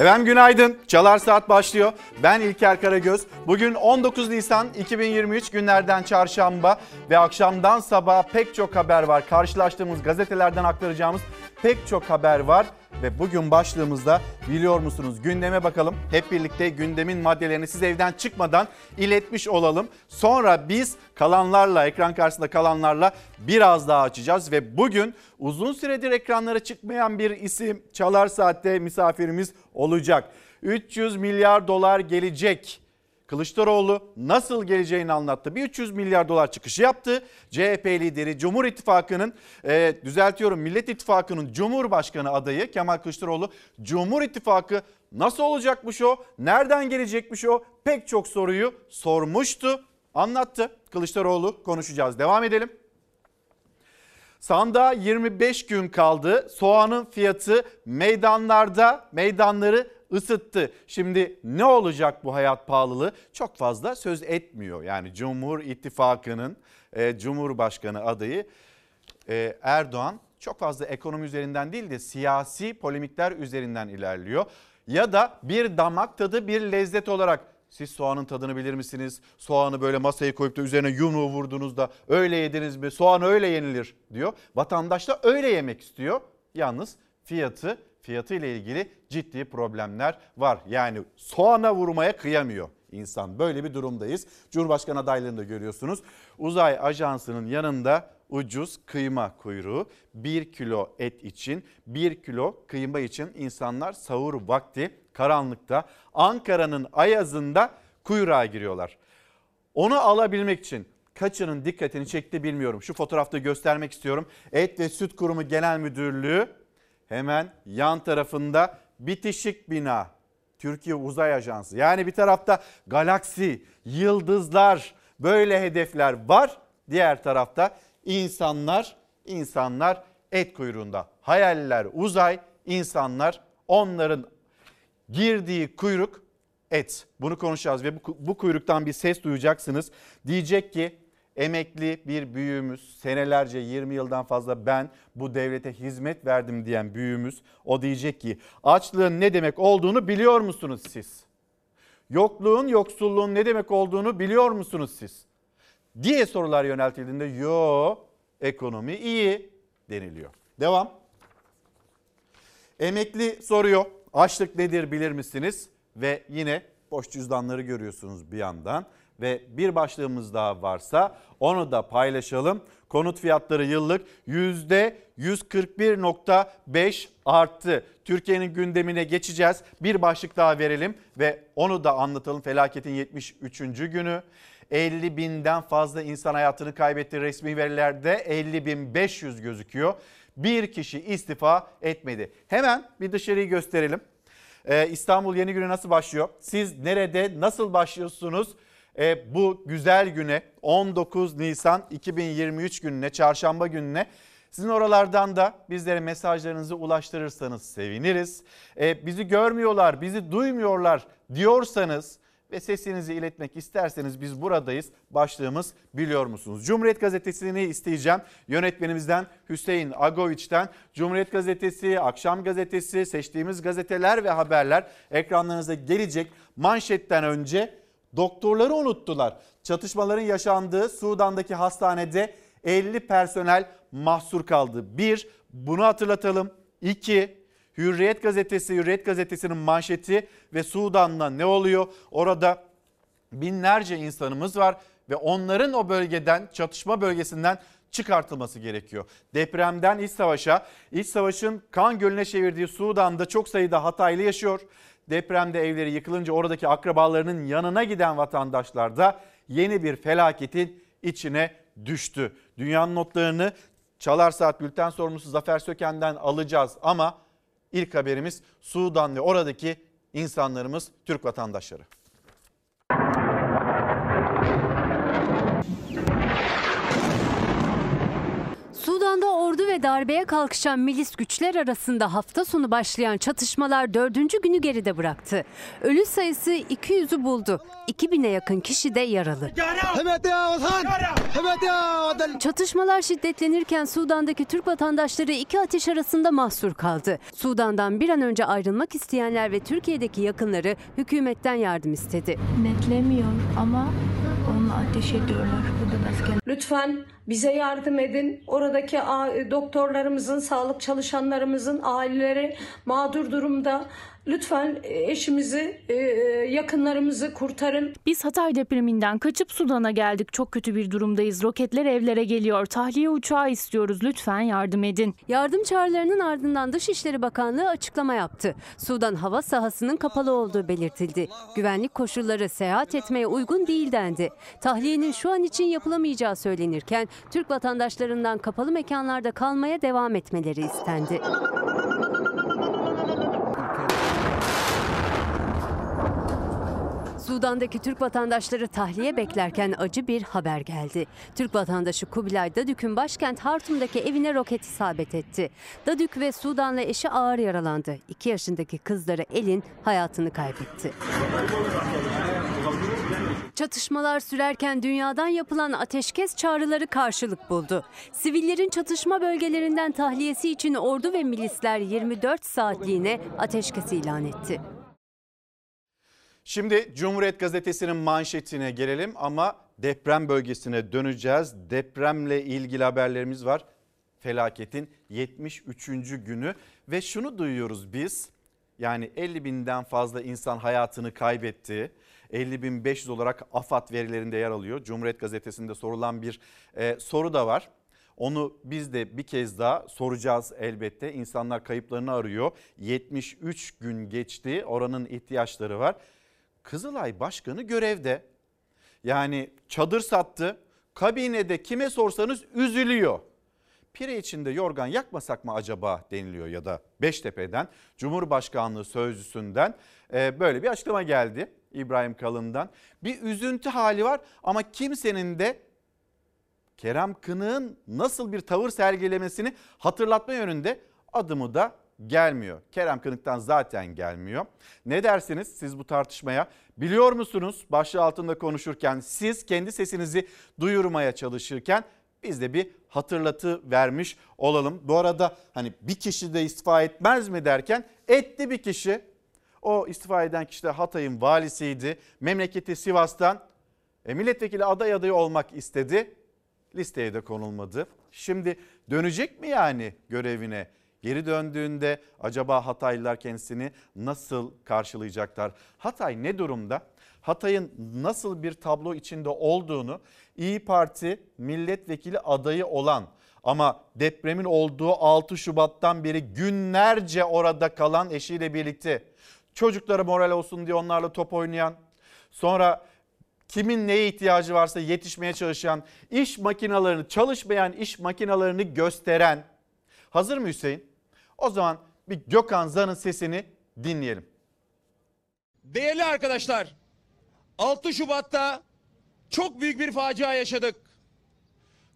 Efendim günaydın. Çalar Saat başlıyor. Ben İlker Karagöz. Bugün 19 Nisan 2023 günlerden çarşamba ve akşamdan sabaha pek çok haber var. Karşılaştığımız gazetelerden aktaracağımız pek çok haber var. Ve bugün başlığımızda biliyor musunuz gündeme bakalım. Hep birlikte gündemin maddelerini siz evden çıkmadan iletmiş olalım. Sonra biz kalanlarla ekran karşısında kalanlarla biraz daha açacağız. Ve bugün uzun süredir ekranlara çıkmayan bir isim Çalar Saat'te misafirimiz olacak. 300 milyar dolar gelecek. Kılıçdaroğlu nasıl geleceğini anlattı. Bir 300 milyar dolar çıkışı yaptı. CHP lideri Cumhur İttifakı'nın e, düzeltiyorum Millet İttifakı'nın Cumhurbaşkanı adayı Kemal Kılıçdaroğlu Cumhur İttifakı nasıl olacakmış o? Nereden gelecekmiş o? Pek çok soruyu sormuştu. Anlattı. Kılıçdaroğlu konuşacağız. Devam edelim. Sandığa 25 gün kaldı. Soğanın fiyatı meydanlarda, meydanları ısıttı. Şimdi ne olacak bu hayat pahalılığı? Çok fazla söz etmiyor. Yani Cumhur İttifakı'nın e, Cumhurbaşkanı adayı e, Erdoğan çok fazla ekonomi üzerinden değil de siyasi polemikler üzerinden ilerliyor. Ya da bir damak tadı bir lezzet olarak siz soğanın tadını bilir misiniz? Soğanı böyle masaya koyup da üzerine yumruğu vurduğunuzda öyle yediniz mi? Soğan öyle yenilir diyor. Vatandaş da öyle yemek istiyor. Yalnız fiyatı fiyatı ile ilgili ciddi problemler var. Yani soğana vurmaya kıyamıyor insan. Böyle bir durumdayız. Cumhurbaşkanı adaylarını da görüyorsunuz. Uzay Ajansı'nın yanında ucuz kıyma kuyruğu 1 kilo et için 1 kilo kıyma için insanlar sahur vakti karanlıkta Ankara'nın ayazında kuyruğa giriyorlar. Onu alabilmek için kaçının dikkatini çekti bilmiyorum. Şu fotoğrafta göstermek istiyorum. Et ve Süt Kurumu Genel Müdürlüğü hemen yan tarafında bitişik bina. Türkiye Uzay Ajansı. Yani bir tarafta galaksi, yıldızlar, böyle hedefler var. Diğer tarafta insanlar, insanlar et kuyruğunda. Hayaller uzay, insanlar onların girdiği kuyruk et. Bunu konuşacağız ve bu, bu kuyruktan bir ses duyacaksınız. Diyecek ki emekli bir büyüğümüz senelerce 20 yıldan fazla ben bu devlete hizmet verdim diyen büyüğümüz o diyecek ki açlığın ne demek olduğunu biliyor musunuz siz? Yokluğun yoksulluğun ne demek olduğunu biliyor musunuz siz? Diye sorular yöneltildiğinde yo ekonomi iyi deniliyor. Devam. Emekli soruyor açlık nedir bilir misiniz? Ve yine boş cüzdanları görüyorsunuz bir yandan ve bir başlığımız daha varsa onu da paylaşalım. Konut fiyatları yıllık %141.5 arttı. Türkiye'nin gündemine geçeceğiz. Bir başlık daha verelim ve onu da anlatalım. Felaketin 73. günü. 50 binden fazla insan hayatını kaybetti. Resmi verilerde 50 bin 500 gözüküyor. Bir kişi istifa etmedi. Hemen bir dışarıyı gösterelim. Ee, İstanbul yeni günü nasıl başlıyor? Siz nerede nasıl başlıyorsunuz? E, bu güzel güne 19 Nisan 2023 gününe çarşamba gününe sizin oralardan da bizlere mesajlarınızı ulaştırırsanız seviniriz. E, bizi görmüyorlar, bizi duymuyorlar diyorsanız ve sesinizi iletmek isterseniz biz buradayız. Başlığımız biliyor musunuz? Cumhuriyet Gazetesi'ni isteyeceğim. Yönetmenimizden Hüseyin Agoviç'ten Cumhuriyet Gazetesi, Akşam Gazetesi, seçtiğimiz gazeteler ve haberler ekranlarınıza gelecek. Manşetten önce Doktorları unuttular. Çatışmaların yaşandığı Sudan'daki hastanede 50 personel mahsur kaldı. Bir, bunu hatırlatalım. İki, Hürriyet gazetesi, Hürriyet gazetesinin manşeti ve Sudan'da ne oluyor? Orada binlerce insanımız var ve onların o bölgeden, çatışma bölgesinden çıkartılması gerekiyor. Depremden iç savaşa, iç savaşın kan gölüne çevirdiği Sudan'da çok sayıda Hataylı yaşıyor depremde evleri yıkılınca oradaki akrabalarının yanına giden vatandaşlar da yeni bir felaketin içine düştü. Dünyanın notlarını Çalar Saat Bülten sorumlusu Zafer Söken'den alacağız ama ilk haberimiz Sudan ve oradaki insanlarımız Türk vatandaşları. Sudan'da ordu ve darbeye kalkışan milis güçler arasında hafta sonu başlayan çatışmalar dördüncü günü geride bıraktı. Ölü sayısı 200'ü buldu. 2000'e yakın kişi de yaralı. Çatışmalar şiddetlenirken Sudan'daki Türk vatandaşları iki ateş arasında mahsur kaldı. Sudan'dan bir an önce ayrılmak isteyenler ve Türkiye'deki yakınları hükümetten yardım istedi. Netlemiyor ama onunla ateş ediyorlar. Burada da asker. Lütfen bize yardım edin. Oradaki a- doktorlarımızın, sağlık çalışanlarımızın aileleri mağdur durumda. Lütfen e, eşimizi, e, yakınlarımızı kurtarın. Biz Hatay depreminden kaçıp Sudan'a geldik. Çok kötü bir durumdayız. Roketler evlere geliyor. Tahliye uçağı istiyoruz. Lütfen yardım edin. Yardım çağrılarının ardından Dışişleri Bakanlığı açıklama yaptı. Sudan hava sahasının kapalı olduğu belirtildi. Güvenlik koşulları seyahat etmeye uygun değil dendi. Tahliyenin şu an için yapılamayacağı söylenirken Türk vatandaşlarından kapalı mekanlarda kalmaya devam etmeleri istendi. Sudan'daki Türk vatandaşları tahliye beklerken acı bir haber geldi. Türk vatandaşı Kubilay Dadük'ün başkent Hartum'daki evine roket isabet etti. Dadük ve Sudanlı eşi ağır yaralandı. 2 yaşındaki kızları Elin hayatını kaybetti. Çatışmalar sürerken dünyadan yapılan ateşkes çağrıları karşılık buldu. Sivillerin çatışma bölgelerinden tahliyesi için ordu ve milisler 24 saatliğine ateşkes ilan etti. Şimdi Cumhuriyet Gazetesi'nin manşetine gelelim ama deprem bölgesine döneceğiz. Depremle ilgili haberlerimiz var. Felaketin 73. günü ve şunu duyuyoruz biz. Yani 50 binden fazla insan hayatını kaybetti. 50.500 olarak AFAD verilerinde yer alıyor. Cumhuriyet Gazetesi'nde sorulan bir e, soru da var. Onu biz de bir kez daha soracağız elbette. İnsanlar kayıplarını arıyor. 73 gün geçti. Oranın ihtiyaçları var. Kızılay Başkanı görevde. Yani çadır sattı. Kabinede kime sorsanız üzülüyor. Pire içinde yorgan yakmasak mı acaba deniliyor ya da Beştepe'den Cumhurbaşkanlığı sözcüsünden e, böyle bir açıklama geldi İbrahim Kalın'dan. Bir üzüntü hali var ama kimsenin de Kerem Kınık'ın nasıl bir tavır sergilemesini hatırlatma yönünde adımı da gelmiyor. Kerem Kınık'tan zaten gelmiyor. Ne dersiniz siz bu tartışmaya? Biliyor musunuz başlığı altında konuşurken siz kendi sesinizi duyurmaya çalışırken biz de bir hatırlatı vermiş olalım. Bu arada hani bir kişi de istifa etmez mi derken etti bir kişi. O istifa eden kişi de Hatay'ın valisiydi. Memleketi Sivas'tan e, milletvekili aday adayı olmak istedi. Listeye de konulmadı. Şimdi dönecek mi yani görevine? Geri döndüğünde acaba Hataylılar kendisini nasıl karşılayacaklar? Hatay ne durumda? Hatay'ın nasıl bir tablo içinde olduğunu İyi Parti milletvekili adayı olan ama depremin olduğu 6 Şubat'tan beri günlerce orada kalan eşiyle birlikte çocuklara moral olsun diye onlarla top oynayan, sonra kimin neye ihtiyacı varsa yetişmeye çalışan, iş makinalarını, çalışmayan iş makinalarını gösteren. Hazır mı Hüseyin? O zaman bir Gökhan Zan'ın sesini dinleyelim. Değerli arkadaşlar, 6 Şubat'ta çok büyük bir facia yaşadık.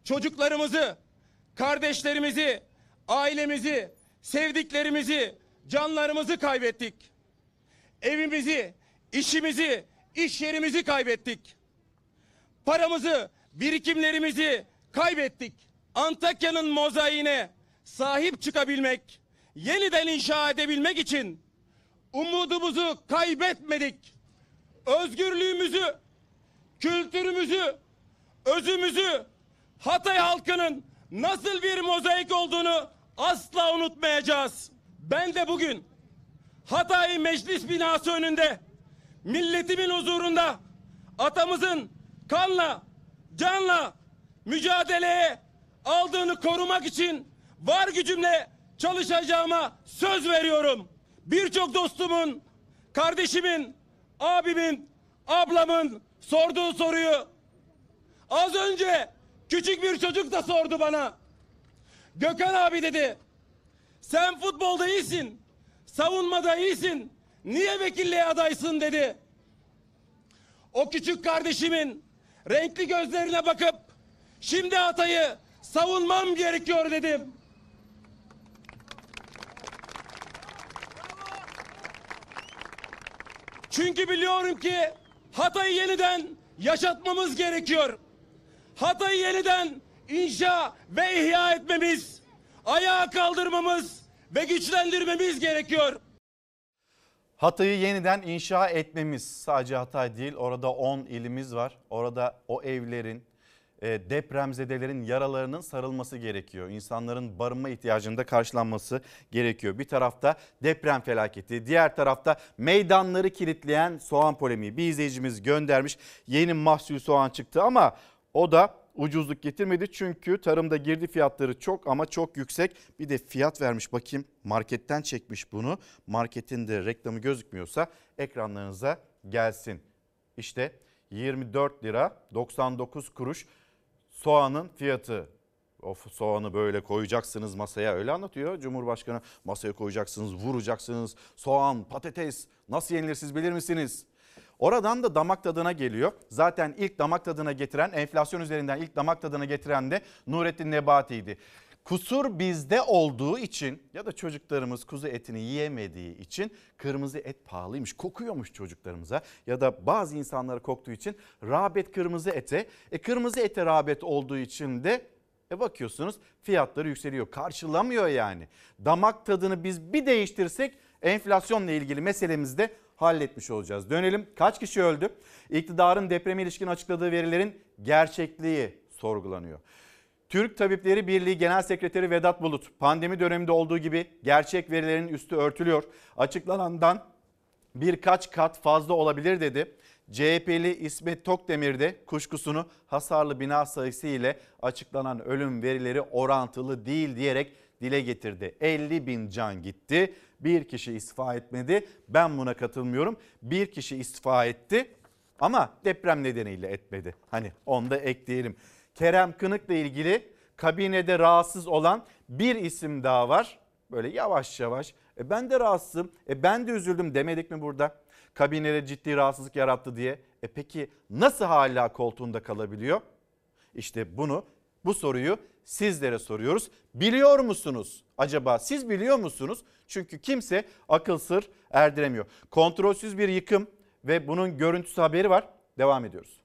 Çocuklarımızı, kardeşlerimizi, ailemizi, sevdiklerimizi, canlarımızı kaybettik. Evimizi, işimizi, iş yerimizi kaybettik. Paramızı, birikimlerimizi kaybettik. Antakya'nın mozaiğine sahip çıkabilmek, yeniden inşa edebilmek için umudumuzu kaybetmedik. Özgürlüğümüzü, kültürümüzü, özümüzü, Hatay halkının nasıl bir mozaik olduğunu asla unutmayacağız. Ben de bugün Hatay Meclis binası önünde milletimin huzurunda atamızın kanla, canla mücadeleye aldığını korumak için var gücümle çalışacağıma söz veriyorum. Birçok dostumun, kardeşimin, abimin, ablamın sorduğu soruyu az önce küçük bir çocuk da sordu bana. Gökhan abi dedi. Sen futbolda iyisin. Savunmada iyisin. Niye vekilliğe adaysın dedi. O küçük kardeşimin renkli gözlerine bakıp şimdi Hatay'ı savunmam gerekiyor dedim. Çünkü biliyorum ki Hatay'ı yeniden yaşatmamız gerekiyor. Hatay'ı yeniden inşa ve ihya etmemiz, ayağa kaldırmamız ve güçlendirmemiz gerekiyor. Hatay'ı yeniden inşa etmemiz sadece Hatay değil orada 10 ilimiz var. Orada o evlerin depremzedelerin yaralarının sarılması gerekiyor. İnsanların barınma ihtiyacının da karşılanması gerekiyor. Bir tarafta deprem felaketi, diğer tarafta meydanları kilitleyen soğan polemiği. Bir izleyicimiz göndermiş yeni mahsul soğan çıktı ama o da ucuzluk getirmedi. Çünkü tarımda girdi fiyatları çok ama çok yüksek. Bir de fiyat vermiş bakayım marketten çekmiş bunu. Marketin de reklamı gözükmüyorsa ekranlarınıza gelsin. İşte 24 lira 99 kuruş soğanın fiyatı. Of soğanı böyle koyacaksınız masaya öyle anlatıyor Cumhurbaşkanı. Masaya koyacaksınız, vuracaksınız. Soğan, patates nasıl yenilir siz bilir misiniz? Oradan da damak tadına geliyor. Zaten ilk damak tadına getiren, enflasyon üzerinden ilk damak tadına getiren de Nurettin Nebati'ydi. Kusur bizde olduğu için ya da çocuklarımız kuzu etini yiyemediği için kırmızı et pahalıymış, kokuyormuş çocuklarımıza ya da bazı insanlara koktuğu için rağbet kırmızı ete. E kırmızı ete rağbet olduğu için de e bakıyorsunuz fiyatları yükseliyor. Karşılamıyor yani. Damak tadını biz bir değiştirsek enflasyonla ilgili meselemizi de halletmiş olacağız. Dönelim kaç kişi öldü? İktidarın depreme ilişkin açıkladığı verilerin gerçekliği sorgulanıyor. Türk Tabipleri Birliği Genel Sekreteri Vedat Bulut pandemi döneminde olduğu gibi gerçek verilerin üstü örtülüyor. Açıklanandan birkaç kat fazla olabilir dedi. CHP'li İsmet Tokdemir de kuşkusunu hasarlı bina sayısı ile açıklanan ölüm verileri orantılı değil diyerek dile getirdi. 50 bin can gitti. Bir kişi istifa etmedi. Ben buna katılmıyorum. Bir kişi istifa etti ama deprem nedeniyle etmedi. Hani onu da ekleyelim. Kerem Kınık'la ilgili kabinede rahatsız olan bir isim daha var. Böyle yavaş yavaş e ben de rahatsızım, e ben de üzüldüm demedik mi burada? Kabinede ciddi rahatsızlık yarattı diye. E peki nasıl hala koltuğunda kalabiliyor? İşte bunu bu soruyu sizlere soruyoruz. Biliyor musunuz? Acaba siz biliyor musunuz? Çünkü kimse akıl sır erdiremiyor. Kontrolsüz bir yıkım ve bunun görüntüsü haberi var. Devam ediyoruz.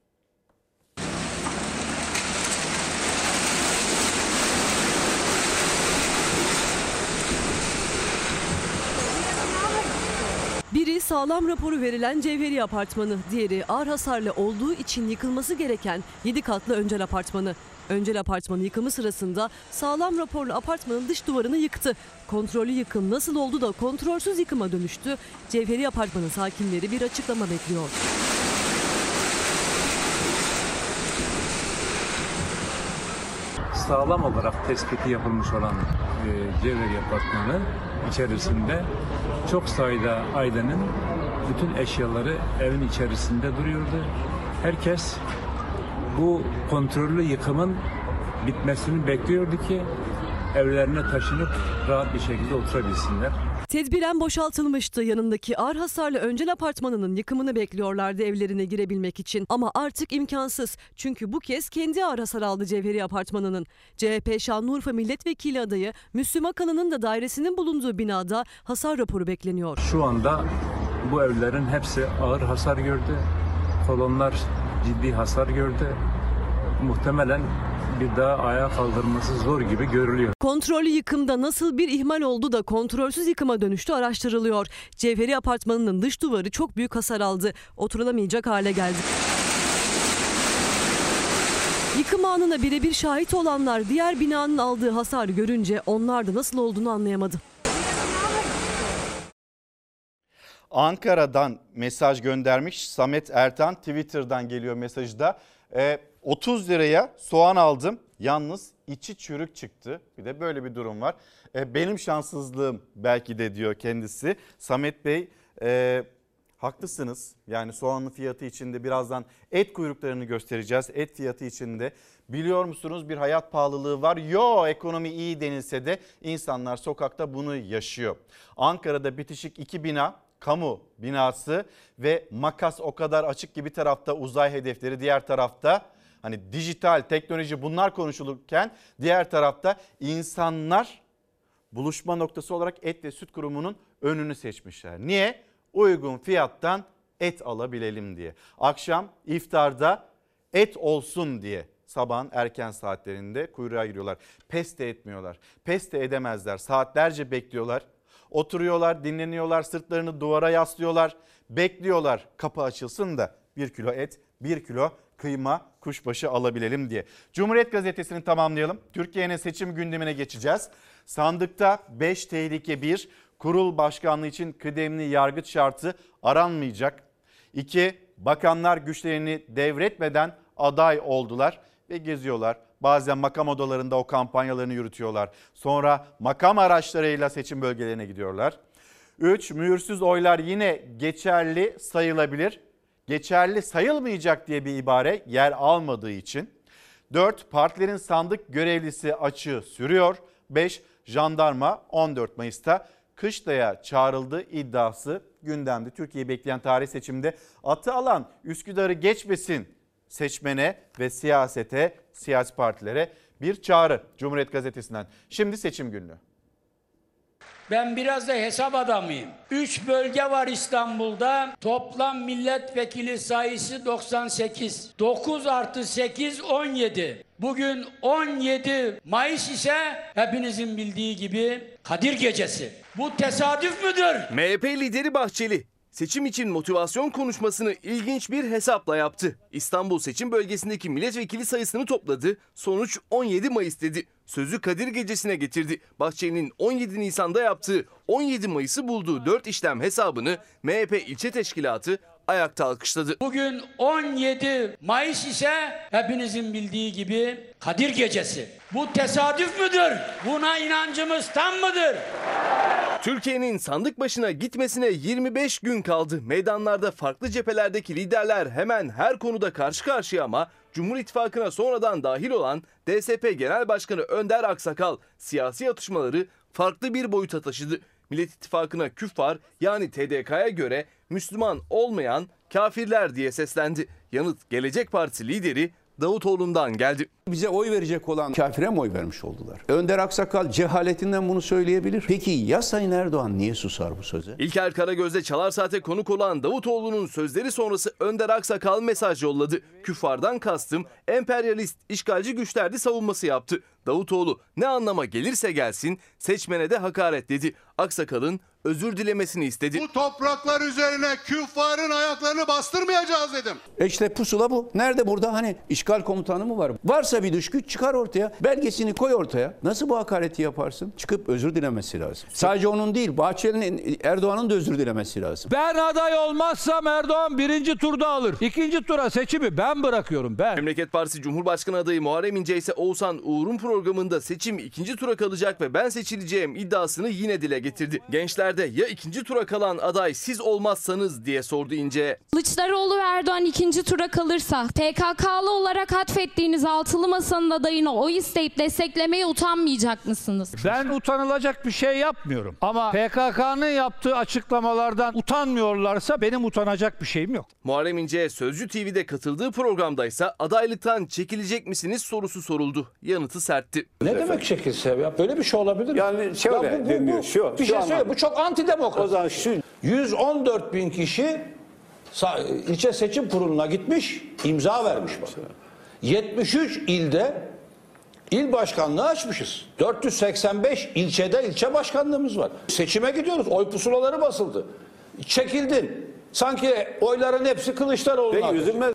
Biri sağlam raporu verilen Cevheri Apartmanı, diğeri ağır hasarlı olduğu için yıkılması gereken 7 katlı Öncel Apartmanı. Öncel Apartmanı yıkımı sırasında sağlam raporlu apartmanın dış duvarını yıktı. Kontrollü yıkım nasıl oldu da kontrolsüz yıkıma dönüştü? Cevheri Apartmanı sakinleri bir açıklama bekliyor. Sağlam olarak tespiti yapılmış olan e, Cevheri Apartmanı içerisinde çok sayıda ailenin bütün eşyaları evin içerisinde duruyordu. Herkes bu kontrollü yıkımın bitmesini bekliyordu ki evlerine taşınıp rahat bir şekilde oturabilsinler. Tedbiren boşaltılmıştı. Yanındaki ağır hasarlı Öncel Apartmanı'nın yıkımını bekliyorlardı evlerine girebilmek için. Ama artık imkansız. Çünkü bu kez kendi ağır hasar aldı Cevheri Apartmanı'nın. CHP Şanlıurfa Milletvekili adayı Müslüm Akan'ın da dairesinin bulunduğu binada hasar raporu bekleniyor. Şu anda bu evlerin hepsi ağır hasar gördü. Kolonlar ciddi hasar gördü. Muhtemelen bir daha ayağa kaldırması zor gibi görülüyor. Kontrollü yıkımda nasıl bir ihmal oldu da kontrolsüz yıkıma dönüştü araştırılıyor. Cevheri Apartmanı'nın dış duvarı çok büyük hasar aldı. Oturulamayacak hale geldi. Yıkım anına birebir şahit olanlar diğer binanın aldığı hasarı görünce onlar da nasıl olduğunu anlayamadı. Ankara'dan mesaj göndermiş Samet Ertan Twitter'dan geliyor mesajı da. E, 30 liraya soğan aldım yalnız içi çürük çıktı. Bir de böyle bir durum var. E, benim şanssızlığım belki de diyor kendisi. Samet Bey e, haklısınız. Yani soğanın fiyatı içinde birazdan et kuyruklarını göstereceğiz. Et fiyatı içinde biliyor musunuz bir hayat pahalılığı var. Yo ekonomi iyi denilse de insanlar sokakta bunu yaşıyor. Ankara'da bitişik iki bina kamu binası ve makas o kadar açık ki bir tarafta uzay hedefleri diğer tarafta hani dijital teknoloji bunlar konuşulurken diğer tarafta insanlar buluşma noktası olarak et ve süt kurumunun önünü seçmişler. Niye? Uygun fiyattan et alabilelim diye. Akşam iftarda et olsun diye sabahın erken saatlerinde kuyruğa giriyorlar. Pes de etmiyorlar. Pes de edemezler. Saatlerce bekliyorlar. Oturuyorlar, dinleniyorlar, sırtlarını duvara yaslıyorlar. Bekliyorlar kapı açılsın da bir kilo et, bir kilo kıyma, kuşbaşı alabilelim diye. Cumhuriyet Gazetesi'ni tamamlayalım. Türkiye'nin seçim gündemine geçeceğiz. Sandıkta 5 tehlike 1, kurul başkanlığı için kıdemli yargıç şartı aranmayacak. 2. Bakanlar güçlerini devretmeden aday oldular ve geziyorlar. Bazen makam odalarında o kampanyalarını yürütüyorlar. Sonra makam araçlarıyla seçim bölgelerine gidiyorlar. 3. Mühürsüz oylar yine geçerli sayılabilir. Geçerli sayılmayacak diye bir ibare yer almadığı için. 4. Partilerin sandık görevlisi açığı sürüyor. 5. Jandarma 14 Mayıs'ta Kışla'ya çağrıldı iddiası gündemde. Türkiye'yi bekleyen tarih seçimde atı alan Üsküdar'ı geçmesin seçmene ve siyasete, siyasi partilere bir çağrı Cumhuriyet Gazetesi'nden. Şimdi seçim günü. Ben biraz da hesap adamıyım. 3 bölge var İstanbul'da. Toplam milletvekili sayısı 98. 9 artı 8 17. Bugün 17 Mayıs ise hepinizin bildiği gibi Kadir Gecesi. Bu tesadüf müdür? MHP lideri Bahçeli seçim için motivasyon konuşmasını ilginç bir hesapla yaptı. İstanbul seçim bölgesindeki milletvekili sayısını topladı. Sonuç 17 Mayıs dedi. Sözü Kadir Gecesi'ne getirdi. Bahçeli'nin 17 Nisan'da yaptığı 17 Mayıs'ı bulduğu 4 işlem hesabını MHP ilçe teşkilatı ayakta alkışladı. Bugün 17 Mayıs ise hepinizin bildiği gibi Kadir Gecesi. Bu tesadüf müdür? Buna inancımız tam mıdır? Türkiye'nin sandık başına gitmesine 25 gün kaldı. Meydanlarda farklı cephelerdeki liderler hemen her konuda karşı karşıya ama Cumhur İttifakı'na sonradan dahil olan DSP Genel Başkanı Önder Aksakal siyasi atışmaları farklı bir boyuta taşıdı. Millet İttifakı'na küffar yani TDK'ya göre Müslüman olmayan kafirler diye seslendi. Yanıt Gelecek Partisi lideri Davutoğlu'ndan geldi. Bize oy verecek olan kafire mi oy vermiş oldular? Önder Aksakal cehaletinden bunu söyleyebilir. Peki ya Sayın Erdoğan niye susar bu söze? İlker Karagöz'de Çalar Saat'e konuk olan Davutoğlu'nun sözleri sonrası Önder Aksakal mesaj yolladı. Küffardan kastım emperyalist, işgalci güçlerdi savunması yaptı. Davutoğlu ne anlama gelirse gelsin seçmene de hakaret dedi. Aksakal'ın özür dilemesini istedi. Bu topraklar üzerine küffarın ayaklarını bastırmayacağız dedim. E işte pusula bu. Nerede burada hani işgal komutanı mı var? Varsa bir dış güç çıkar ortaya. Belgesini koy ortaya. Nasıl bu hakareti yaparsın? Çıkıp özür dilemesi lazım. Sadece onun değil Bahçeli'nin Erdoğan'ın da özür dilemesi lazım. Ben aday olmazsam Erdoğan birinci turda alır. İkinci tura seçimi ben bırakıyorum ben. Memleket Partisi Cumhurbaşkanı adayı Muharrem İnce ise Oğuzhan Uğur'un programında seçim ikinci tura kalacak ve ben seçileceğim iddiasını yine dile getirdi. Gençlerde ya ikinci tura kalan aday siz olmazsanız diye sordu İnce'ye. Kılıçdaroğlu ve Erdoğan ikinci tura kalırsa PKK'lı olarak atfettiğiniz altılı masanın adayına oy isteyip desteklemeye utanmayacak mısınız? Ben utanılacak bir şey yapmıyorum. Ama PKK'nın yaptığı açıklamalardan utanmıyorlarsa benim utanacak bir şeyim yok. Muharrem İnce'ye Sözcü TV'de katıldığı programda ise adaylıktan çekilecek misiniz sorusu soruldu. Yanıtı sertti. Ne demek çekilse ya böyle bir şey olabilir mi? Yani şöyle Ya bu- bu- deniyor, şu- Bir şu şey söyle bu çok antidemokrat. O zaman şu 114 bin kişi ilçe seçim kuruluna gitmiş imza vermiş bak. 73 ilde il başkanlığı açmışız. 485 ilçede ilçe başkanlığımız var. Seçime gidiyoruz. Oy pusulaları basıldı. Çekildin. Sanki oyların hepsi Kılıçdaroğlu'na. Peki üzülmez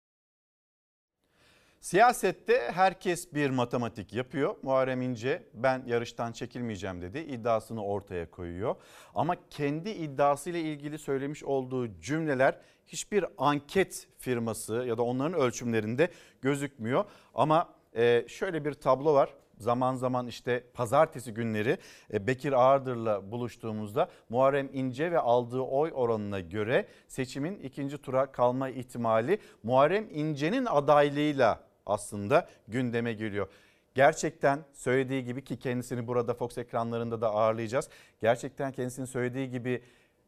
Siyasette herkes bir matematik yapıyor. Muharrem İnce ben yarıştan çekilmeyeceğim dedi. İddiasını ortaya koyuyor. Ama kendi iddiasıyla ilgili söylemiş olduğu cümleler hiçbir anket firması ya da onların ölçümlerinde gözükmüyor. Ama e, şöyle bir tablo var. Zaman zaman işte pazartesi günleri e, Bekir Ağırdır'la buluştuğumuzda Muharrem İnce ve aldığı oy oranına göre seçimin ikinci tura kalma ihtimali Muharrem İnce'nin adaylığıyla aslında gündeme geliyor. Gerçekten söylediği gibi ki kendisini burada Fox ekranlarında da ağırlayacağız. Gerçekten kendisinin söylediği gibi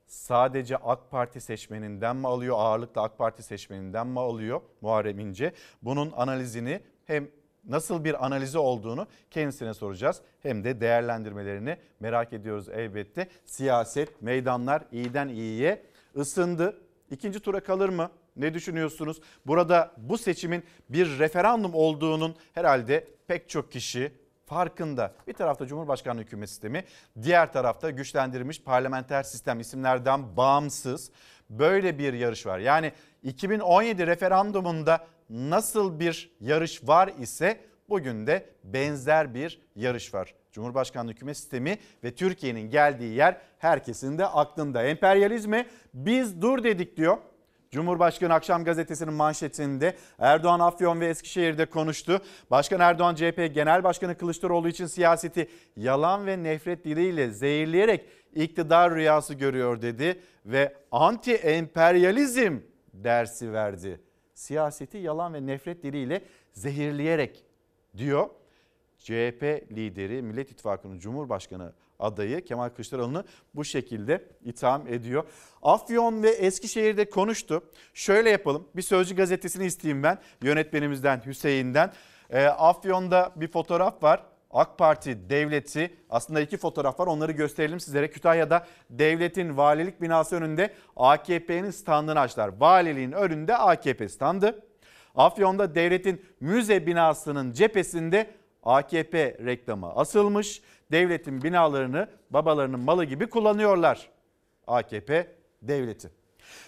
sadece AK Parti seçmeninden mi alıyor, ağırlıkla AK Parti seçmeninden mi alıyor Muharrem İnce? Bunun analizini hem nasıl bir analizi olduğunu kendisine soracağız. Hem de değerlendirmelerini merak ediyoruz elbette. Siyaset, meydanlar iyiden iyiye ısındı. ikinci tura kalır mı? Ne düşünüyorsunuz? Burada bu seçimin bir referandum olduğunun herhalde pek çok kişi farkında. Bir tarafta Cumhurbaşkanlığı hükümet sistemi, diğer tarafta güçlendirilmiş parlamenter sistem isimlerden bağımsız böyle bir yarış var. Yani 2017 referandumunda nasıl bir yarış var ise bugün de benzer bir yarış var. Cumhurbaşkanlığı hükümet sistemi ve Türkiye'nin geldiği yer herkesin de aklında. Emperyalizme biz dur dedik diyor. Cumhurbaşkanı Akşam Gazetesi'nin manşetinde Erdoğan Afyon ve Eskişehir'de konuştu. Başkan Erdoğan CHP Genel Başkanı Kılıçdaroğlu için siyaseti yalan ve nefret diliyle zehirleyerek iktidar rüyası görüyor dedi ve anti emperyalizm dersi verdi. Siyaseti yalan ve nefret diliyle zehirleyerek diyor. CHP lideri Millet İttifakı'nın Cumhurbaşkanı adayı Kemal Kılıçdaroğlu'nu bu şekilde itham ediyor. Afyon ve Eskişehir'de konuştu. Şöyle yapalım bir Sözcü gazetesini isteyeyim ben yönetmenimizden Hüseyin'den. E, Afyon'da bir fotoğraf var. AK Parti devleti aslında iki fotoğraf var onları gösterelim sizlere. Kütahya'da devletin valilik binası önünde AKP'nin standını açtılar. Valiliğin önünde AKP standı. Afyon'da devletin müze binasının cephesinde AKP reklamı asılmış. Devletin binalarını babalarının malı gibi kullanıyorlar. AKP devleti.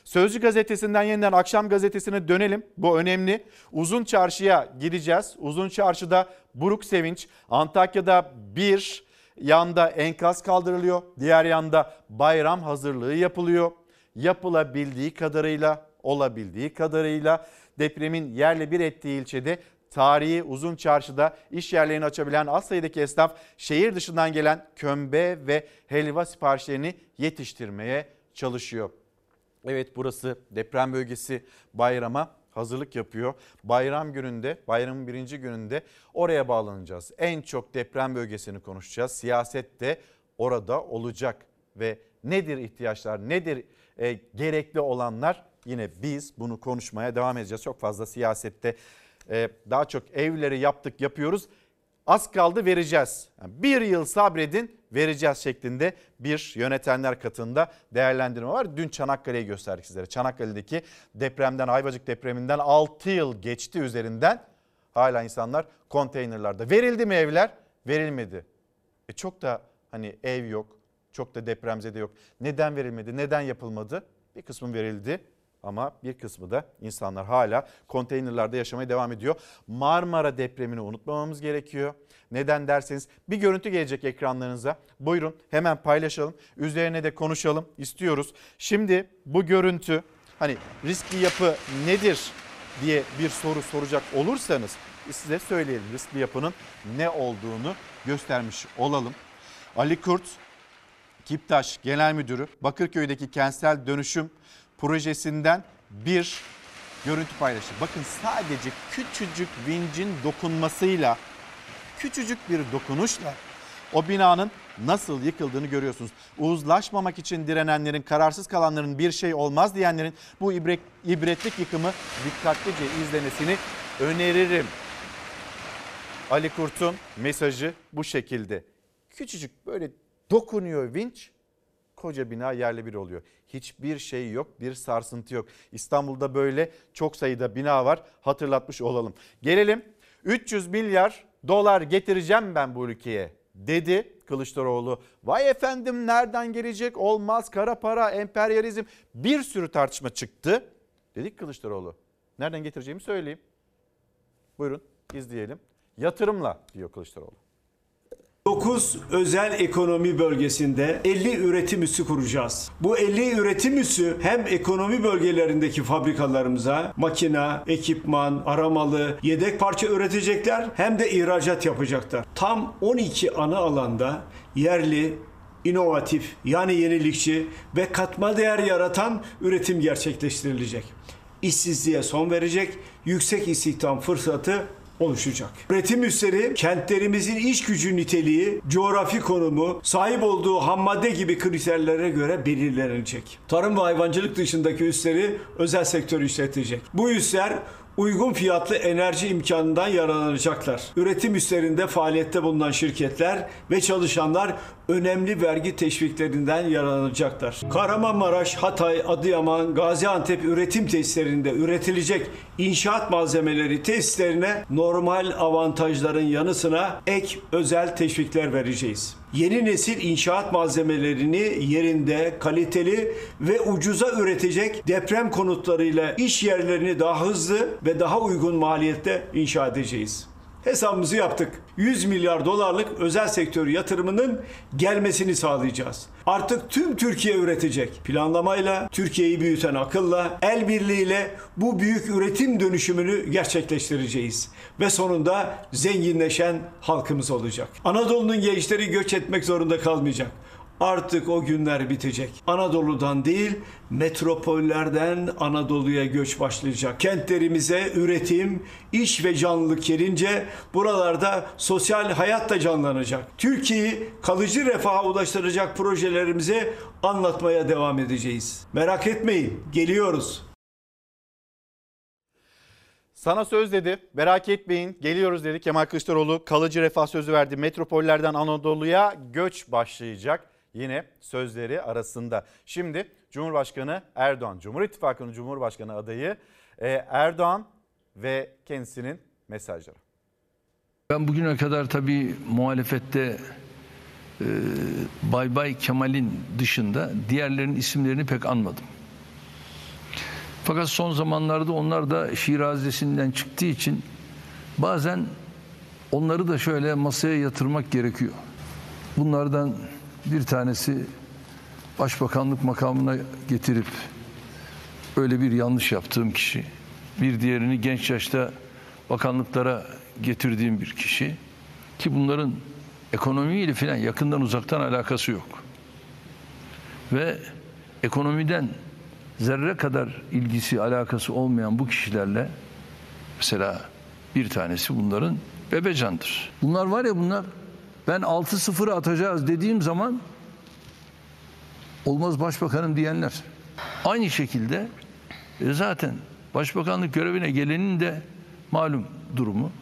Sözcü gazetesinden yeniden akşam gazetesine dönelim. Bu önemli. Uzun çarşıya gideceğiz. Uzun çarşıda buruk sevinç. Antakya'da bir yanda enkaz kaldırılıyor. Diğer yanda bayram hazırlığı yapılıyor. Yapılabildiği kadarıyla, olabildiği kadarıyla depremin yerle bir ettiği ilçede tarihi uzun çarşıda iş yerlerini açabilen az sayıdaki esnaf şehir dışından gelen kömbe ve helva siparişlerini yetiştirmeye çalışıyor. Evet burası deprem bölgesi bayrama hazırlık yapıyor. Bayram gününde, bayramın birinci gününde oraya bağlanacağız. En çok deprem bölgesini konuşacağız. Siyaset de orada olacak ve nedir ihtiyaçlar, nedir e, gerekli olanlar yine biz bunu konuşmaya devam edeceğiz. Çok fazla siyasette daha çok evleri yaptık yapıyoruz. Az kaldı vereceğiz. Yani bir yıl sabredin vereceğiz şeklinde bir yönetenler katında değerlendirme var. Dün Çanakkale'yi gösterdik sizlere. Çanakkale'deki depremden Ayvacık depreminden 6 yıl geçti üzerinden. Hala insanlar konteynerlarda. Verildi mi evler? Verilmedi. E çok da hani ev yok. Çok da depremzede yok. Neden verilmedi? Neden yapılmadı? Bir kısmı verildi ama bir kısmı da insanlar hala konteynerlarda yaşamaya devam ediyor. Marmara depremini unutmamamız gerekiyor. Neden derseniz bir görüntü gelecek ekranlarınıza. Buyurun hemen paylaşalım. Üzerine de konuşalım istiyoruz. Şimdi bu görüntü hani riskli yapı nedir diye bir soru soracak olursanız size söyleyelim riskli yapının ne olduğunu göstermiş olalım. Ali Kurt Kiptaş Genel Müdürü Bakırköy'deki kentsel dönüşüm projesinden bir görüntü paylaştı. Bakın sadece küçücük vincin dokunmasıyla, küçücük bir dokunuşla o binanın nasıl yıkıldığını görüyorsunuz. Uzlaşmamak için direnenlerin, kararsız kalanların bir şey olmaz diyenlerin bu ibret, ibretlik yıkımı dikkatlice izlemesini öneririm. Ali Kurt'un mesajı bu şekilde. Küçücük böyle dokunuyor vinç koca bina yerle bir oluyor. Hiçbir şey yok, bir sarsıntı yok. İstanbul'da böyle çok sayıda bina var. Hatırlatmış olalım. Gelelim 300 milyar dolar getireceğim ben bu ülkeye dedi Kılıçdaroğlu. Vay efendim nereden gelecek? Olmaz kara para, emperyalizm bir sürü tartışma çıktı. Dedik Kılıçdaroğlu. Nereden getireceğimi söyleyeyim. Buyurun izleyelim. Yatırımla diyor Kılıçdaroğlu. 9 özel ekonomi bölgesinde 50 üretim üssü kuracağız. Bu 50 üretim üssü hem ekonomi bölgelerindeki fabrikalarımıza makina, ekipman, aramalı, yedek parça üretecekler hem de ihracat yapacaklar. Tam 12 ana alanda yerli, inovatif yani yenilikçi ve katma değer yaratan üretim gerçekleştirilecek. İşsizliğe son verecek, yüksek istihdam fırsatı oluşacak. Üretim üsleri kentlerimizin iş gücü niteliği, coğrafi konumu, sahip olduğu ham madde gibi kriterlere göre belirlenecek. Tarım ve hayvancılık dışındaki üsleri özel sektör işletecek. Bu üsler uygun fiyatlı enerji imkanından yararlanacaklar. Üretim üslerinde faaliyette bulunan şirketler ve çalışanlar önemli vergi teşviklerinden yararlanacaklar. Kahramanmaraş, Hatay, Adıyaman, Gaziantep üretim tesislerinde üretilecek inşaat malzemeleri tesislerine normal avantajların yanı sıra ek özel teşvikler vereceğiz. Yeni nesil inşaat malzemelerini yerinde, kaliteli ve ucuza üretecek deprem konutlarıyla iş yerlerini daha hızlı ve daha uygun maliyette inşa edeceğiz. Hesabımızı yaptık. 100 milyar dolarlık özel sektör yatırımının gelmesini sağlayacağız. Artık tüm Türkiye üretecek. Planlamayla, Türkiye'yi büyüten akılla, el birliğiyle bu büyük üretim dönüşümünü gerçekleştireceğiz. Ve sonunda zenginleşen halkımız olacak. Anadolu'nun gençleri göç etmek zorunda kalmayacak. Artık o günler bitecek. Anadolu'dan değil, metropollerden Anadolu'ya göç başlayacak. Kentlerimize üretim, iş ve canlılık gelince buralarda sosyal hayat da canlanacak. Türkiye'yi kalıcı refaha ulaştıracak projelerimizi anlatmaya devam edeceğiz. Merak etmeyin, geliyoruz. Sana söz dedi. Merak etmeyin. Geliyoruz dedi. Kemal Kılıçdaroğlu kalıcı refah sözü verdi. Metropollerden Anadolu'ya göç başlayacak. Yine sözleri arasında. Şimdi Cumhurbaşkanı Erdoğan, Cumhur İttifakı'nın Cumhurbaşkanı adayı e, Erdoğan ve kendisinin mesajları. Ben bugüne kadar tabii muhalefette e, Bay Bay Kemal'in dışında diğerlerinin isimlerini pek anmadım. Fakat son zamanlarda onlar da Şirazesi'nden çıktığı için bazen onları da şöyle masaya yatırmak gerekiyor. Bunlardan bir tanesi başbakanlık makamına getirip öyle bir yanlış yaptığım kişi. Bir diğerini genç yaşta bakanlıklara getirdiğim bir kişi. Ki bunların ekonomiyle falan yakından uzaktan alakası yok. Ve ekonomiden zerre kadar ilgisi alakası olmayan bu kişilerle mesela bir tanesi bunların Bebecan'dır. Bunlar var ya bunlar ben 6-0 atacağız dediğim zaman olmaz başbakanım diyenler. Aynı şekilde e, zaten başbakanlık görevine gelenin de malum durumu.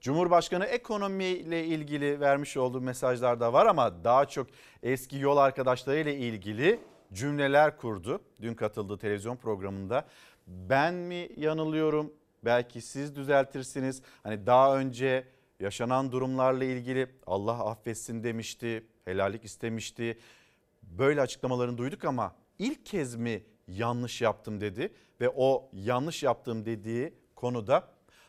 Cumhurbaşkanı ekonomiyle ilgili vermiş olduğu mesajlar da var ama daha çok eski yol arkadaşlarıyla ilgili cümleler kurdu. Dün katıldığı televizyon programında ben mi yanılıyorum belki siz düzeltirsiniz. Hani daha önce yaşanan durumlarla ilgili Allah affetsin demişti, helallik istemişti. Böyle açıklamalarını duyduk ama ilk kez mi yanlış yaptım dedi ve o yanlış yaptım dediği konuda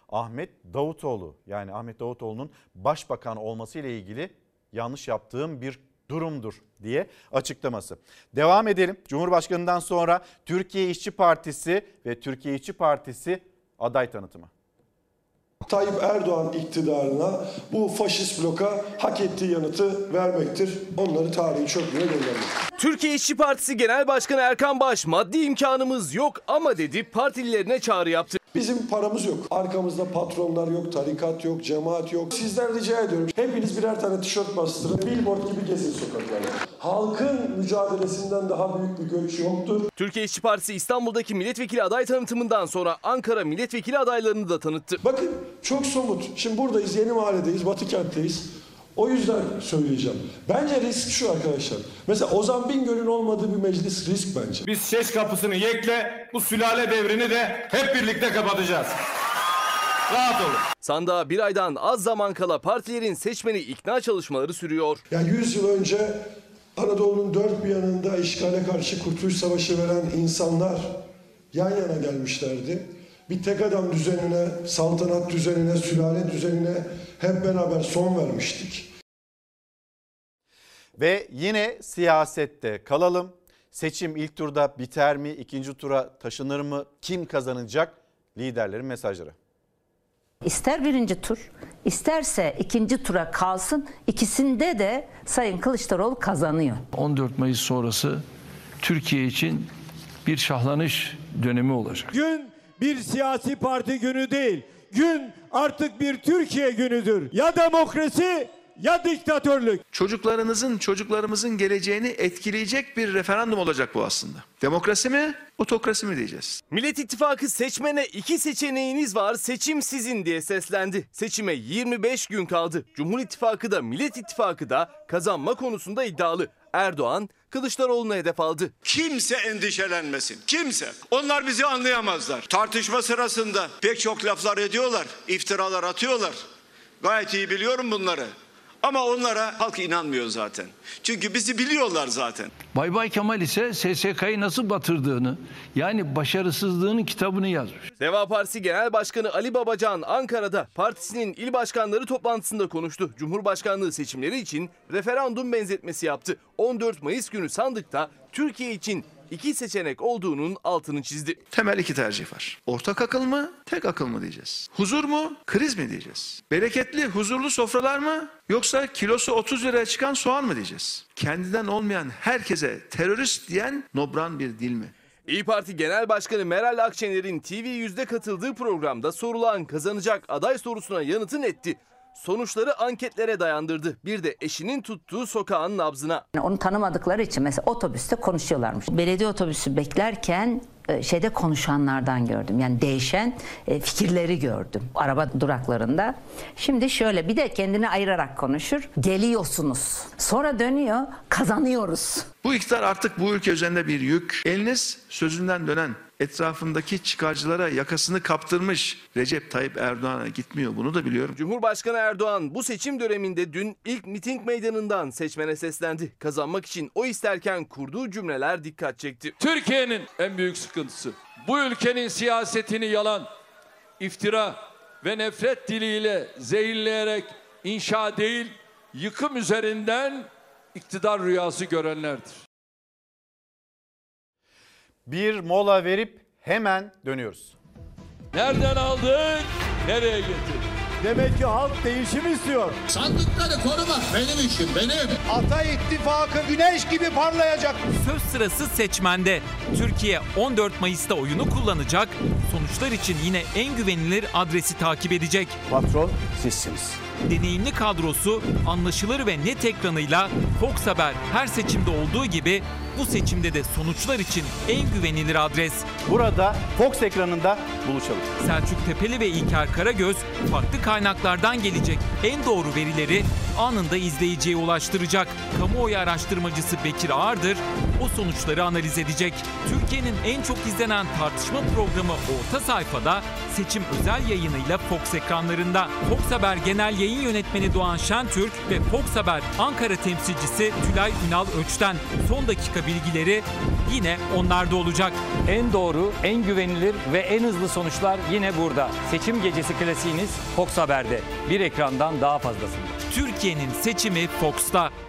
Ahmet Davutoğlu yani Ahmet Davutoğlu'nun başbakan olması ile ilgili yanlış yaptığım bir durumdur diye açıklaması. Devam edelim. Cumhurbaşkanından sonra Türkiye İşçi Partisi ve Türkiye İşçi Partisi aday tanıtımı. Tayyip Erdoğan iktidarına bu faşist bloka hak ettiği yanıtı vermektir. Onları tarihin çöplüğe göndermek. Türkiye İşçi Partisi Genel Başkanı Erkan Baş maddi imkanımız yok ama dedi partililerine çağrı yaptı. Bizim paramız yok. Arkamızda patronlar yok, tarikat yok, cemaat yok. Sizden rica ediyorum. Hepiniz birer tane tişört bastırın. Billboard gibi gezin sokaklarda. Halkın mücadelesinden daha büyük bir göç yoktur. Türkiye İşçi Partisi İstanbul'daki milletvekili aday tanıtımından sonra Ankara milletvekili adaylarını da tanıttı. Bakın çok somut. Şimdi buradayız, Yeni Mahalledeyiz, Batı Kent'teyiz. O yüzden söyleyeceğim. Bence risk şu arkadaşlar. Mesela Ozan Bingöl'ün olmadığı bir meclis risk bence. Biz ses kapısını yekle, bu sülale devrini de hep birlikte kapatacağız. Rahat olun. Sandığa bir aydan az zaman kala partilerin seçmeni ikna çalışmaları sürüyor. Yani 100 yıl önce Anadolu'nun dört bir yanında işgale karşı Kurtuluş Savaşı veren insanlar yan yana gelmişlerdi. Bir tek adam düzenine, saltanat düzenine, sülale düzenine hep beraber son vermiştik. Ve yine siyasette kalalım. Seçim ilk turda biter mi? ikinci tura taşınır mı? Kim kazanacak? Liderlerin mesajları. İster birinci tur, isterse ikinci tura kalsın. İkisinde de Sayın Kılıçdaroğlu kazanıyor. 14 Mayıs sonrası Türkiye için bir şahlanış dönemi olacak. Gün bir siyasi parti günü değil. Gün artık bir Türkiye günüdür. Ya demokrasi ya diktatörlük. Çocuklarınızın, çocuklarımızın geleceğini etkileyecek bir referandum olacak bu aslında. Demokrasi mi, otokrasi mi diyeceğiz. Millet İttifakı seçmene iki seçeneğiniz var seçim sizin diye seslendi. Seçime 25 gün kaldı. Cumhur İttifakı da Millet İttifakı da kazanma konusunda iddialı. Erdoğan Kılıçdaroğlu'na hedef aldı. Kimse endişelenmesin. Kimse. Onlar bizi anlayamazlar. Tartışma sırasında pek çok laflar ediyorlar. iftiralar atıyorlar. Gayet iyi biliyorum bunları. Ama onlara halk inanmıyor zaten. Çünkü bizi biliyorlar zaten. Bay Bay Kemal ise SSK'yı nasıl batırdığını yani başarısızlığının kitabını yazmış. Deva Partisi Genel Başkanı Ali Babacan Ankara'da partisinin il başkanları toplantısında konuştu. Cumhurbaşkanlığı seçimleri için referandum benzetmesi yaptı. 14 Mayıs günü sandıkta Türkiye için iki seçenek olduğunun altını çizdi. Temel iki tercih var. Ortak akıl mı, tek akıl mı diyeceğiz. Huzur mu, kriz mi diyeceğiz. Bereketli, huzurlu sofralar mı, yoksa kilosu 30 liraya çıkan soğan mı diyeceğiz. Kendinden olmayan herkese terörist diyen nobran bir dil mi? İyi Parti Genel Başkanı Meral Akşener'in TV100'de katıldığı programda sorulan kazanacak aday sorusuna yanıtın etti. Sonuçları anketlere dayandırdı. Bir de eşinin tuttuğu sokağın nabzına. Onu tanımadıkları için mesela otobüste konuşuyorlarmış. Belediye otobüsü beklerken e, şeyde konuşanlardan gördüm. Yani değişen e, fikirleri gördüm araba duraklarında. Şimdi şöyle bir de kendini ayırarak konuşur. Geliyorsunuz. Sonra dönüyor. Kazanıyoruz. Bu iktidar artık bu ülke üzerinde bir yük. Eliniz sözünden dönen, etrafındaki çıkarcılara yakasını kaptırmış Recep Tayyip Erdoğan'a gitmiyor. Bunu da biliyorum. Cumhurbaşkanı Erdoğan bu seçim döneminde dün ilk miting meydanından seçmene seslendi. Kazanmak için o isterken kurduğu cümleler dikkat çekti. Türkiye'nin en büyük sıkıntısı bu ülkenin siyasetini yalan, iftira ve nefret diliyle zehirleyerek inşa değil, yıkım üzerinden iktidar rüyası görenlerdir. Bir mola verip hemen dönüyoruz. Nereden aldın, nereye getirdin? Demek ki halk değişim istiyor. Sandıkları korumak benim işim benim. Ata ittifakı güneş gibi parlayacak. Söz sırası seçmende. Türkiye 14 Mayıs'ta oyunu kullanacak. Sonuçlar için yine en güvenilir adresi takip edecek. Patron sizsiniz. Deneyimli kadrosu anlaşılır ve net ekranıyla Fox Haber her seçimde olduğu gibi bu seçimde de sonuçlar için en güvenilir adres. Burada Fox ekranında buluşalım. Selçuk Tepeli ve İlker Karagöz farklı kaynaklardan gelecek en doğru verileri anında izleyiciye ulaştıracak. Kamuoyu araştırmacısı Bekir Ağırdır o sonuçları analiz edecek. Türkiye'nin en çok izlenen tartışma programı Orta Sayfada seçim özel yayınıyla Fox ekranlarında. Fox Haber Genel Yayın Yönetmeni Doğan Şentürk ve Fox Haber Ankara temsilcisi Tülay Ünal Öç'ten son dakika bilgileri yine onlarda olacak. En doğru, en güvenilir ve en hızlı sonuçlar yine burada. Seçim gecesi klasiğiniz Fox Haber'de. Bir ekrandan daha fazlasında. Türkiye'nin seçimi Fox'ta.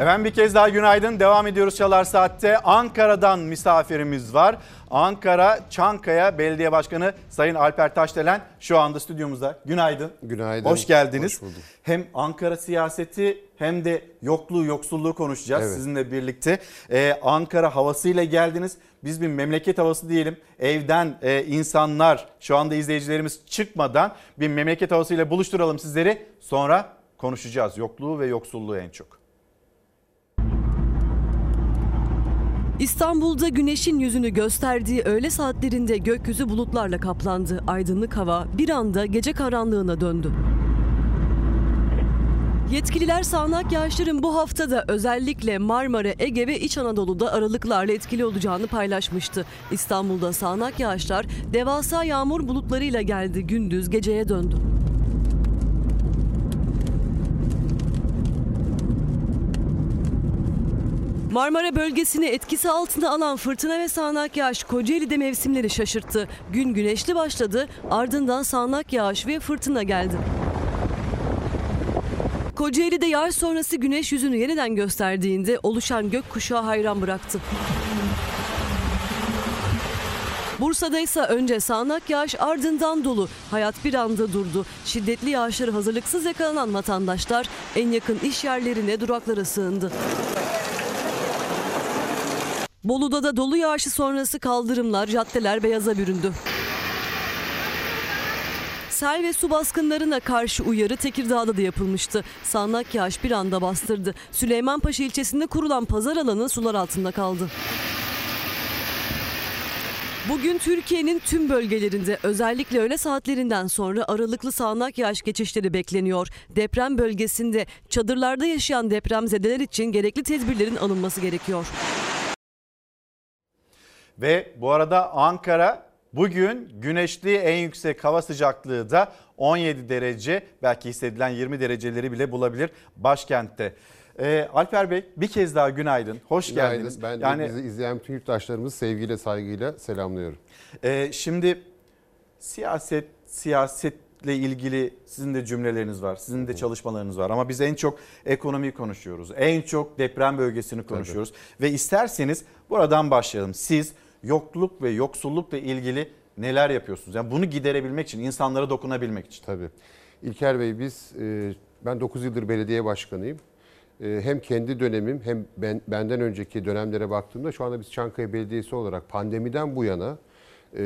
Efendim bir kez daha günaydın. Devam ediyoruz Çalar Saat'te. Ankara'dan misafirimiz var. Ankara Çankaya Belediye Başkanı Sayın Alper Taşdelen şu anda stüdyomuzda. Günaydın. Günaydın. Hoş geldiniz. Hoş bulduk. hem Ankara siyaseti hem de yokluğu, yoksulluğu konuşacağız Evet. sizinle birlikte. Ee, Ankara havasıyla geldiniz. Biz bir memleket havası diyelim. Evden e, insanlar, şu anda izleyicilerimiz çıkmadan bir memleket havasıyla buluşturalım sizleri. Sonra konuşacağız yokluğu ve yoksulluğu en çok. İstanbul'da güneşin yüzünü gösterdiği öğle saatlerinde gökyüzü bulutlarla kaplandı. Aydınlık hava bir anda gece karanlığına döndü. Yetkililer sağanak yağışların bu haftada özellikle Marmara, Ege ve İç Anadolu'da aralıklarla etkili olacağını paylaşmıştı. İstanbul'da sağanak yağışlar devasa yağmur bulutlarıyla geldi. Gündüz geceye döndü. Marmara bölgesini etkisi altına alan fırtına ve sağanak yağış Kocaeli'de mevsimleri şaşırttı. Gün güneşli başladı, ardından sağanak yağış ve fırtına geldi. Kocaeli'de yağış sonrası güneş yüzünü yeniden gösterdiğinde oluşan gökkuşağı hayran bıraktı. Bursa'da ise önce sağanak yağış ardından dolu. Hayat bir anda durdu. Şiddetli yağışları hazırlıksız yakalanan vatandaşlar en yakın iş yerlerine duraklara sığındı. Bolu'da da dolu yağışı sonrası kaldırımlar, caddeler beyaza büründü. Sel ve su baskınlarına karşı uyarı Tekirdağ'da da yapılmıştı. Sağanak yağış bir anda bastırdı. Süleymanpaşa ilçesinde kurulan pazar alanı sular altında kaldı. Bugün Türkiye'nin tüm bölgelerinde özellikle öğle saatlerinden sonra aralıklı sağanak yağış geçişleri bekleniyor. Deprem bölgesinde çadırlarda yaşayan depremzedeler için gerekli tedbirlerin alınması gerekiyor. Ve bu arada Ankara bugün güneşli en yüksek hava sıcaklığı da 17 derece belki hissedilen 20 dereceleri bile bulabilir başkentte. Ee, Alper Bey bir kez daha günaydın. Hoş Günaydın. geldiniz. Ben de yani bizi izleyen bütün yurttaşlarımızı sevgiyle, saygıyla selamlıyorum. e, şimdi siyaset siyasetle ilgili sizin de cümleleriniz var. Sizin de çalışmalarınız var ama biz en çok ekonomiyi konuşuyoruz. En çok deprem bölgesini konuşuyoruz ve isterseniz buradan başlayalım. Siz yokluk ve yoksullukla ilgili neler yapıyorsunuz? Yani bunu giderebilmek için, insanlara dokunabilmek için. Tabii. İlker Bey biz, e, ben 9 yıldır belediye başkanıyım. E, Hem kendi dönemim hem ben, benden önceki dönemlere baktığımda şu anda biz Çankaya Belediyesi olarak pandemiden bu yana e,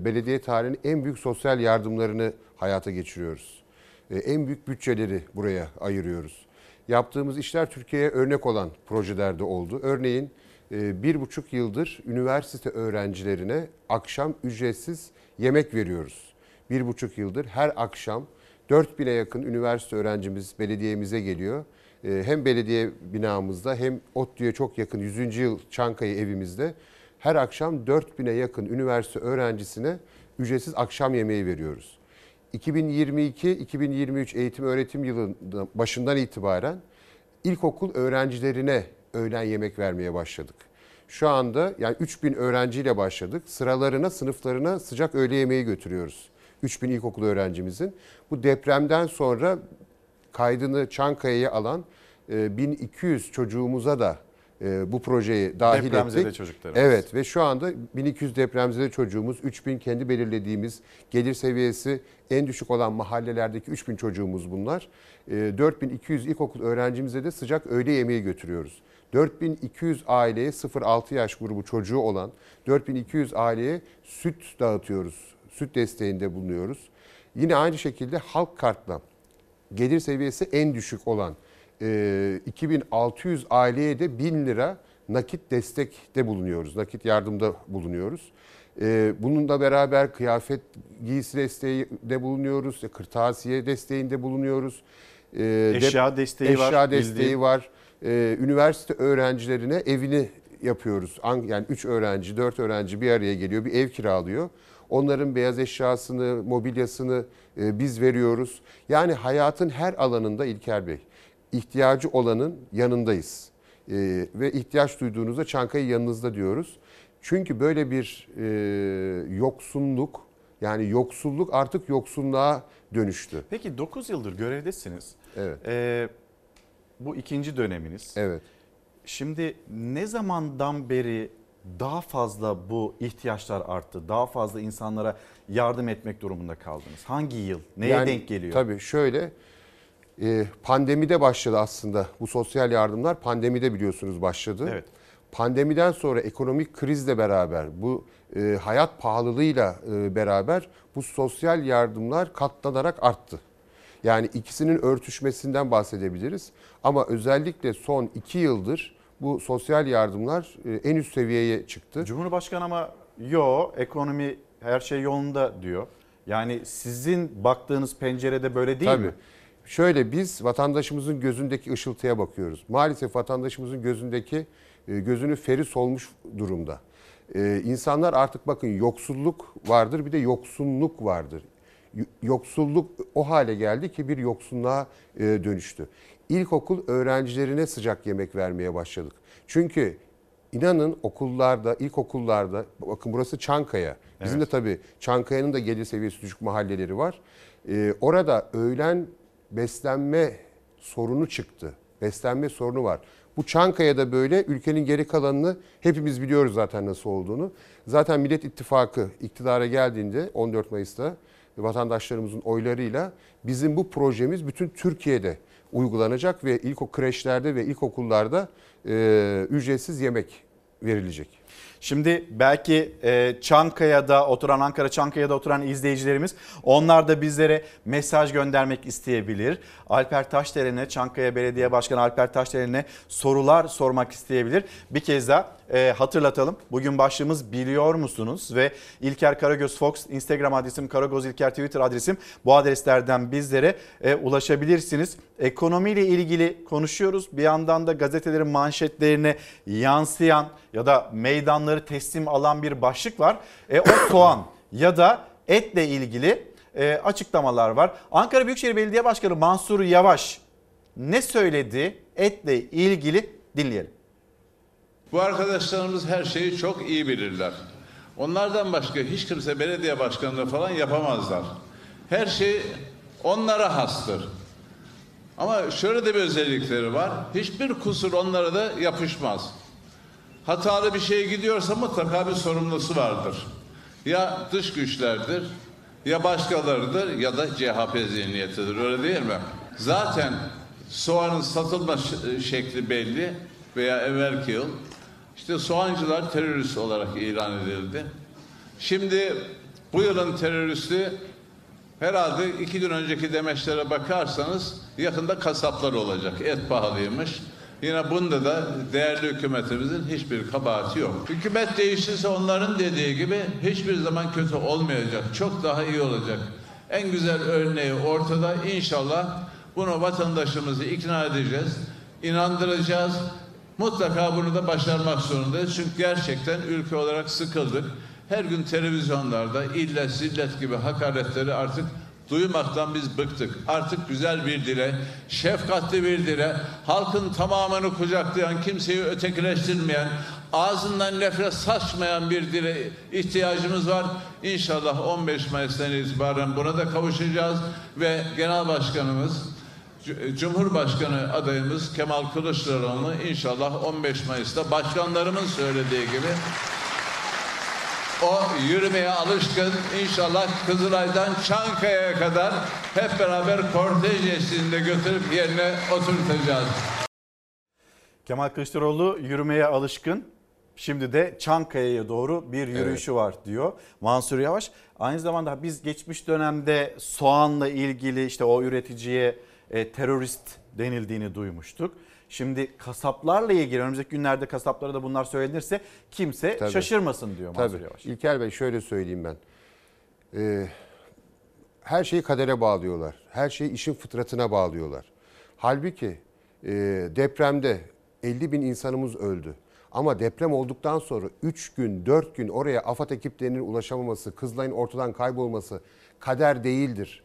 belediye tarihinin en büyük sosyal yardımlarını hayata geçiriyoruz. En büyük bütçeleri buraya ayırıyoruz. Yaptığımız işler Türkiye'ye örnek olan projelerde oldu. Örneğin bir buçuk yıldır üniversite öğrencilerine akşam ücretsiz yemek veriyoruz. Bir buçuk yıldır her akşam 4000'e yakın üniversite öğrencimiz belediyemize geliyor. E, Hem belediye binamızda hem ODTÜ'ye çok yakın 100. yıl Çankaya evimizde her akşam 4000'e yakın üniversite öğrencisine ücretsiz akşam yemeği veriyoruz. 2022-2023 eğitim öğretim yılının başından itibaren ilkokul öğrencilerine öğlen yemek vermeye başladık. Şu anda yani 3000 öğrenciyle başladık. Sıralarına, sınıflarına sıcak öğle yemeği götürüyoruz. 3000 ilkokul öğrencimizin. Bu depremden sonra kaydını Çankaya'ya alan e, 1200 çocuğumuza da e, bu projeyi dahil Depremzede ettik. çocuklarımız. Evet ve şu anda 1200 depremzede çocuğumuz, 3000 kendi belirlediğimiz gelir seviyesi en düşük olan mahallelerdeki 3000 çocuğumuz bunlar. E, 4200 ilkokul öğrencimize de sıcak öğle yemeği götürüyoruz. 4200 aileye 0-6 yaş grubu çocuğu olan 4200 aileye süt dağıtıyoruz. Süt desteğinde bulunuyoruz. Yine aynı şekilde halk kartla gelir seviyesi en düşük olan e, 2600 aileye de 1000 lira nakit destekte bulunuyoruz. Nakit yardımda bulunuyoruz. E, bununla beraber kıyafet giysi desteği de bulunuyoruz. e, Kırtasiye desteğinde bulunuyoruz. E, Eşya desteği var, Eşya desteği bildiğim. var. E, üniversite öğrencilerine evini yapıyoruz. An- Yani 3 öğrenci, 4 öğrenci bir araya geliyor, bir ev kiralıyor. Onların beyaz eşyasını, mobilyasını e, biz veriyoruz. Yani hayatın her alanında İlker Bey, ihtiyacı olanın yanındayız. E, ve ihtiyaç duyduğunuzda Çankaya yanınızda diyoruz. Çünkü böyle bir e, yoksunluk, yani yoksulluk artık yoksunluğa dönüştü. Peki 9 yıldır görevdesiniz. Evet. Ee, bu ikinci döneminiz. Evet. Şimdi ne zamandan beri daha fazla bu ihtiyaçlar arttı? Daha fazla insanlara yardım etmek durumunda kaldınız? Hangi yıl? Neye Yani denk geliyor? Tabii şöyle e, pandemide başladı aslında bu sosyal yardımlar pandemide biliyorsunuz başladı. Evet. Pandemiden sonra ekonomik krizle beraber bu e, hayat pahalılığıyla e, beraber bu sosyal yardımlar katlanarak arttı. Yani ikisinin örtüşmesinden bahsedebiliriz. Ama özellikle son iki yıldır bu sosyal yardımlar e, en üst seviyeye çıktı. Cumhurbaşkanı ama yo ekonomi her şey yolunda diyor. Yani sizin baktığınız pencerede böyle değil Tabii. mi? Şöyle biz vatandaşımızın gözündeki ışıltıya bakıyoruz. Maalesef vatandaşımızın gözündeki e, gözünü feri solmuş durumda. E, İnsanlar artık bakın yoksulluk vardır bir de yoksunluk vardır. Yoksulluk o hale geldi ki bir yoksunluğa e, dönüştü. İlkokul öğrencilerine sıcak yemek vermeye başladık. Çünkü inanın okullarda, ilkokullarda, bakın burası Çankaya. Bizim Evet. de tabii Çankaya'nın da gelir seviyesi düşük mahalleleri var. Ee, orada öğlen beslenme sorunu çıktı. Beslenme sorunu var. Bu Çankaya'da böyle ülkenin geri kalanını hepimiz biliyoruz zaten nasıl olduğunu. Zaten Millet İttifakı iktidara geldiğinde 14 Mayıs'ta vatandaşlarımızın oylarıyla bizim bu projemiz bütün Türkiye'de uygulanacak ve ilk kreşlerde ve ilkokullarda e, ücretsiz yemek verilecek. Şimdi belki e, Çankaya'da oturan Ankara Çankaya'da oturan izleyicilerimiz onlar da bizlere mesaj göndermek isteyebilir. Alper Taşderen'e Çankaya Belediye Başkanı Alper Taşderen'e sorular sormak isteyebilir. Bir kez daha e, hatırlatalım. Bugün başlığımız biliyor musunuz? Ve İlker Karagöz Fox Instagram adresim Karagöz İlker Twitter adresim bu adreslerden bizlere e, ulaşabilirsiniz. Ekonomiyle ilgili konuşuyoruz. Bir yandan da gazetelerin manşetlerine yansıyan ya da meydanları teslim alan bir başlık var. E, o soğan ya da etle ilgili e, açıklamalar var. Ankara Büyükşehir Belediye Başkanı Mansur Yavaş ne söyledi etle ilgili dinleyelim. Bu arkadaşlarımız her şeyi çok iyi bilirler. Onlardan başka hiç kimse belediye başkanlığı falan yapamazlar. Her şey onlara hastır. Ama şöyle de bir özellikleri var. Hiçbir kusur onlara da yapışmaz. Hatalı bir şey gidiyorsa mutlaka bir sorumlusu vardır. Ya dış güçlerdir, ya başkalarıdır ya da CHP zihniyetidir öyle değil mi? Zaten soğanın satılma şekli belli veya evvelki yıl işte soğancılar terörist olarak ilan edildi. Şimdi bu yılın teröristi herhalde iki gün önceki demeçlere bakarsanız yakında kasaplar olacak. Et pahalıymış. Yine bunda da değerli hükümetimizin hiçbir kabahati yok. Hükümet değişirse onların dediği gibi hiçbir zaman kötü olmayacak. Çok daha iyi olacak. En güzel örneği ortada. İnşallah bunu vatandaşımızı ikna edeceğiz, inandıracağız. Mutlaka bunu da başarmak zorundayız. Çünkü gerçekten ülke olarak sıkıldık. Her gün televizyonlarda illet zillet gibi hakaretleri artık duymaktan biz bıktık. Artık güzel bir dile, şefkatli bir dile, halkın tamamını kucaklayan, kimseyi ötekileştirmeyen, ağzından nefret saçmayan bir dile ihtiyacımız var. İnşallah 15 Mayıs'tan itibaren buna da kavuşacağız ve Genel Başkanımız Cumhurbaşkanı adayımız Kemal Kılıçdaroğlu inşallah 15 Mayıs'ta başkanlarımın söylediği gibi o yürümeye alışkın inşallah Kızılay'dan Çankaya'ya kadar hep beraber kortej eşliğinde götürüp yerine oturtacağız. Kemal Kılıçdaroğlu yürümeye alışkın. Şimdi de Çankaya'ya doğru bir yürüyüşü evet. var diyor Mansur Yavaş. Aynı zamanda biz geçmiş dönemde soğanla ilgili işte o üreticiye e, terörist denildiğini duymuştuk. Şimdi kasaplarla ilgili önümüzdeki günlerde kasaplara da bunlar söylenirse kimse Tabii. şaşırmasın diyor Mansur Tabii. Yavaş. İlker Bey şöyle söyleyeyim ben. Ee, her şeyi kadere bağlıyorlar. Her şeyi işin fıtratına bağlıyorlar. Halbuki e, depremde 50 bin insanımız öldü. Ama deprem olduktan sonra 3 gün 4 gün oraya AFAD ekiplerinin ulaşamaması, Kızılay'ın ortadan kaybolması kader değildir.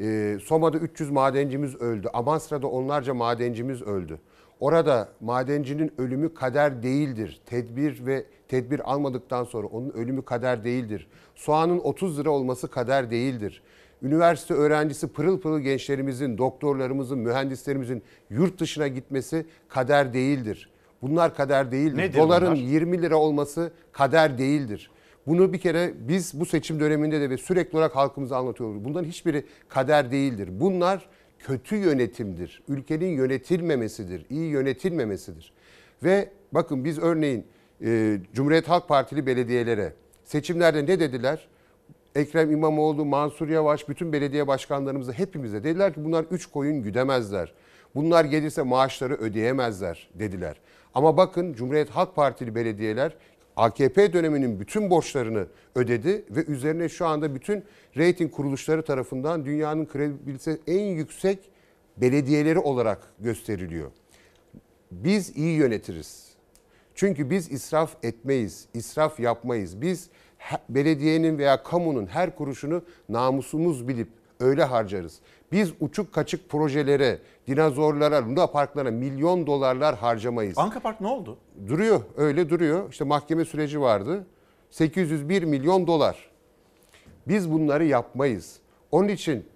Ee, Soma'da 300 madencimiz öldü. Amansra'da onlarca madencimiz öldü. Orada madencinin ölümü kader değildir. Tedbir ve tedbir almadıktan sonra onun ölümü kader değildir. Soğanın 30 lira olması kader değildir. Üniversite öğrencisi pırıl pırıl gençlerimizin, doktorlarımızın, mühendislerimizin yurt dışına gitmesi kader değildir. Bunlar kader değildir. Nedir Doların bunlar? 20 lira olması kader değildir. Bunu bir kere biz bu seçim döneminde de ve sürekli olarak halkımıza anlatıyoruz. Bunların hiçbiri kader değildir. Bunlar kötü yönetimdir. Ülkenin yönetilmemesidir, iyi yönetilmemesidir. Ve bakın biz örneğin e, Cumhuriyet Halk Partili belediyelere seçimlerde ne dediler? Ekrem İmamoğlu, Mansur Yavaş, bütün belediye başkanlarımıza hepimize dediler ki bunlar üç koyun güdemezler. Bunlar gelirse maaşları ödeyemezler dediler. Ama bakın Cumhuriyet Halk Partili belediyeler AKP döneminin bütün borçlarını ödedi ve üzerine şu anda bütün reyting kuruluşları tarafından dünyanın kredibilitesi en yüksek belediyeleri olarak gösteriliyor. Biz iyi yönetiriz. Çünkü biz israf etmeyiz, israf yapmayız. Biz belediyenin veya kamunun her kuruşunu namusumuz bilip öyle harcarız. Biz uçuk kaçık projelere, dinozorlara, luna parklara milyon dolarlar harcamayız. Anka Park ne oldu? Duruyor, öyle duruyor. İşte mahkeme süreci vardı. 801 milyon dolar. Biz bunları yapmayız. Onun için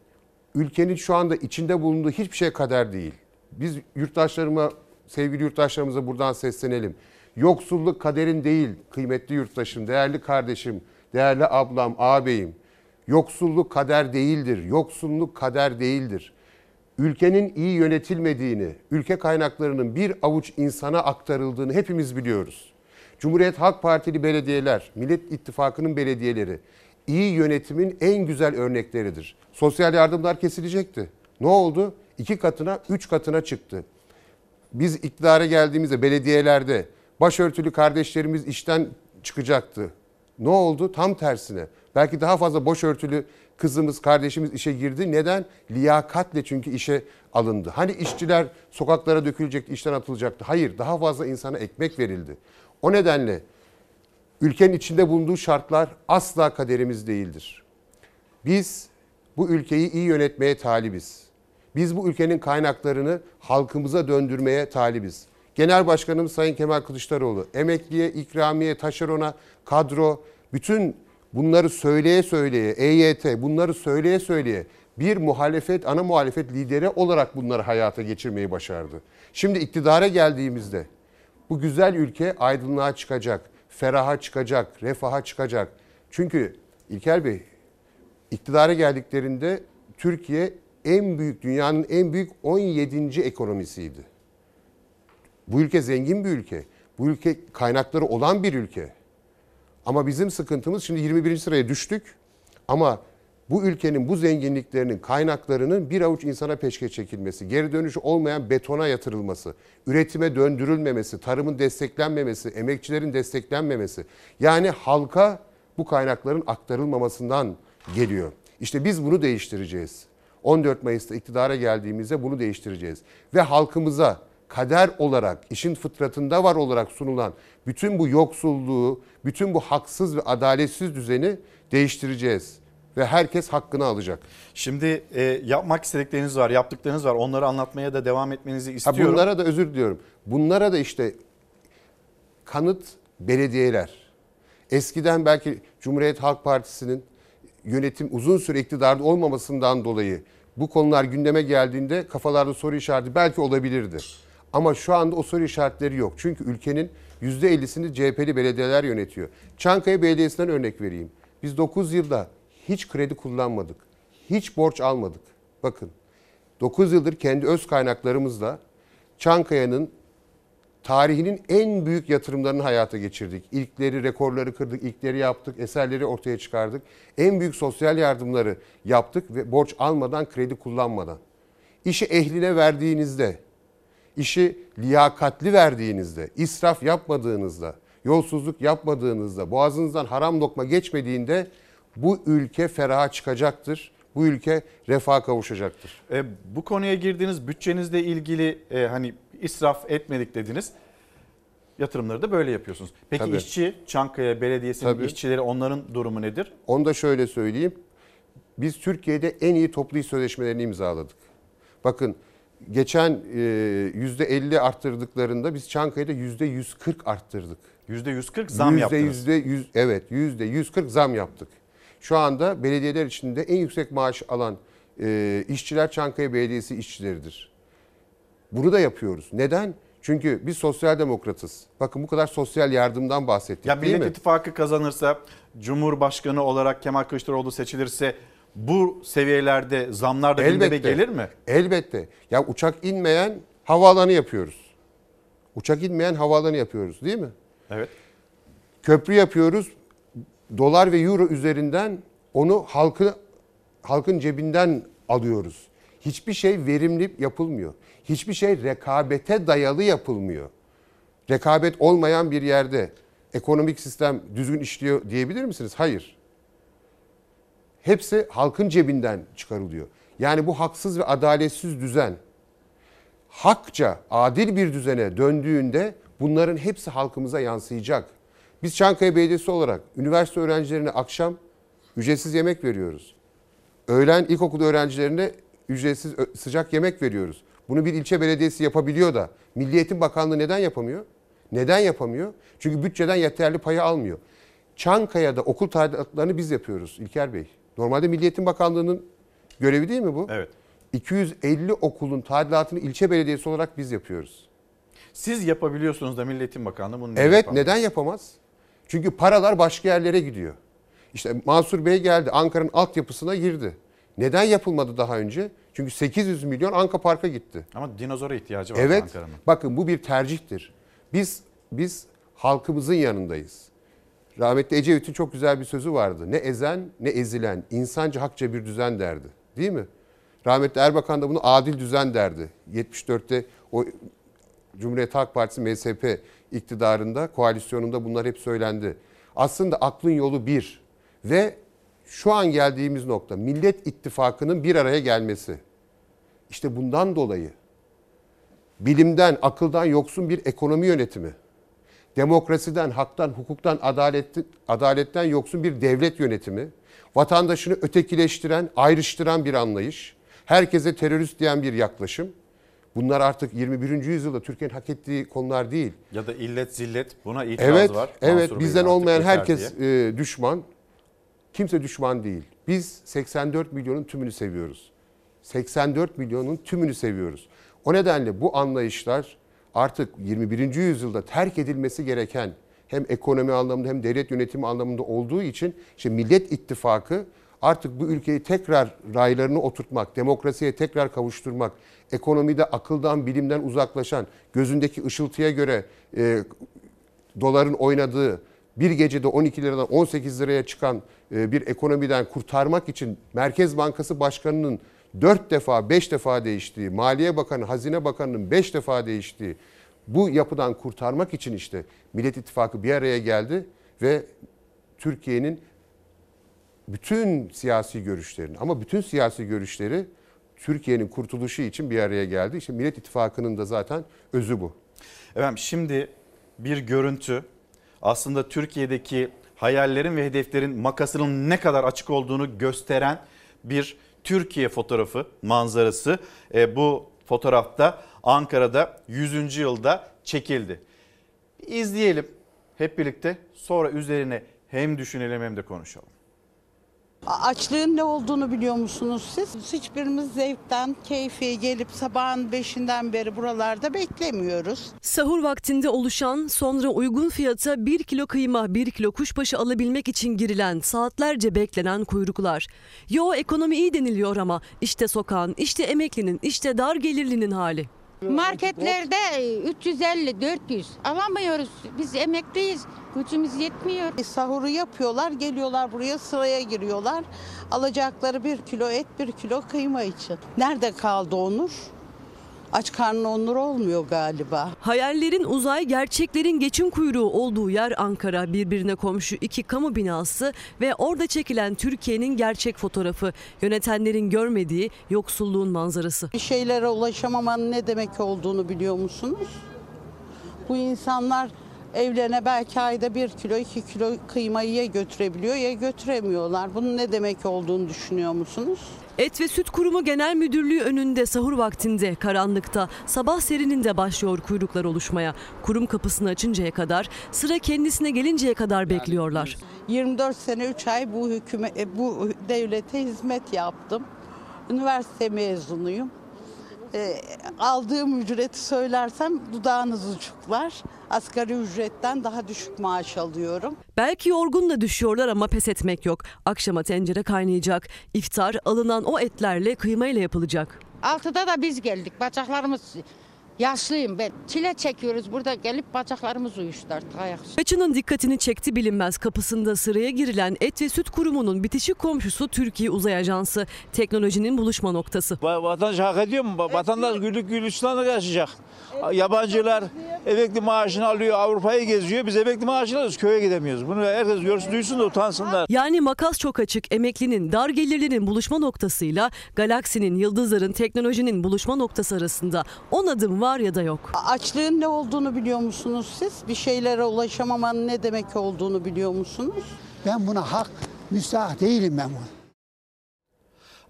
ülkenin şu anda içinde bulunduğu hiçbir şey kader değil. Biz yurttaşlarıma, sevgili yurttaşlarımıza buradan seslenelim. Yoksulluk kaderin değil kıymetli yurttaşım, değerli kardeşim, değerli ablam, ağabeyim. Yoksulluk kader değildir. Yoksulluk kader değildir. Ülkenin iyi yönetilmediğini, ülke kaynaklarının bir avuç insana aktarıldığını hepimiz biliyoruz. Cumhuriyet Halk Partili belediyeler, Millet İttifakı'nın belediyeleri iyi yönetimin en güzel örnekleridir. Sosyal yardımlar kesilecekti. Ne oldu? İki katına, üç katına çıktı. Biz iktidara geldiğimizde belediyelerde başörtülü kardeşlerimiz işten çıkacaktı. Ne oldu? Tam tersine. Belki daha fazla başörtülü kızımız, kardeşimiz işe girdi. Neden? Liyakatle çünkü işe alındı. Hani işçiler sokaklara dökülecekti, işten atılacaktı. Hayır, daha fazla insana ekmek verildi. O nedenle ülkenin içinde bulunduğu şartlar asla kaderimiz değildir. Biz bu ülkeyi iyi yönetmeye talibiz. Biz bu ülkenin kaynaklarını halkımıza döndürmeye talibiz. Genel Başkanımız Sayın Kemal Kılıçdaroğlu emekliye, ikramiye, taşerona, kadro bütün bunları söyleye söyleye, EYT bunları söyleye söyleye bir muhalefet, ana muhalefet lideri olarak bunları hayata geçirmeyi başardı. Şimdi iktidara geldiğimizde bu güzel ülke aydınlığa çıkacak, feraha çıkacak, refaha çıkacak. Çünkü İlker Bey iktidara geldiklerinde Türkiye en büyük dünyanın en büyük 17. ekonomisiydi. Bu ülke zengin bir ülke. Bu ülke kaynakları olan bir ülke. Ama bizim sıkıntımız şimdi 21. sıraya düştük. Ama bu ülkenin bu zenginliklerinin kaynaklarının bir avuç insana peşke çekilmesi, geri dönüşü olmayan betona yatırılması, üretime döndürülmemesi, tarımın desteklenmemesi, emekçilerin desteklenmemesi. Yani halka bu kaynakların aktarılmamasından geliyor. İşte biz bunu değiştireceğiz. 14 Mayıs'ta iktidara geldiğimizde bunu değiştireceğiz. Ve halkımıza kader olarak, işin fıtratında var olarak sunulan bütün bu yoksulluğu, bütün bu haksız ve adaletsiz düzeni değiştireceğiz. Ve herkes hakkını alacak. Şimdi e, yapmak istedikleriniz var, yaptıklarınız var. Onları anlatmaya da devam etmenizi Ha istiyorum. bunlara da özür diliyorum. Bunlara da işte kanıt belediyeler. Eskiden belki Cumhuriyet Halk Partisi'nin yönetim uzun süre iktidarda olmamasından dolayı bu konular gündeme geldiğinde kafalarda soru işareti belki olabilirdi. Ama şu anda o soru işaretleri yok. Çünkü ülkenin %50'sini CHP'li belediyeler yönetiyor. Çankaya Belediyesi'nden örnek vereyim. Biz 9 yılda hiç kredi kullanmadık. Hiç borç almadık. Bakın 9 yıldır kendi öz kaynaklarımızla Çankaya'nın tarihinin en büyük yatırımlarını hayata geçirdik. İlkleri, rekorları kırdık, ilkleri yaptık, eserleri ortaya çıkardık. En büyük sosyal yardımları yaptık ve borç almadan, kredi kullanmadan. İşi ehline verdiğinizde, işi liyakatli verdiğinizde, israf yapmadığınızda, yolsuzluk yapmadığınızda, boğazınızdan haram lokma geçmediğinde bu ülke feraha çıkacaktır. Bu ülke refaha kavuşacaktır. E, bu konuya girdiğiniz bütçenizle ilgili e, hani israf etmedik dediniz. Yatırımları da böyle yapıyorsunuz. Peki Tabii. işçi, Çankaya Belediyesi'nin Tabii. işçileri onların durumu nedir? Onu da şöyle söyleyeyim. Biz Türkiye'de en iyi toplu iş sözleşmelerini imzaladık. Bakın geçen e, %50 arttırdıklarında biz Çankaya'da %140 arttırdık. %140 zam Yüzde yaptınız. yüzde yüz, evet %140 zam yaptık. Şu anda belediyeler içinde en yüksek maaş alan e, işçiler Çankaya Belediyesi işçileridir. Bunu da yapıyoruz. Neden? Çünkü biz sosyal demokratız. Bakın bu kadar sosyal yardımdan bahsettik Ya değil Millet mi? İttifakı kazanırsa, Cumhurbaşkanı olarak Kemal Kılıçdaroğlu seçilirse bu seviyelerde zamlar da gündeme gelir mi? Elbette. Ya uçak inmeyen havaalanı yapıyoruz. Uçak inmeyen havaalanı yapıyoruz değil mi? Evet. Köprü yapıyoruz. Dolar ve euro üzerinden onu halkı halkın cebinden alıyoruz. Hiçbir şey verimli yapılmıyor. Hiçbir şey rekabete dayalı yapılmıyor. Rekabet olmayan bir yerde ekonomik sistem düzgün işliyor diyebilir misiniz? Hayır. Hepsi halkın cebinden çıkarılıyor. Yani bu haksız ve adaletsiz düzen hakça adil bir düzene döndüğünde bunların hepsi halkımıza yansıyacak. Biz Çankaya Belediyesi olarak üniversite öğrencilerine akşam ücretsiz yemek veriyoruz. Öğlen ilkokul öğrencilerine ücretsiz sıcak yemek veriyoruz. Bunu bir ilçe belediyesi yapabiliyor da Milli Eğitim Bakanlığı neden yapamıyor? Neden yapamıyor? Çünkü bütçeden yeterli payı almıyor. Çankaya'da okul tadilatlarını biz yapıyoruz İlker Bey. Normalde Milli Eğitim Bakanlığı'nın görevi değil mi bu? Evet. 250 okulun tadilatını ilçe belediyesi olarak biz yapıyoruz. Siz yapabiliyorsunuz da Millet Eğitim Bakanlığı bunu Evet yapamıyor? neden yapamaz? Çünkü paralar başka yerlere gidiyor. İşte Mansur Bey geldi Ankara'nın altyapısına girdi. Neden yapılmadı daha önce? Çünkü 800 milyon Anka Park'a gitti. Ama dinozora ihtiyacı var Evet. Ankara'nın. Bakın bu bir tercihtir. Biz biz halkımızın yanındayız. Rahmetli Ecevit'in çok güzel bir sözü vardı. Ne ezen ne ezilen insanca hakça bir düzen derdi. Değil mi? Rahmetli Erbakan da bunu adil düzen derdi. 74'te o Cumhuriyet Halk Partisi MSP iktidarında, koalisyonunda bunlar hep söylendi. Aslında aklın yolu bir ve şu an geldiğimiz nokta Millet İttifakı'nın bir araya gelmesi. İşte bundan dolayı bilimden, akıldan yoksun bir ekonomi yönetimi, demokrasiden, haktan, hukuktan, adaletten, adaletten yoksun bir devlet yönetimi, vatandaşını ötekileştiren, ayrıştıran bir anlayış, herkese terörist diyen bir yaklaşım. Bunlar artık 21. yüzyılda Türkiye'nin hak ettiği konular değil. Ya da illet zillet buna itiraz Evet, var. evet Mansur bizden olmayan herkes diye. e, düşman. Kimse düşman değil. Biz 84 milyonun tümünü seviyoruz. 84 milyonun tümünü seviyoruz. O nedenle bu anlayışlar artık 21. yüzyılda terk edilmesi gereken hem ekonomi anlamında hem devlet yönetimi anlamında olduğu için işte Millet İttifakı artık bu ülkeyi tekrar raylarını oturtmak, demokrasiye tekrar kavuşturmak, ekonomide akıldan, bilimden uzaklaşan, gözündeki ışıltıya göre e, doların oynadığı, bir gecede 12 liradan 18 liraya çıkan e, bir ekonomiden kurtarmak için Merkez Bankası Başkanı'nın 4 defa 5 defa değiştiği, Maliye Bakanı, Hazine Bakanı'nın 5 defa değiştiği bu yapıdan kurtarmak için işte Millet İttifakı bir araya geldi ve Türkiye'nin bütün siyasi görüşlerin ama bütün siyasi görüşleri Türkiye'nin kurtuluşu için bir araya geldi. İşte Millet İttifakı'nın da zaten özü bu. Efendim şimdi bir görüntü aslında Türkiye'deki hayallerin ve hedeflerin makasının ne kadar açık olduğunu gösteren bir Türkiye fotoğrafı manzarası. E, bu fotoğrafta Ankara'da 100. yılda çekildi. İzleyelim hep birlikte sonra üzerine hem düşünelim hem de konuşalım. Açlığın ne olduğunu biliyor musunuz siz? Hiçbirimiz zevkten, keyfi gelip sabahın beşinden beri buralarda beklemiyoruz. Sahur vaktinde oluşan sonra uygun fiyata 1 kilo kıyma 1 kilo kuşbaşı alabilmek için girilen saatlerce beklenen kuyruklar. Yo ekonomi iyi deniliyor ama işte sokağın işte emeklinin işte dar gelirlinin hali. Marketlerde 350-400 alamıyoruz. Biz emekliyiz. Gücümüz yetmiyor. Sahuru yapıyorlar, geliyorlar buraya sıraya giriyorlar. Alacakları bir kilo et, bir kilo kıyma için. Nerede kaldı Onur? Aç karnına onur olmuyor galiba. Hayallerin uzay, gerçeklerin geçim kuyruğu olduğu yer Ankara. Birbirine komşu iki kamu binası ve orada çekilen Türkiye'nin gerçek fotoğrafı. Yönetenlerin görmediği yoksulluğun manzarası. Bir şeylere ulaşamamanın ne demek olduğunu biliyor musunuz? Bu insanlar evlerine belki ayda bir kilo, iki kilo kıymayı ya götürebiliyor ya götüremiyorlar. Bunun ne demek olduğunu düşünüyor musunuz? Et ve Süt Kurumu Genel Müdürlüğü önünde sahur vaktinde karanlıkta sabah serininde başlıyor kuyruklar oluşmaya. Kurum kapısını açıncaya kadar sıra kendisine gelinceye kadar bekliyorlar. 24 sene 3 ay bu hükümet bu devlete hizmet yaptım. Üniversite mezunuyum. E, aldığım ücreti söylersem dudağınız uçuklar. Asgari ücretten daha düşük maaş alıyorum. Belki yorgun da düşüyorlar ama pes etmek yok. Akşama tencere kaynayacak. İftar alınan o etlerle kıymayla yapılacak. Altıda da biz geldik. Bacaklarımız yaşlıyım ben. Çile çekiyoruz burada gelip bacaklarımız uyuştu artık ayak. Kaçının dikkatini çekti bilinmez kapısında sıraya girilen Et ve Süt Kurumu'nun bitişik komşusu Türkiye Uzay Ajansı. Teknolojinin buluşma noktası. Vatandaş hak ediyor mu? Vatandaş güllük gülistanlık yaşayacak. Yabancılar emekli maaşını alıyor, Avrupa'yı geziyor. Biz emekli maaşını alıyoruz, köye gidemiyoruz. Bunu herkes görsün, duysun da utansınlar. Yani makas çok açık. Emeklinin, dar gelirlinin buluşma noktasıyla galaksinin, yıldızların, teknolojinin buluşma noktası arasında 10 adım var ya da yok. Açlığın ne olduğunu biliyor musunuz siz? Bir şeylere ulaşamamanın ne demek olduğunu biliyor musunuz? Ben buna hak müstahak değilim ben buna.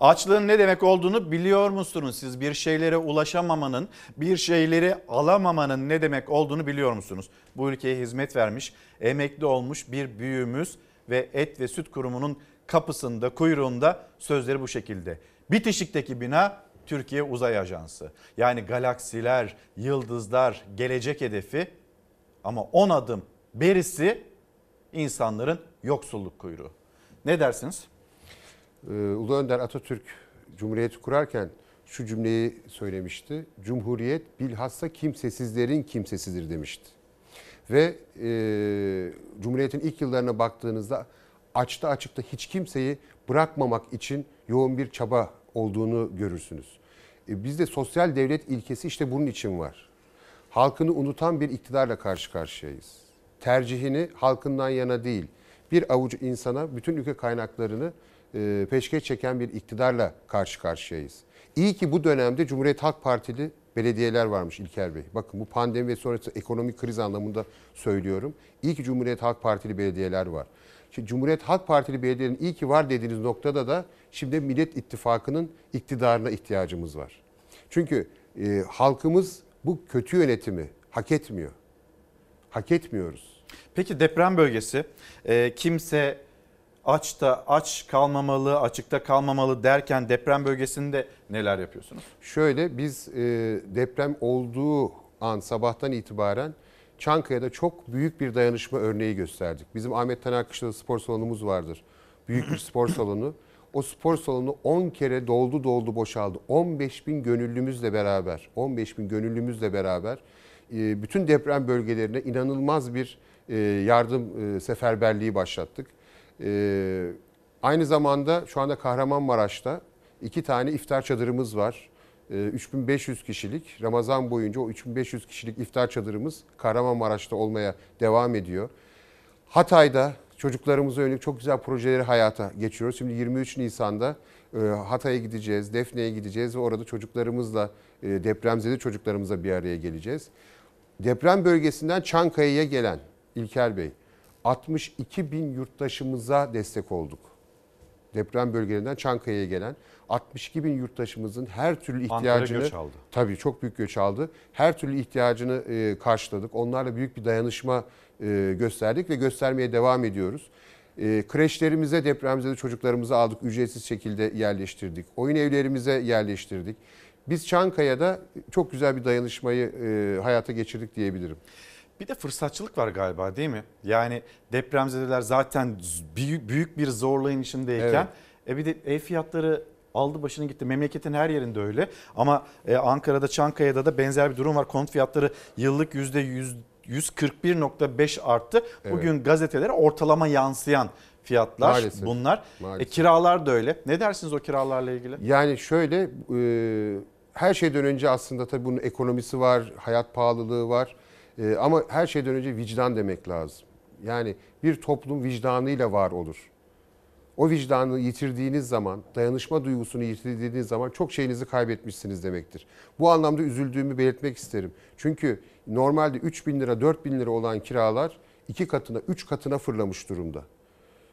Açlığın ne demek olduğunu biliyor musunuz? Siz bir şeylere ulaşamamanın, bir şeyleri alamamanın ne demek olduğunu biliyor musunuz? Bu ülkeye hizmet vermiş, emekli olmuş bir büyüğümüz ve Et ve Süt Kurumu'nun kapısında, kuyruğunda sözleri bu şekilde. Bitişikteki bina Türkiye Uzay Ajansı. Yani galaksiler, yıldızlar, gelecek hedefi ama 10 adım berisi insanların yoksulluk kuyruğu. Ne dersiniz? Ee, Ulu Önder Atatürk Cumhuriyeti kurarken şu cümleyi söylemişti. Cumhuriyet bilhassa kimsesizlerin kimsesidir demişti. Ve e, Cumhuriyet'in ilk yıllarına baktığınızda açta açıkta hiç kimseyi bırakmamak için yoğun bir çaba olduğunu görürsünüz. E, bizde sosyal devlet ilkesi işte bunun için var. Halkını unutan bir iktidarla karşı karşıyayız. Tercihini halkından yana değil, bir avuç insana bütün ülke kaynaklarını e, çeken bir iktidarla karşı karşıyayız. İyi ki bu dönemde Cumhuriyet Halk Partili belediyeler varmış İlker Bey. Bakın bu pandemi ve sonrası ekonomik kriz anlamında söylüyorum. İyi ki Cumhuriyet Halk Partili belediyeler var. Şimdi Cumhuriyet Halk Partili belediyelerin iyi ki var dediğiniz noktada da şimdi Millet İttifakı'nın iktidarına ihtiyacımız var. Çünkü e, halkımız bu kötü yönetimi hak etmiyor. Hak etmiyoruz. Peki deprem bölgesi e, kimse açta aç kalmamalı, açıkta kalmamalı derken deprem bölgesinde neler yapıyorsunuz? Şöyle biz e, deprem olduğu an sabahtan itibaren Çankaya'da çok büyük bir dayanışma örneği gösterdik. Bizim Ahmet Taner Kışla'da spor salonumuz vardır. Büyük bir spor salonu. O spor salonu 10 kere doldu doldu boşaldı. 15 bin gönüllümüzle beraber, 15 bin gönüllümüzle beraber e, bütün deprem bölgelerine inanılmaz bir e, yardım e, seferberliği başlattık. Aynı zamanda şu anda Kahramanmaraş'ta iki tane iftar çadırımız var. E, 3500 kişilik Ramazan boyunca o 3500 kişilik iftar çadırımız Kahramanmaraş'ta olmaya devam ediyor. Hatay'da çocuklarımıza yönelik çok güzel projeleri hayata geçiriyoruz. Şimdi 23 Nisan'da e, Hatay'a gideceğiz, Defne'ye gideceğiz ve orada çocuklarımızla, e, depremzede çocuklarımızla bir araya geleceğiz. Deprem bölgesinden Çankaya'ya gelen İlker Bey, 62 bin yurttaşımıza destek olduk. Deprem bölgelerinden Çankaya'ya gelen 62 bin yurttaşımızın her türlü ihtiyacını... Göç aldı. Tabii çok büyük göç aldı. Her türlü ihtiyacını e, karşıladık. Onlarla büyük bir dayanışma e, gösterdik ve göstermeye devam ediyoruz. E, kreşlerimize depremzede çocuklarımızı aldık, ücretsiz şekilde yerleştirdik. Oyun evlerimize yerleştirdik. Biz Çankaya'da çok güzel bir dayanışmayı e, hayata geçirdik diyebilirim. Bir de fırsatçılık var galiba değil mi? Yani depremzedeler zaten büyük, bir zorlayın içindeyken e bir de ev fiyatları aldı başını gitti. Memleketin her yerinde öyle. Ama e, Ankara'da, Çankaya'da da benzer bir durum var. Konut fiyatları yıllık %100 141.5 arttı. Bugün Evet. gazetelere ortalama yansıyan fiyatlar Maalesef. bunlar. Maalesef. E, kiralar da öyle. Ne dersiniz o kiralarla ilgili? Yani şöyle e, her şeyden önce aslında tabii bunun ekonomisi var, hayat pahalılığı var. E, ama her şeyden önce vicdan demek lazım. Yani bir toplum vicdanıyla var olur. O vicdanı yitirdiğiniz zaman, dayanışma duygusunu yitirdiğiniz zaman çok şeyinizi kaybetmişsiniz demektir. Bu anlamda üzüldüğümü belirtmek isterim. Çünkü normalde 3 bin lira, 4 bin lira olan kiralar iki katına, üç katına fırlamış durumda.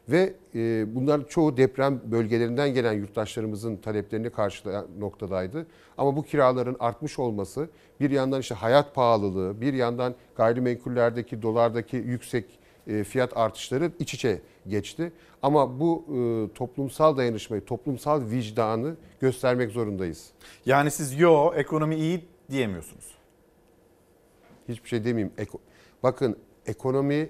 Ve e, bunların çoğu deprem bölgelerinden gelen yurttaşlarımızın taleplerini karşılayan noktadaydı. Ama bu kiraların artmış olması bir yandan işte hayat pahalılığı, bir yandan gayrimenkullerdeki, dolardaki yüksek e, fiyat artışları iç içe geçti. Ama bu e, toplumsal dayanışmayı, toplumsal vicdanı göstermek zorundayız. Yani siz yo ekonomi iyi diyemiyorsunuz. Hiçbir şey demeyeyim. Eko- Bakın ekonomi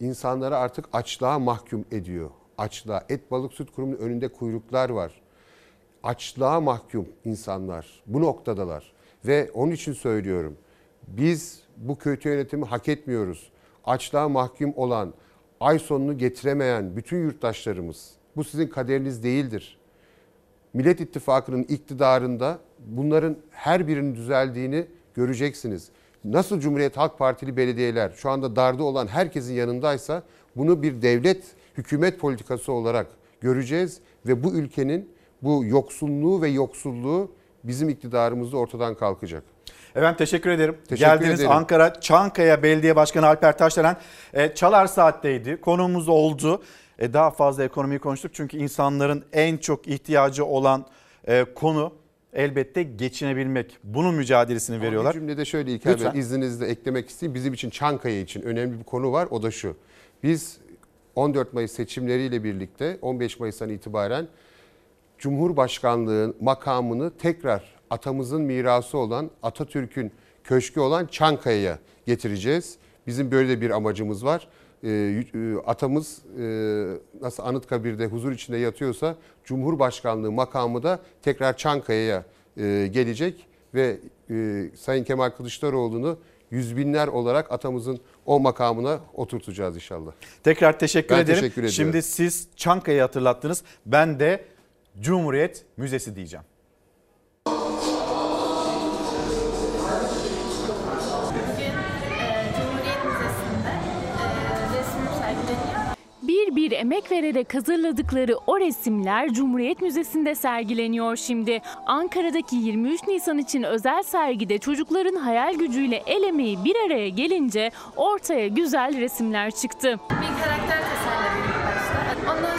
insanları artık açlığa mahkum ediyor. Açlığa. Et balık süt kurumunun önünde kuyruklar var. Açlığa mahkum insanlar. Bu noktadalar. Ve onun için söylüyorum. Biz bu kötü yönetimi hak etmiyoruz. Açlığa mahkum olan, ay sonunu getiremeyen bütün yurttaşlarımız. Bu sizin kaderiniz değildir. Millet İttifakı'nın iktidarında bunların her birinin düzeldiğini göreceksiniz. Nasıl Cumhuriyet Halk Partili belediyeler şu anda darda olan herkesin yanındaysa bunu bir devlet hükümet politikası olarak göreceğiz ve bu ülkenin bu yoksulluğu ve yoksulluğu bizim iktidarımızda ortadan kalkacak. Efendim teşekkür ederim. Teşekkür Geldiniz ederim. Ankara Çankaya Belediye Başkanı Alper Taşdelen e, Çalar Saat'teydi. Konuğumuz oldu. E, daha fazla ekonomiyi konuştuk çünkü insanların en çok ihtiyacı olan e, konu elbette geçinebilmek. Bunun mücadelesini veriyorlar. Bir cümlede şöyle İlker Lütfen. Bey izninizle eklemek isteyeyim. Bizim için Çankaya için önemli bir konu var. O da şu. Biz 14 Mayıs seçimleriyle birlikte 15 Mayıs'tan itibaren Cumhurbaşkanlığı makamını tekrar atamızın mirası olan Atatürk'ün köşkü olan Çankaya'ya getireceğiz. Bizim böyle bir amacımız var. Y- e, atamız e, nasıl Anıtkabir'de huzur içinde yatıyorsa Cumhurbaşkanlığı makamı da tekrar Çankaya'ya e, gelecek ve e, Sayın Kemal Kılıçdaroğlu'nu yüz binler olarak atamızın o makamına oturtacağız inşallah. Tekrar teşekkür Ben ederim. teşekkür ediyorum. Şimdi siz Çankaya'yı hatırlattınız. Ben de Cumhuriyet Müzesi diyeceğim. Bir emek vererek hazırladıkları o resimler Cumhuriyet Müzesi'nde sergileniyor şimdi. Ankara'daki 23 Nisan için özel sergide çocukların hayal gücüyle el emeği bir araya gelince ortaya güzel resimler çıktı. Bir karakter tasarladım ilk başta. Ondan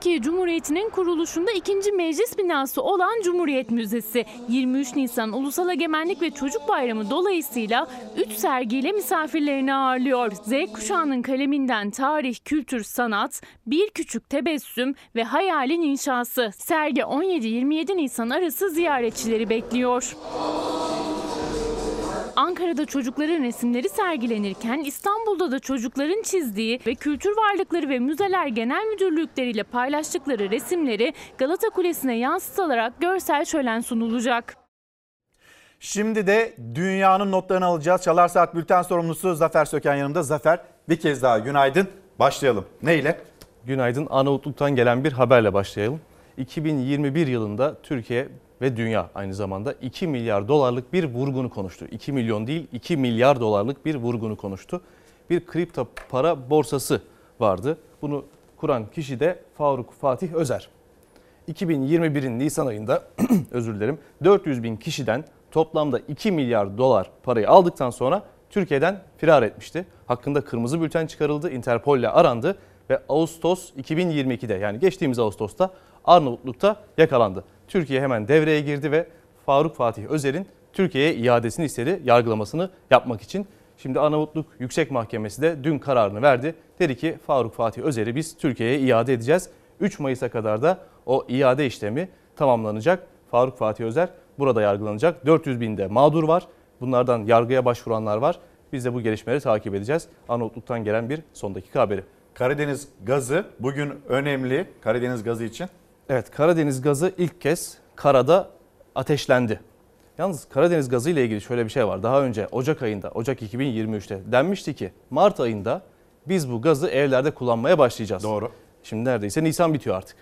Türkiye Cumhuriyeti'nin kuruluşunda ikinci meclis binası olan Cumhuriyet Müzesi 23 Nisan Ulusal Egemenlik ve Çocuk Bayramı dolayısıyla 3 sergiyle misafirlerini ağırlıyor. Z kuşağının kaleminden tarih, kültür, sanat, bir küçük tebessüm ve hayalin inşası. Sergi 17-27 Nisan arası ziyaretçileri bekliyor. Ankara'da çocukların resimleri sergilenirken İstanbul'da da çocukların çizdiği ve Kültür Varlıkları ve Müzeler Genel Müdürlükleriyle paylaştıkları resimleri Galata Kulesi'ne yansıtılarak görsel şölen sunulacak. Şimdi de dünyanın notlarını alacağız. Çalar Saat Bülten sorumlusu Zafer Söken yanımda. Zafer bir kez daha günaydın. Başlayalım. Neyle? Günaydın. Arnavutluk'tan gelen bir haberle başlayalım. 2021 yılında Türkiye ve dünya aynı zamanda 2 milyar dolarlık bir vurgunu konuştu. 2 milyon değil 2 milyar dolarlık bir vurgunu konuştu. Bir kripto para borsası vardı. Bunu kuran kişi de Faruk Fatih Özer. 2021'in Nisan ayında özür dilerim 400 bin kişiden toplamda 2 milyar dolar parayı aldıktan sonra Türkiye'den firar etmişti. Hakkında kırmızı bülten çıkarıldı, Interpol ile arandı ve Ağustos 2022'de yani geçtiğimiz Ağustos'ta Arnavutluk'ta yakalandı. Türkiye hemen devreye girdi ve Faruk Fatih Özer'in Türkiye'ye iadesini istedi, yargılamasını yapmak için. Şimdi Arnavutluk Yüksek Mahkemesi de dün kararını verdi. Dedi ki Faruk Fatih Özer'i biz Türkiye'ye iade edeceğiz. 3 Mayıs'a kadar da o iade işlemi tamamlanacak. Faruk Fatih Özer burada yargılanacak. 400 binde mağdur var. Bunlardan yargıya başvuranlar var. Biz de bu gelişmeleri takip edeceğiz. Arnavutluk'tan gelen bir son dakika haberi. Karadeniz gazı bugün önemli Karadeniz gazı için. Evet Karadeniz gazı ilk kez karada ateşlendi. Yalnız Karadeniz gazı ile ilgili şöyle bir şey var. Daha önce Ocak ayında, Ocak 2023'te denmişti ki Mart ayında biz bu gazı evlerde kullanmaya başlayacağız. Doğru. Şimdi neredeyse Nisan bitiyor artık.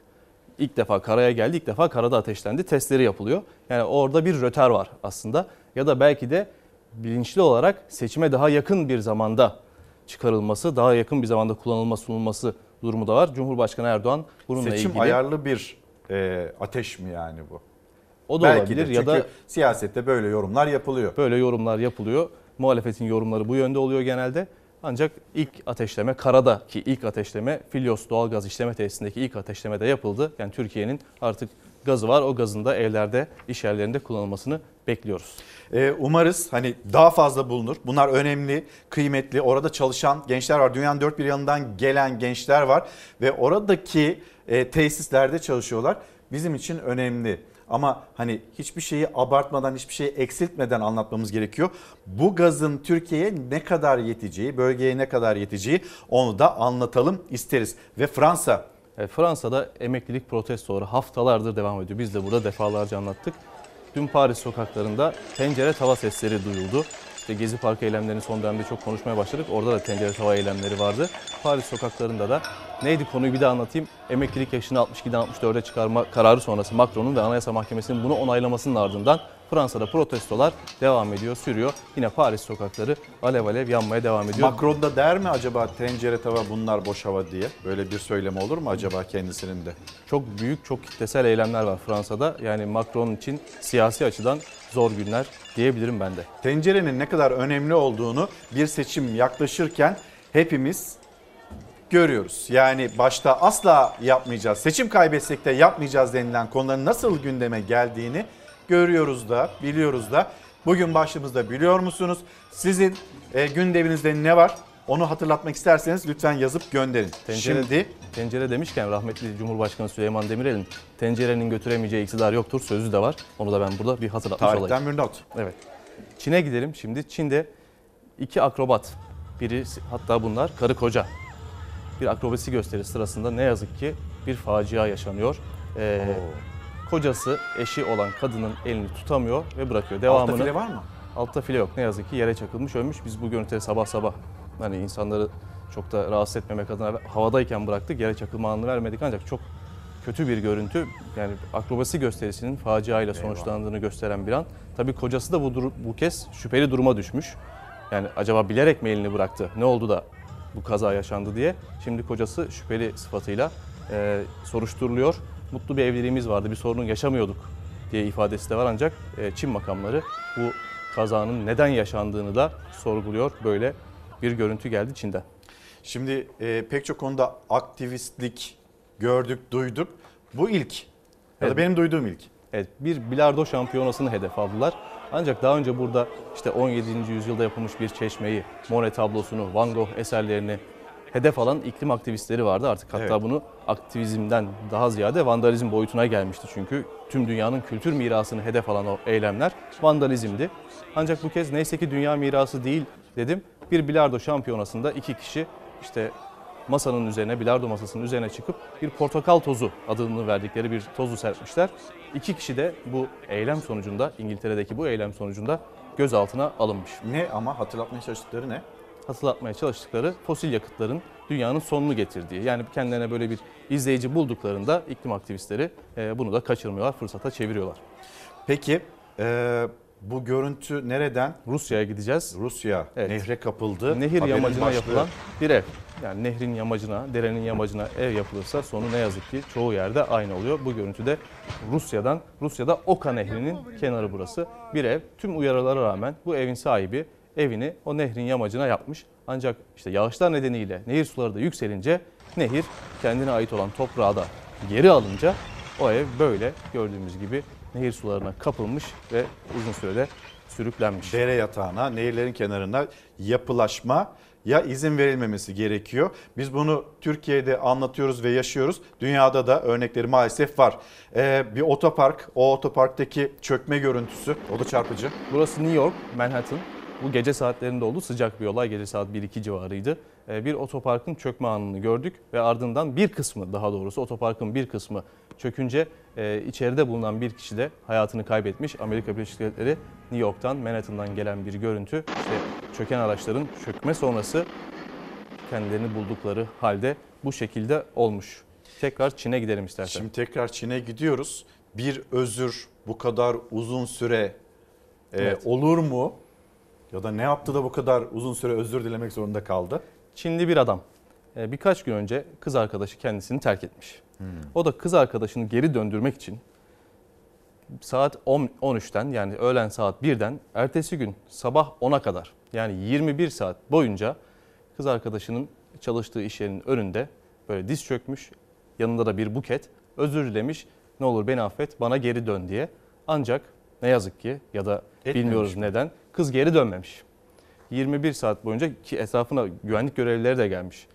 İlk defa karaya geldi, ilk defa karada ateşlendi. Testleri yapılıyor. Yani orada bir röter var aslında. Ya da belki de bilinçli olarak seçime daha yakın bir zamanda çıkarılması, daha yakın bir zamanda kullanılması, sunulması durumu da var. Cumhurbaşkanı Erdoğan bununla Seçim ilgili... ayarlı bir e, ateş mi yani bu? O da Belki olabilir de. ya da siyasette böyle yorumlar yapılıyor. Böyle yorumlar yapılıyor. Muhalefetin yorumları bu yönde oluyor genelde. Ancak ilk ateşleme karadaki ilk ateşleme Filyos doğalgaz işleme tesisindeki ilk ateşleme de yapıldı. Yani Türkiye'nin artık gazı var. O gazın da evlerde, iş yerlerinde kullanılmasını bekliyoruz. Ee, umarız hani daha fazla bulunur. Bunlar önemli, kıymetli. Orada çalışan gençler var. Dünyanın dört bir yanından gelen gençler var. Ve oradaki e, tesislerde çalışıyorlar. Bizim için önemli. Ama hani hiçbir şeyi abartmadan, hiçbir şeyi eksiltmeden anlatmamız gerekiyor. Bu gazın Türkiye'ye ne kadar yeteceği, bölgeye ne kadar yeteceği onu da anlatalım isteriz. Ve Fransa Fransa'da emeklilik protestoları haftalardır devam ediyor. Biz de burada defalarca anlattık. Dün Paris sokaklarında tencere tava sesleri duyuldu. İşte Gezi Parkı eylemlerini son dönemde çok konuşmaya başladık. Orada da tencere tava eylemleri vardı. Paris sokaklarında da neydi konuyu bir daha anlatayım. Emeklilik yaşını 62'den 64'e çıkarma kararı sonrası Macron'un ve Anayasa Mahkemesi'nin bunu onaylamasının ardından Fransa'da protestolar devam ediyor, sürüyor. Yine Paris sokakları alev alev yanmaya devam ediyor. Macron da der mi acaba tencere tava bunlar boş hava diye? Böyle bir söyleme olur mu acaba kendisinin de? Çok büyük, çok kitlesel eylemler var Fransa'da. Yani Macron için siyasi açıdan zor günler diyebilirim ben de. Tencerenin ne kadar önemli olduğunu bir seçim yaklaşırken hepimiz görüyoruz. Yani başta asla yapmayacağız, seçim kaybetsek de yapmayacağız denilen konuların nasıl gündeme geldiğini görüyoruz da, biliyoruz da. Bugün başlığımızda biliyor musunuz? Sizin e, gündeminizde ne var? Onu hatırlatmak isterseniz lütfen yazıp gönderin. Tencere, Şimdi tencere demişken rahmetli Cumhurbaşkanı Süleyman Demirel'in tencerenin götüremeyeceği iktidar yoktur sözü de var. Onu da ben burada bir hatırlatmış olayım. tarihten bir not. Evet. Çin'e gidelim şimdi. Çin'de iki akrobat, biri hatta bunlar karı koca. Bir akrobasi gösterisi sırasında ne yazık ki bir facia yaşanıyor. Ee, kocası, eşi olan kadının elini tutamıyor ve bırakıyor. Devamını, Altta file var mı? Altta file yok. Ne yazık ki yere çakılmış, ölmüş. Biz bu görüntüleri sabah sabah hani insanları çok da rahatsız etmemek adına havadayken bıraktık. Yere çakılma anını vermedik ancak çok kötü bir görüntü. Yani akrobasi gösterisinin faciayla sonuçlandığını gösteren bir an. Tabii kocası da bu, bu kez şüpheli duruma düşmüş. Yani acaba bilerek mi elini bıraktı? Ne oldu da bu kaza yaşandı diye. Şimdi kocası şüpheli sıfatıyla e, soruşturuluyor. Mutlu bir evliliğimiz vardı, bir sorun yaşamıyorduk diye ifadesi de var ancak e, Çin makamları bu kazanın neden yaşandığını da sorguluyor. Böyle bir görüntü geldi Çin'den. Şimdi e, pek çok konuda aktivistlik gördük, duyduk. Bu ilk. Ya da Evet. benim duyduğum ilk. Evet, bir bilardo şampiyonasını hedef aldılar. Ancak daha önce burada işte 17. yüzyılda yapılmış bir çeşmeyi, Monet tablosunu, Van Gogh eserlerini hedef alan iklim aktivistleri vardı. Artık hatta Evet. bunu aktivizmden daha ziyade vandalizm boyutuna gelmişti. Çünkü tüm dünyanın kültür mirasını hedef alan o eylemler vandalizmdi. Ancak bu kez neyse ki dünya mirası değil dedim. Bir bilardo şampiyonasında iki kişi işte masanın üzerine, bilardo masasının üzerine çıkıp bir portakal tozu adını verdikleri bir tozu serpmişler. İki kişi de bu eylem sonucunda, İngiltere'deki bu eylem sonucunda gözaltına alınmış. Ne ama hatırlatmaya çalıştıkları ne? Hatırlatmaya çalıştıkları fosil yakıtların dünyanın sonunu getirdiği. Yani kendilerine böyle bir izleyici bulduklarında iklim aktivistleri e, bunu da kaçırmıyorlar, fırsata çeviriyorlar. Peki e, bu görüntü nereden? Rusya'ya gideceğiz. Rusya Evet. nehre kapıldı. Nehir Haberin yamacına başlığı. yapılan bir ev. Yani nehrin yamacına, derenin yamacına ev yapılırsa sonu ne yazık ki çoğu yerde aynı oluyor. Bu görüntüde Rusya'dan, Rusya'da Oka Nehri'nin kenarı burası. Bir ev. Tüm uyarılara rağmen bu evin sahibi evini o nehrin yamacına yapmış. Ancak işte yağışlar nedeniyle nehir suları da yükselince nehir kendine ait olan toprağı da geri alınca o ev böyle gördüğümüz gibi nehir sularına kapılmış ve uzun sürede sürüklenmiş. Dere yatağına, nehirlerin kenarına yapılaşma ya izin verilmemesi gerekiyor. Biz bunu Türkiye'de anlatıyoruz ve yaşıyoruz. Dünyada da örnekleri maalesef var. Ee, bir otopark, o otoparktaki çökme görüntüsü, o da çarpıcı. Burası New York, Manhattan. Bu gece saatlerinde oldu. Sıcak bir olay. Gece saat 1-2 civarıydı. Ee, Bir otoparkın çökme anını gördük ve ardından bir kısmı daha doğrusu otoparkın bir kısmı çökünce e, içeride bulunan bir kişi de hayatını kaybetmiş. Amerika Birleşik Devletleri New York'tan, Manhattan'dan gelen bir görüntü. İşte çöken araçların çökme sonrası kendilerini buldukları halde bu şekilde olmuş. Tekrar Çin'e gidelim istersen. Şimdi tekrar Çin'e gidiyoruz. Bir özür bu kadar uzun süre e, Evet. olur mu? Ya da ne yaptı da bu kadar uzun süre özür dilemek zorunda kaldı? Çinli bir adam e, birkaç gün önce kız arkadaşı kendisini terk etmiş. O da kız arkadaşını geri döndürmek için saat 10 13'ten yani öğlen saat 1'den ertesi gün sabah 10'a kadar yani 21 saat boyunca kız arkadaşının çalıştığı iş yerinin önünde böyle diz çökmüş. Yanında da bir buket özür dilemiş. Ne olur beni affet bana geri dön diye. Ancak ne yazık ki ya da Etmemiş bilmiyoruz mi? neden kız geri dönmemiş. 21 saat boyunca ki etrafına güvenlik görevlileri de gelmiş.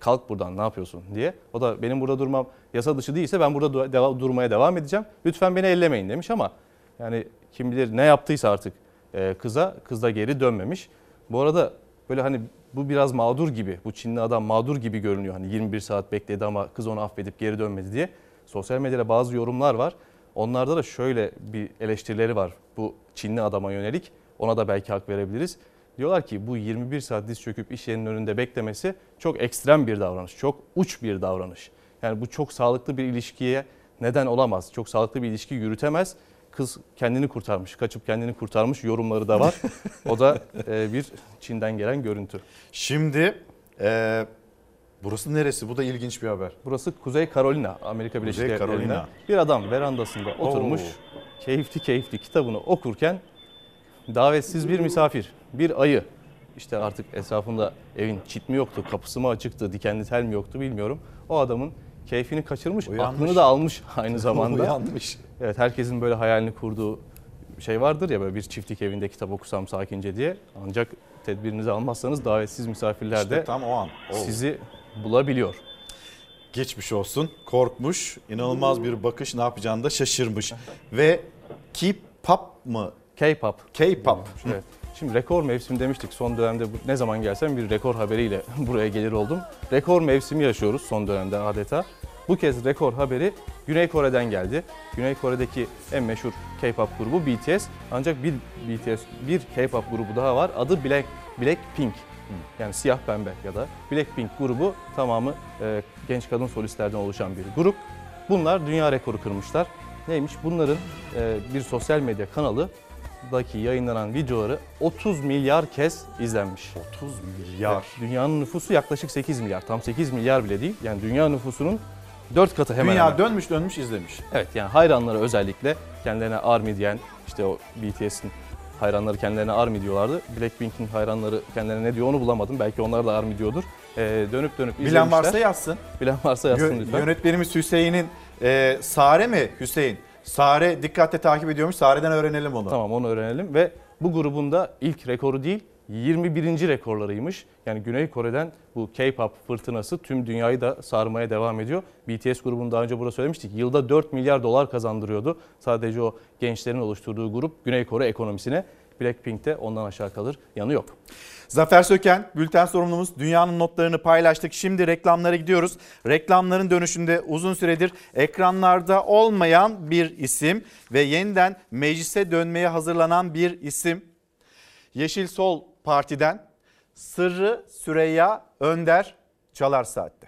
Kalk buradan ne yapıyorsun diye. O da benim burada durmam yasa dışı değilse ben burada durmaya devam edeceğim. Lütfen beni ellemeyin demiş ama yani kim bilir ne yaptıysa artık e, kıza kız da geri dönmemiş. Bu arada böyle hani bu biraz mağdur gibi. Bu Çinli adam mağdur gibi görünüyor. Hani 21 saat bekledi ama kız onu affedip geri dönmedi diye. Sosyal medyada bazı yorumlar var. Onlarda da şöyle bir eleştirileri var bu Çinli adama yönelik. Ona da belki hak verebiliriz. Diyorlar ki bu 21 saat diz çöküp iş yerinin önünde beklemesi çok ekstrem bir davranış, çok uç bir davranış. Yani bu çok sağlıklı bir ilişkiye neden olamaz, çok sağlıklı bir ilişki yürütemez. Kız kendini kurtarmış, kaçıp kendini kurtarmış yorumları da var. o da e, bir Çin'den gelen görüntü. Şimdi e, burası neresi? Bu da ilginç bir haber. Burası Kuzey Carolina, Amerika Birleşik Devletleri'nde. Bir adam verandasında oturmuş, keyifli keyifli kitabını okurken davetsiz bir misafir, bir ayı. İşte artık etrafında evin çit mi yoktu, kapısı mı açıktı, dikenli tel mi yoktu bilmiyorum. O adamın keyfini kaçırmış, Uyanmış. aklını da almış aynı zamanda. Uyanmış. Evet herkesin böyle hayalini kurduğu şey vardır ya böyle bir çiftlik evinde kitap okusam sakince diye. Ancak tedbirinizi almazsanız davetsiz misafirler İşte de tam o an. O. sizi bulabiliyor. Geçmiş olsun. Korkmuş. inanılmaz bir bakış ne yapacağını da şaşırmış. Ve K-pop mı? K-pop. K-pop. Evet. Şimdi rekor mevsim demiştik. Son dönemde ne zaman gelsem bir rekor haberiyle buraya gelir oldum. Rekor mevsimi yaşıyoruz son dönemden adeta. Bu kez rekor haberi Güney Kore'den geldi. Güney Kore'deki en meşhur K-pop grubu BTS. Ancak bir BTS, bir K-pop grubu daha var. Adı Black Blackpink. Yani siyah pembe ya da Blackpink grubu tamamı e, genç kadın solistlerden oluşan bir grup. Bunlar dünya rekoru kırmışlar. Neymiş? Bunların e, bir sosyal medya kanalı daki yayınlanan videoları 30 milyar kez izlenmiş. 30 milyar. Evet, dünyanın nüfusu yaklaşık 8 milyar. Tam 8 milyar bile değil. Yani dünya nüfusunun 4 katı hemen Dünya hemen. dönmüş dönmüş izlemiş. Evet yani hayranları özellikle kendilerine ARMY diyen işte o BTS'in hayranları kendilerine ARMY diyorlardı. Blackpink'in hayranları kendilerine ne diyor onu bulamadım. Belki onlar da ARMY diyordur. Ee, dönüp dönüp Bilen izlemişler. varsa yazsın. Bilen varsa yazsın Yö- lütfen. Yönetmenimiz Hüseyin'in e, Sare mi Hüseyin? Sare dikkatle takip ediyormuş. Sare'den öğrenelim onu. Tamam onu öğrenelim ve bu grubun da ilk rekoru değil 21. rekorlarıymış. Yani Güney Kore'den bu K-pop fırtınası tüm dünyayı da sarmaya devam ediyor. BTS grubunu daha önce burada söylemiştik. Yılda 4 milyar dolar kazandırıyordu. Sadece o gençlerin oluşturduğu grup Güney Kore ekonomisine. Blackpink'te ondan aşağı kalır yanı yok. Zafer Söken, bülten sorumlumuz. Dünyanın notlarını paylaştık. Şimdi reklamlara gidiyoruz. Reklamların dönüşünde uzun süredir ekranlarda olmayan bir isim ve yeniden meclise dönmeye hazırlanan bir isim. Yeşil Sol Parti'den Sırrı Süreyya Önder Çalar Saat'te.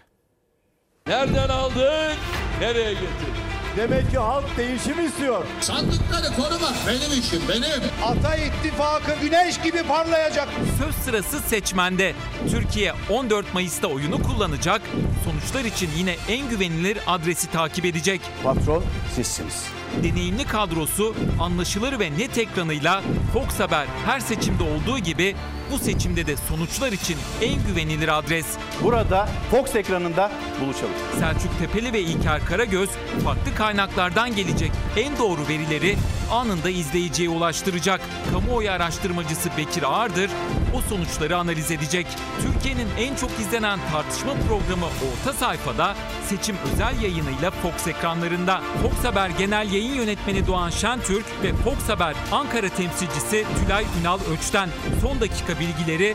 Nereden aldık? Nereye getirdik? Demek ki halk değişim istiyor. Sandıkları korumak benim işim benim. Ata ittifakı güneş gibi parlayacak. Söz sırası seçmende. Türkiye 14 Mayıs'ta oyunu kullanacak. Sonuçlar için yine en güvenilir adresi takip edecek. Patron sizsiniz. Deneyimli kadrosu anlaşılır ve net ekranıyla Fox Haber her seçimde olduğu gibi bu seçimde de sonuçlar için en güvenilir adres. Burada Fox ekranında buluşalım. Selçuk Tepeli ve İlker Karagöz farklı kaynaklardan gelecek en doğru verileri anında izleyiciye ulaştıracak. Kamuoyu araştırmacısı Bekir Ağırdır o sonuçları analiz edecek. Türkiye'nin en çok izlenen tartışma programı Orta Sayfada seçim özel yayınıyla Fox ekranlarında. Fox Haber Genel Yayın Yönetmeni Doğan Şentürk ve Fox Haber Ankara temsilcisi Tülay Ünal Öç'ten son dakika bilgileri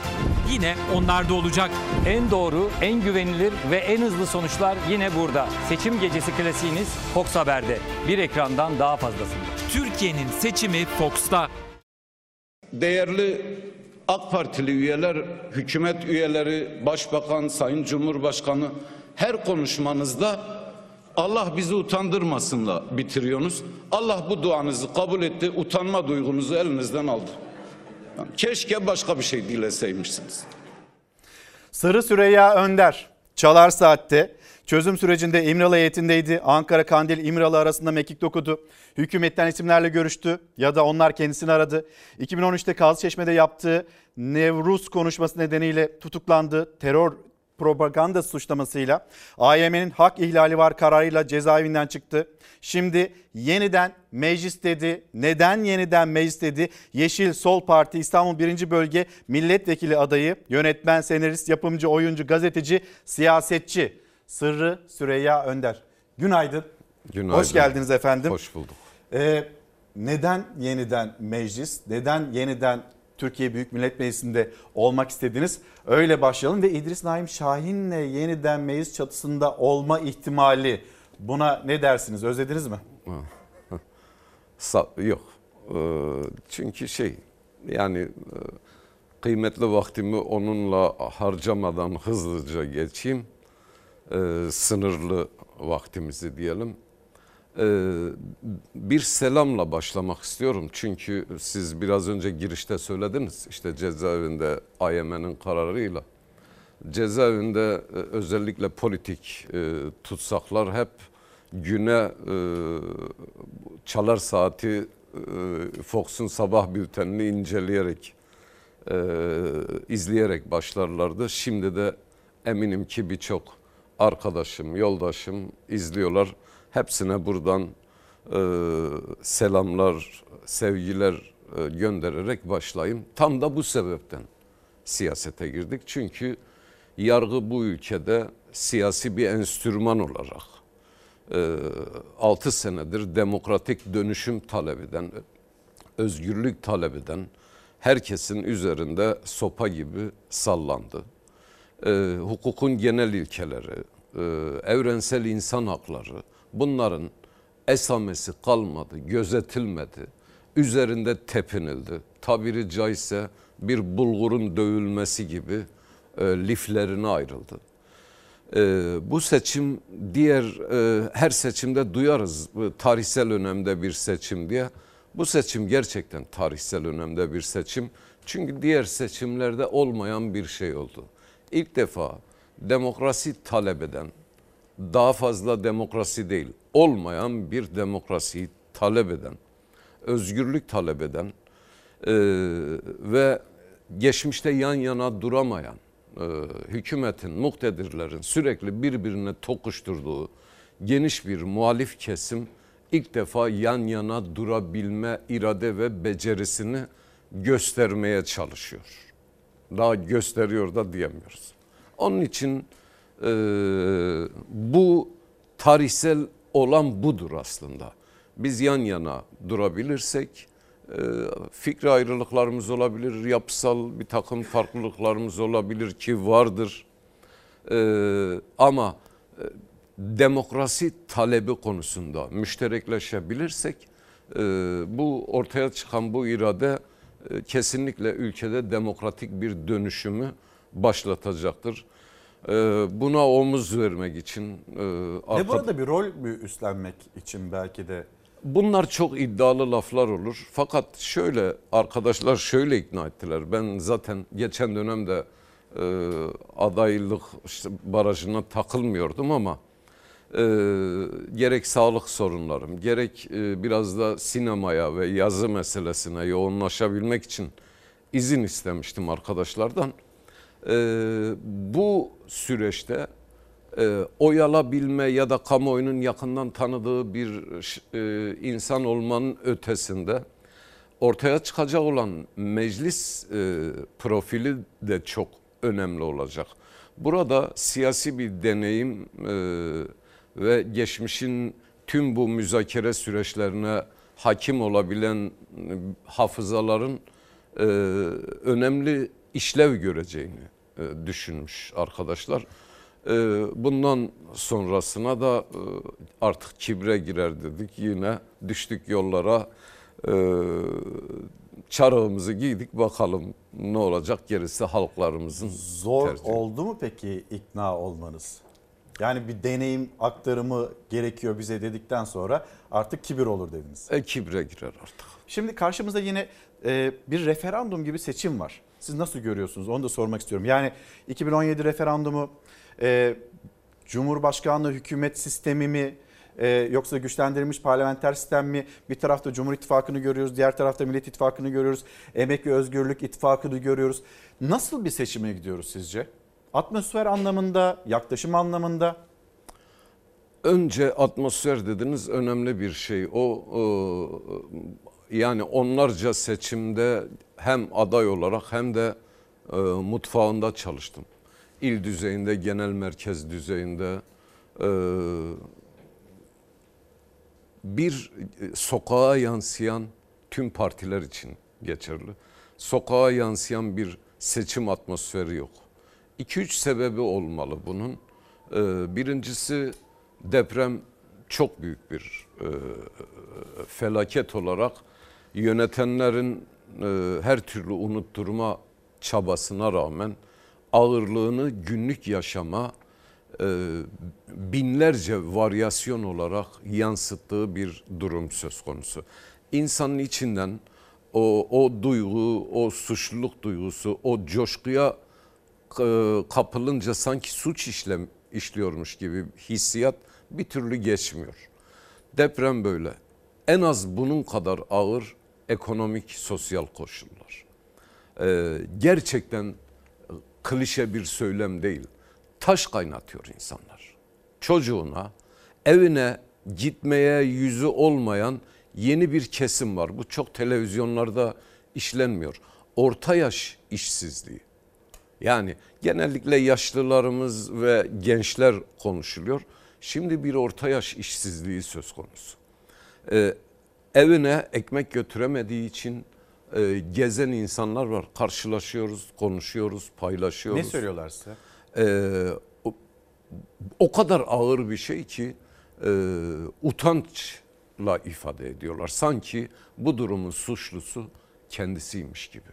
yine onlarda olacak. En doğru, en güvenilir ve en hızlı sonuçlar yine burada. Seçim gecesi klasiğiniz Fox Haber'de. Bir ekrandan daha fazlasında. Türkiye'nin seçimi Fox'ta. Değerli AK Partili üyeler, hükümet üyeleri, başbakan, sayın cumhurbaşkanı her konuşmanızda Allah bizi utandırmasınla bitiriyorsunuz. Allah bu duanızı kabul etti, utanma duygunuzu elinizden aldı. Yani keşke başka bir şey dileseymişsiniz. Sırrı Süreyya Önder Çalar Saat'te çözüm sürecinde İmralı heyetindeydi. Ankara Kandil İmralı arasında mekik dokudu. Hükümetten isimlerle görüştü ya da onlar kendisini aradı. 2013'te Kazlıçeşme'de yaptığı Nevruz konuşması nedeniyle tutuklandı. Terör propaganda suçlamasıyla AYM'nin hak ihlali var kararıyla cezaevinden çıktı. Şimdi yeniden meclis dedi. Neden yeniden meclis dedi? Yeşil Sol Parti İstanbul 1. Bölge Milletvekili adayı, yönetmen, senarist, yapımcı, oyuncu, gazeteci, siyasetçi Sırrı Süreyya Önder. Günaydın. Günaydın. Hoş geldiniz efendim. Hoş bulduk. Ee, neden yeniden meclis? Neden yeniden Türkiye Büyük Millet Meclisi'nde olmak istediniz? Öyle başlayalım ve İdris Naim Şahin'le yeniden meclis çatısında olma ihtimali buna ne dersiniz? Özlediniz mi? Yok. Ee, çünkü şey yani e, kıymetli vaktimi onunla harcamadan hızlıca geçeyim. Ee, sınırlı vaktimizi diyelim. Ee, bir selamla başlamak istiyorum. Çünkü siz biraz önce girişte söylediniz. işte cezaevinde AYM'nin kararıyla. Cezaevinde e, özellikle politik e, tutsaklar hep güne e, çalar saati Fox'un sabah bültenini inceleyerek izleyerek başlarlardı. Şimdi de eminim ki birçok arkadaşım, yoldaşım izliyorlar. Hepsine buradan e, selamlar, sevgiler e, göndererek başlayayım. Tam da bu sebepten siyasete girdik. Çünkü yargı bu ülkede siyasi bir enstrüman olarak 6 senedir demokratik dönüşüm talep eden, özgürlük talep eden herkesin üzerinde sopa gibi sallandı. Ee, hukukun genel ilkeleri, e, evrensel insan hakları, bunların esamesi kalmadı, gözetilmedi. Üzerinde tepinildi. Tabiri caizse bir bulgurun dövülmesi gibi e, liflerine ayrıldı. E, bu seçim diğer e, her seçimde duyarız bu tarihsel önemde bir seçim diye. Bu seçim gerçekten tarihsel önemde bir seçim. Çünkü diğer seçimlerde olmayan bir şey oldu. İlk defa demokrasi talep eden, daha fazla demokrasi değil, olmayan bir demokrasiyi talep eden, özgürlük talep eden e, ve geçmişte yan yana duramayan e, hükümetin, muktedirlerin sürekli birbirine tokuşturduğu geniş bir muhalif kesim ilk defa yan yana durabilme irade ve becerisini göstermeye çalışıyor. Daha gösteriyor da diyemiyoruz. Onun için e, bu tarihsel olan budur aslında. Biz yan yana durabilirsek e, fikri ayrılıklarımız olabilir, yapısal bir takım farklılıklarımız olabilir ki vardır. E, ama e, demokrasi talebi konusunda müşterekleşebilirsek e, bu ortaya çıkan bu irade e, kesinlikle ülkede demokratik bir dönüşümü başlatacaktır. E, buna omuz vermek için Ve burada bir rol mü üstlenmek için belki de Bunlar çok iddialı laflar olur. Fakat şöyle arkadaşlar şöyle ikna ettiler. Ben zaten geçen dönemde e, adaylık işte barajına takılmıyordum ama e, gerek sağlık sorunlarım, gerek e, biraz da sinemaya ve yazı meselesine yoğunlaşabilmek için izin istemiştim arkadaşlardan. E, bu süreçte e, oy alabilme ya da kamuoyunun yakından tanıdığı bir e, insan olmanın ötesinde ortaya çıkacak olan meclis e, profili de çok önemli olacak. Burada siyasi bir deneyim e, ve geçmişin tüm bu müzakere süreçlerine hakim olabilen e, hafızaların e, önemli işlev göreceğini e, düşünmüş arkadaşlar. E, bundan sonrasına da e, artık kibre girer dedik. Yine düştük yollara. Çarığımızı giydik bakalım ne olacak gerisi halklarımızın zor tercihi. oldu mu peki ikna olmanız? Yani bir deneyim aktarımı gerekiyor bize dedikten sonra artık kibir olur dediniz. E kibre girer artık. Şimdi karşımızda yine e, bir referandum gibi seçim var. Siz nasıl görüyorsunuz? Onu da sormak istiyorum. Yani 2017 referandumu e, Cumhurbaşkanlığı hükümet sistemi mi e, yoksa güçlendirilmiş parlamenter sistem mi? Bir tarafta Cumhur İttifakı'nı görüyoruz, diğer tarafta Millet İttifakı'nı görüyoruz. Emek ve Özgürlük İttifakı'nı görüyoruz. Nasıl bir seçime gidiyoruz sizce? Atmosfer anlamında, yaklaşım anlamında? Önce atmosfer dediniz önemli bir şey. O, o yani onlarca seçimde hem aday olarak hem de e, mutfağında çalıştım. İl düzeyinde, genel merkez düzeyinde e, bir e, sokağa yansıyan tüm partiler için geçerli. Sokağa yansıyan bir seçim atmosferi yok. 2-3 sebebi olmalı bunun. E, birincisi deprem çok büyük bir e, felaket olarak yönetenlerin e, her türlü unutturma çabasına rağmen ağırlığını günlük yaşama e, binlerce varyasyon olarak yansıttığı bir durum söz konusu. İnsanın içinden o, o duygu, o suçluluk duygusu, o coşkuya e, kapılınca sanki suç işlem işliyormuş gibi hissiyat bir türlü geçmiyor. Deprem böyle. En az bunun kadar ağır ekonomik, sosyal koşullar. Ee, gerçekten klişe bir söylem değil. Taş kaynatıyor insanlar. Çocuğuna, evine gitmeye yüzü olmayan yeni bir kesim var. Bu çok televizyonlarda işlenmiyor. Orta yaş işsizliği. Yani genellikle yaşlılarımız ve gençler konuşuluyor. Şimdi bir orta yaş işsizliği söz konusu. Ee, evine ekmek götüremediği için e, gezen insanlar var. Karşılaşıyoruz, konuşuyoruz, paylaşıyoruz. Ne söylüyorlar size? Ee, o, o kadar ağır bir şey ki e, e, utançla ifade ediyorlar. Sanki bu durumun suçlusu kendisiymiş gibi.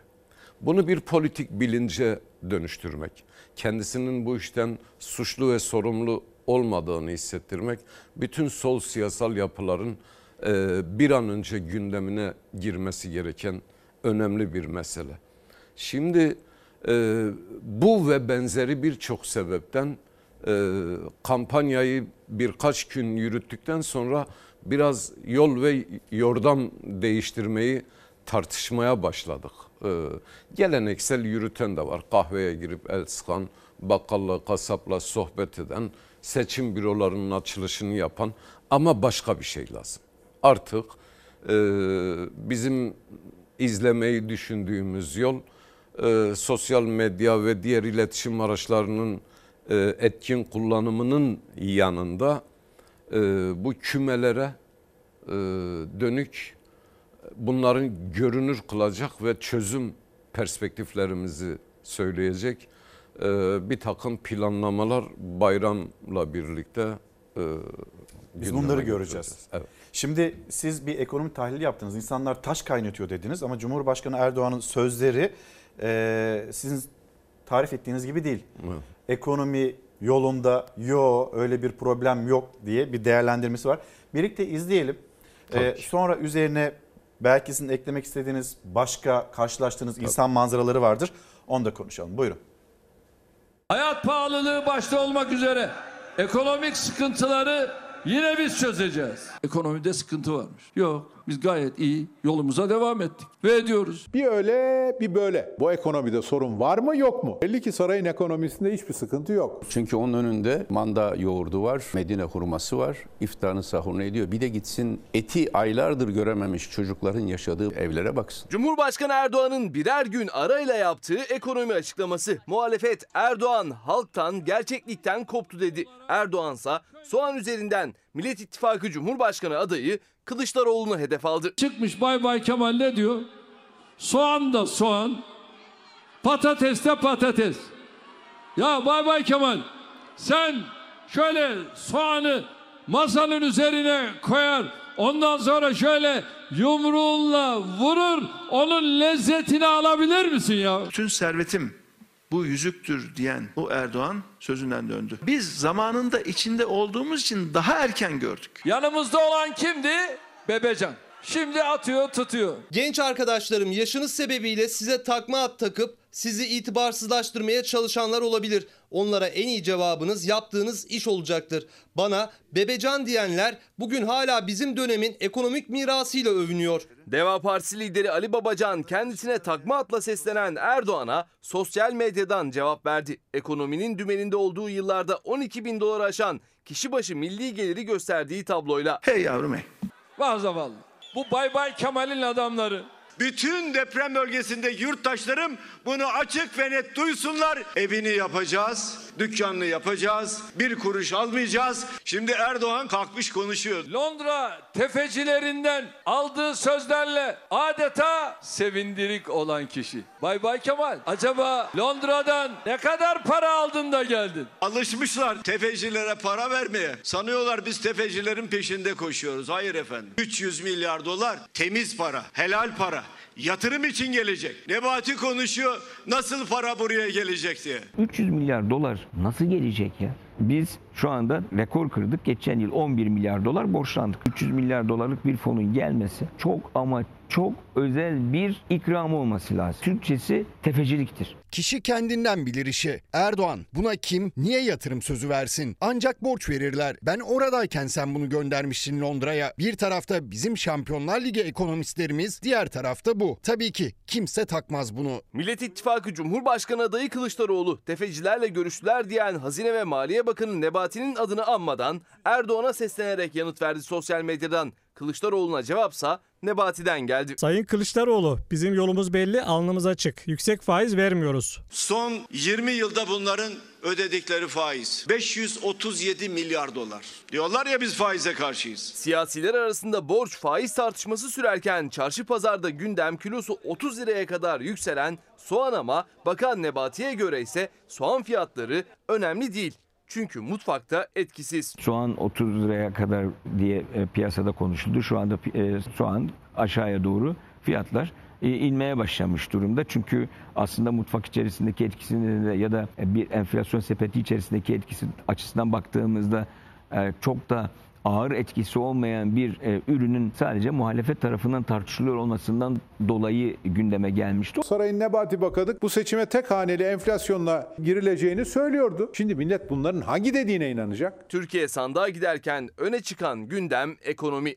Bunu bir politik bilince dönüştürmek, kendisinin bu işten suçlu ve sorumlu olmadığını hissettirmek, bütün sol siyasal yapıların e, bir an önce gündemine girmesi gereken önemli bir mesele. Şimdi e, bu ve benzeri birçok sebepten e, kampanyayı birkaç gün yürüttükten sonra biraz yol ve yordam değiştirmeyi tartışmaya başladık. E, geleneksel yürüten de var. Kahveye girip el sıkan, bakkalla, kasapla sohbet eden, seçim bürolarının açılışını yapan ama başka bir şey lazım. Artık e, bizim izlemeyi düşündüğümüz yol e, sosyal medya ve diğer iletişim araçlarının e, etkin kullanımının yanında e, bu kümelere e, dönük bunların görünür kılacak ve çözüm perspektiflerimizi söyleyecek e, bir takım planlamalar bayramla birlikte e, Biz bunları getireceğiz. göreceğiz. Evet. Şimdi siz bir ekonomi tahlili yaptınız. İnsanlar taş kaynatıyor dediniz ama Cumhurbaşkanı Erdoğan'ın sözleri e, sizin tarif ettiğiniz gibi değil. Evet. Ekonomi yolunda yo öyle bir problem yok diye bir değerlendirmesi var. Birlikte izleyelim. Tabii E, sonra üzerine belki sizin eklemek istediğiniz başka karşılaştığınız insan manzaraları vardır. Onu da konuşalım. Buyurun. Hayat pahalılığı başta olmak üzere ekonomik sıkıntıları yine biz çözeceğiz. Ekonomide sıkıntı varmış. Yok biz gayet iyi yolumuza devam ettik ve ediyoruz. Bir öyle bir böyle. Bu ekonomide sorun var mı yok mu? Belli ki sarayın ekonomisinde hiçbir sıkıntı yok. Çünkü onun önünde manda yoğurdu var, Medine hurması var, iftarını sahurunu ediyor. Bir de gitsin eti aylardır görememiş çocukların yaşadığı evlere baksın. Cumhurbaşkanı Erdoğan'ın birer gün arayla yaptığı ekonomi açıklaması. Muhalefet Erdoğan halktan, gerçeklikten koptu dedi. Erdoğansa soğan üzerinden Millet İttifakı Cumhurbaşkanı adayı Kılıçdaroğlu'nu hedef aldı. Çıkmış Bay Bay Kemal ne diyor? Soğan da soğan, patates de patates. Ya Bay Bay Kemal sen şöyle soğanı masanın üzerine koyar. Ondan sonra şöyle yumruğunla vurur. Onun lezzetini alabilir misin ya? Bütün servetim bu yüzüktür diyen o Erdoğan sözünden döndü. Biz zamanında içinde olduğumuz için daha erken gördük. Yanımızda olan kimdi? Bebecan. Şimdi atıyor tutuyor. Genç arkadaşlarım yaşınız sebebiyle size takma at takıp sizi itibarsızlaştırmaya çalışanlar olabilir. Onlara en iyi cevabınız yaptığınız iş olacaktır. Bana bebecan diyenler bugün hala bizim dönemin ekonomik mirasıyla övünüyor. Deva Partisi lideri Ali Babacan kendisine takma atla seslenen Erdoğan'a sosyal medyadan cevap verdi. Ekonominin dümeninde olduğu yıllarda 12 bin dolar aşan kişi başı milli geliri gösterdiği tabloyla. Hey yavrum hey. Vah zavallı. Bu Bay Bay Kemal'in adamları. Bütün deprem bölgesinde yurttaşlarım bunu açık ve net duysunlar. Evini yapacağız, dükkanını yapacağız, bir kuruş almayacağız. Şimdi Erdoğan kalkmış konuşuyor. Londra tefecilerinden aldığı sözlerle adeta sevindirik olan kişi. Bay Bay Kemal acaba Londra'dan ne kadar para aldın da geldin? Alışmışlar tefecilere para vermeye. Sanıyorlar biz tefecilerin peşinde koşuyoruz. Hayır efendim. 300 milyar dolar temiz para, helal para. Yatırım için gelecek. Nebati konuşuyor. Nasıl para buraya gelecek diye. 300 milyar dolar nasıl gelecek ya? Biz şu anda rekor kırdık. Geçen yıl 11 milyar dolar borçlandık. 300 milyar dolarlık bir fonun gelmesi çok ama çok özel bir ikram olması lazım. Türkçesi tefeciliktir. Kişi kendinden bilir işi. Erdoğan buna kim niye yatırım sözü versin? Ancak borç verirler. Ben oradayken sen bunu göndermişsin Londra'ya. Bir tarafta bizim Şampiyonlar Ligi ekonomistlerimiz, diğer tarafta bu. Tabii ki kimse takmaz bunu. Millet İttifakı Cumhurbaşkanı adayı Kılıçdaroğlu tefecilerle görüştüler diyen Hazine ve Maliye Bakanı Nebati'nin adını anmadan Erdoğan'a seslenerek yanıt verdi sosyal medyadan. Kılıçdaroğlu'na cevapsa Nebati'den geldi. Sayın Kılıçdaroğlu bizim yolumuz belli alnımız açık. Yüksek faiz vermiyoruz. Son 20 yılda bunların ödedikleri faiz 537 milyar dolar. Diyorlar ya biz faize karşıyız. Siyasiler arasında borç faiz tartışması sürerken çarşı pazarda gündem kilosu 30 liraya kadar yükselen soğan ama Bakan Nebati'ye göre ise soğan fiyatları önemli değil. Çünkü mutfakta etkisiz. Soğan 30 liraya kadar diye e, piyasada konuşuldu. Şu anda e, soğan aşağıya doğru fiyatlar e, inmeye başlamış durumda. Çünkü aslında mutfak içerisindeki etkisini ya da bir enflasyon sepeti içerisindeki etkisi açısından baktığımızda e, çok da ağır etkisi olmayan bir e, ürünün sadece muhalefet tarafından tartışılıyor olmasından dolayı gündeme gelmişti. Sarayın Nebati Bakanı bu seçime tek haneli enflasyonla girileceğini söylüyordu. Şimdi millet bunların hangi dediğine inanacak? Türkiye sandığa giderken öne çıkan gündem ekonomi.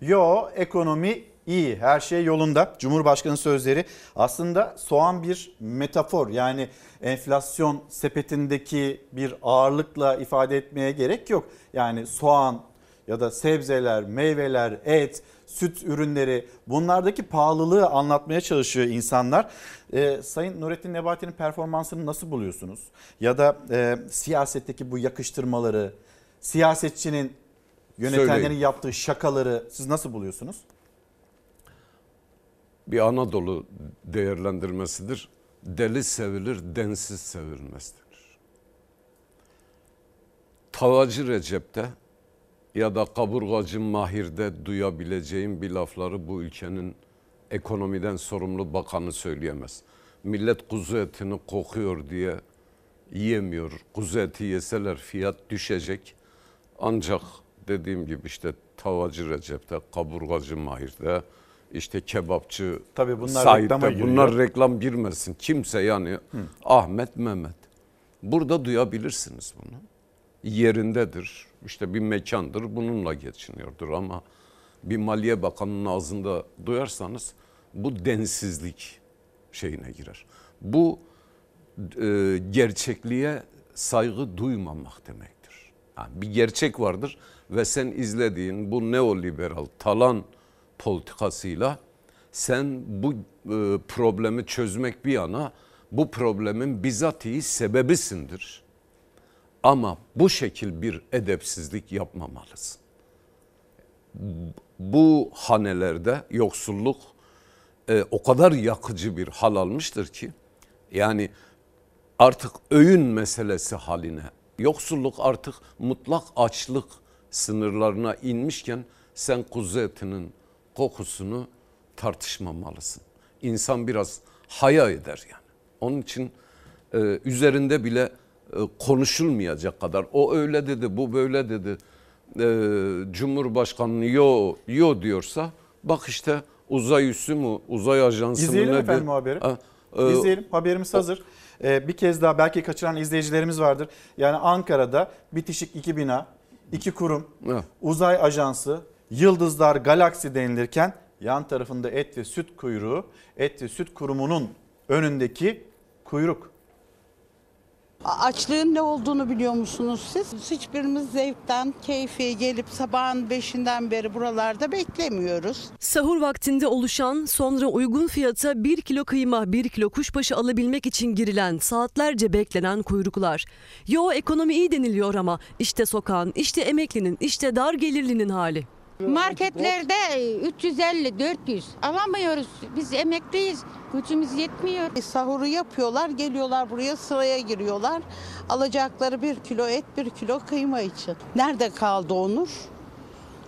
Yo ekonomi iyi her şey yolunda. Cumhurbaşkanı sözleri aslında soğan bir metafor yani enflasyon sepetindeki bir ağırlıkla ifade etmeye gerek yok. Yani soğan ya da sebzeler, meyveler, et, süt ürünleri bunlardaki pahalılığı anlatmaya çalışıyor insanlar. Ee, Sayın Nurettin Nebati'nin performansını nasıl buluyorsunuz? Ya da e, siyasetteki bu yakıştırmaları, siyasetçinin yönetenlerin Söyleyin. yaptığı şakaları siz nasıl buluyorsunuz? Bir Anadolu değerlendirmesidir. Deli sevilir, densiz sevilmesidir. Tavacı Recep'te ya da kaburgacı Mahir'de duyabileceğim bir lafları bu ülkenin ekonomiden sorumlu bakanı söyleyemez. Millet kuzu etini kokuyor diye yiyemiyor. Kuzu eti yeseler fiyat düşecek. Ancak dediğim gibi işte tavacı Recep'te, kaburgacı Mahir'de, işte kebapçı Tabii bunlar Said'de, reklama giriyor. bunlar reklam girmesin. Kimse yani Ahmet Mehmet. Burada duyabilirsiniz bunu. Yerindedir. İşte bir mekandır. Bununla geçiniyordur ama bir Maliye Bakanı'nın ağzında duyarsanız bu densizlik şeyine girer. Bu e, gerçekliğe saygı duymamak demektir. Yani bir gerçek vardır ve sen izlediğin bu neoliberal talan politikasıyla sen bu e, problemi çözmek bir yana bu problemin bizatihi sebebisindir. Ama bu şekil bir edepsizlik yapmamalısın. Bu hanelerde yoksulluk e, o kadar yakıcı bir hal almıştır ki yani artık öğün meselesi haline yoksulluk artık mutlak açlık sınırlarına inmişken sen kuzu etinin kokusunu tartışmamalısın. İnsan biraz haya eder yani. Onun için e, üzerinde bile e, konuşulmayacak kadar o öyle dedi bu böyle dedi e, Cumhurbaşkanı yo yo diyorsa bak işte uzay üssü mü uzay ajansı mı İzleyelim nedir? efendim o haberi. Ha, e, İzleyelim. Haberimiz hazır. Ee, bir kez daha belki kaçıran izleyicilerimiz vardır. Yani Ankara'da bitişik iki bina, iki kurum, Evet. uzay ajansı, yıldızlar, galaksi denilirken yan tarafında et ve süt kuyruğu, et ve süt kurumunun önündeki kuyruk. Açlığın ne olduğunu biliyor musunuz siz? Hiçbirimiz zevkten, keyfi gelip sabahın beşinden beri buralarda beklemiyoruz. Sahur vaktinde oluşan sonra uygun fiyata 1 kilo kıyma 1 kilo kuşbaşı alabilmek için girilen saatlerce beklenen kuyruklar. Yo ekonomi iyi deniliyor ama işte sokağın, işte emeklinin, işte dar gelirlinin hali. Marketlerde 350-400 alamıyoruz. Biz emekliyiz. Gücümüz yetmiyor. Sahuru yapıyorlar, geliyorlar buraya sıraya giriyorlar. Alacakları bir kilo et, bir kilo kıyma için. Nerede kaldı Onur?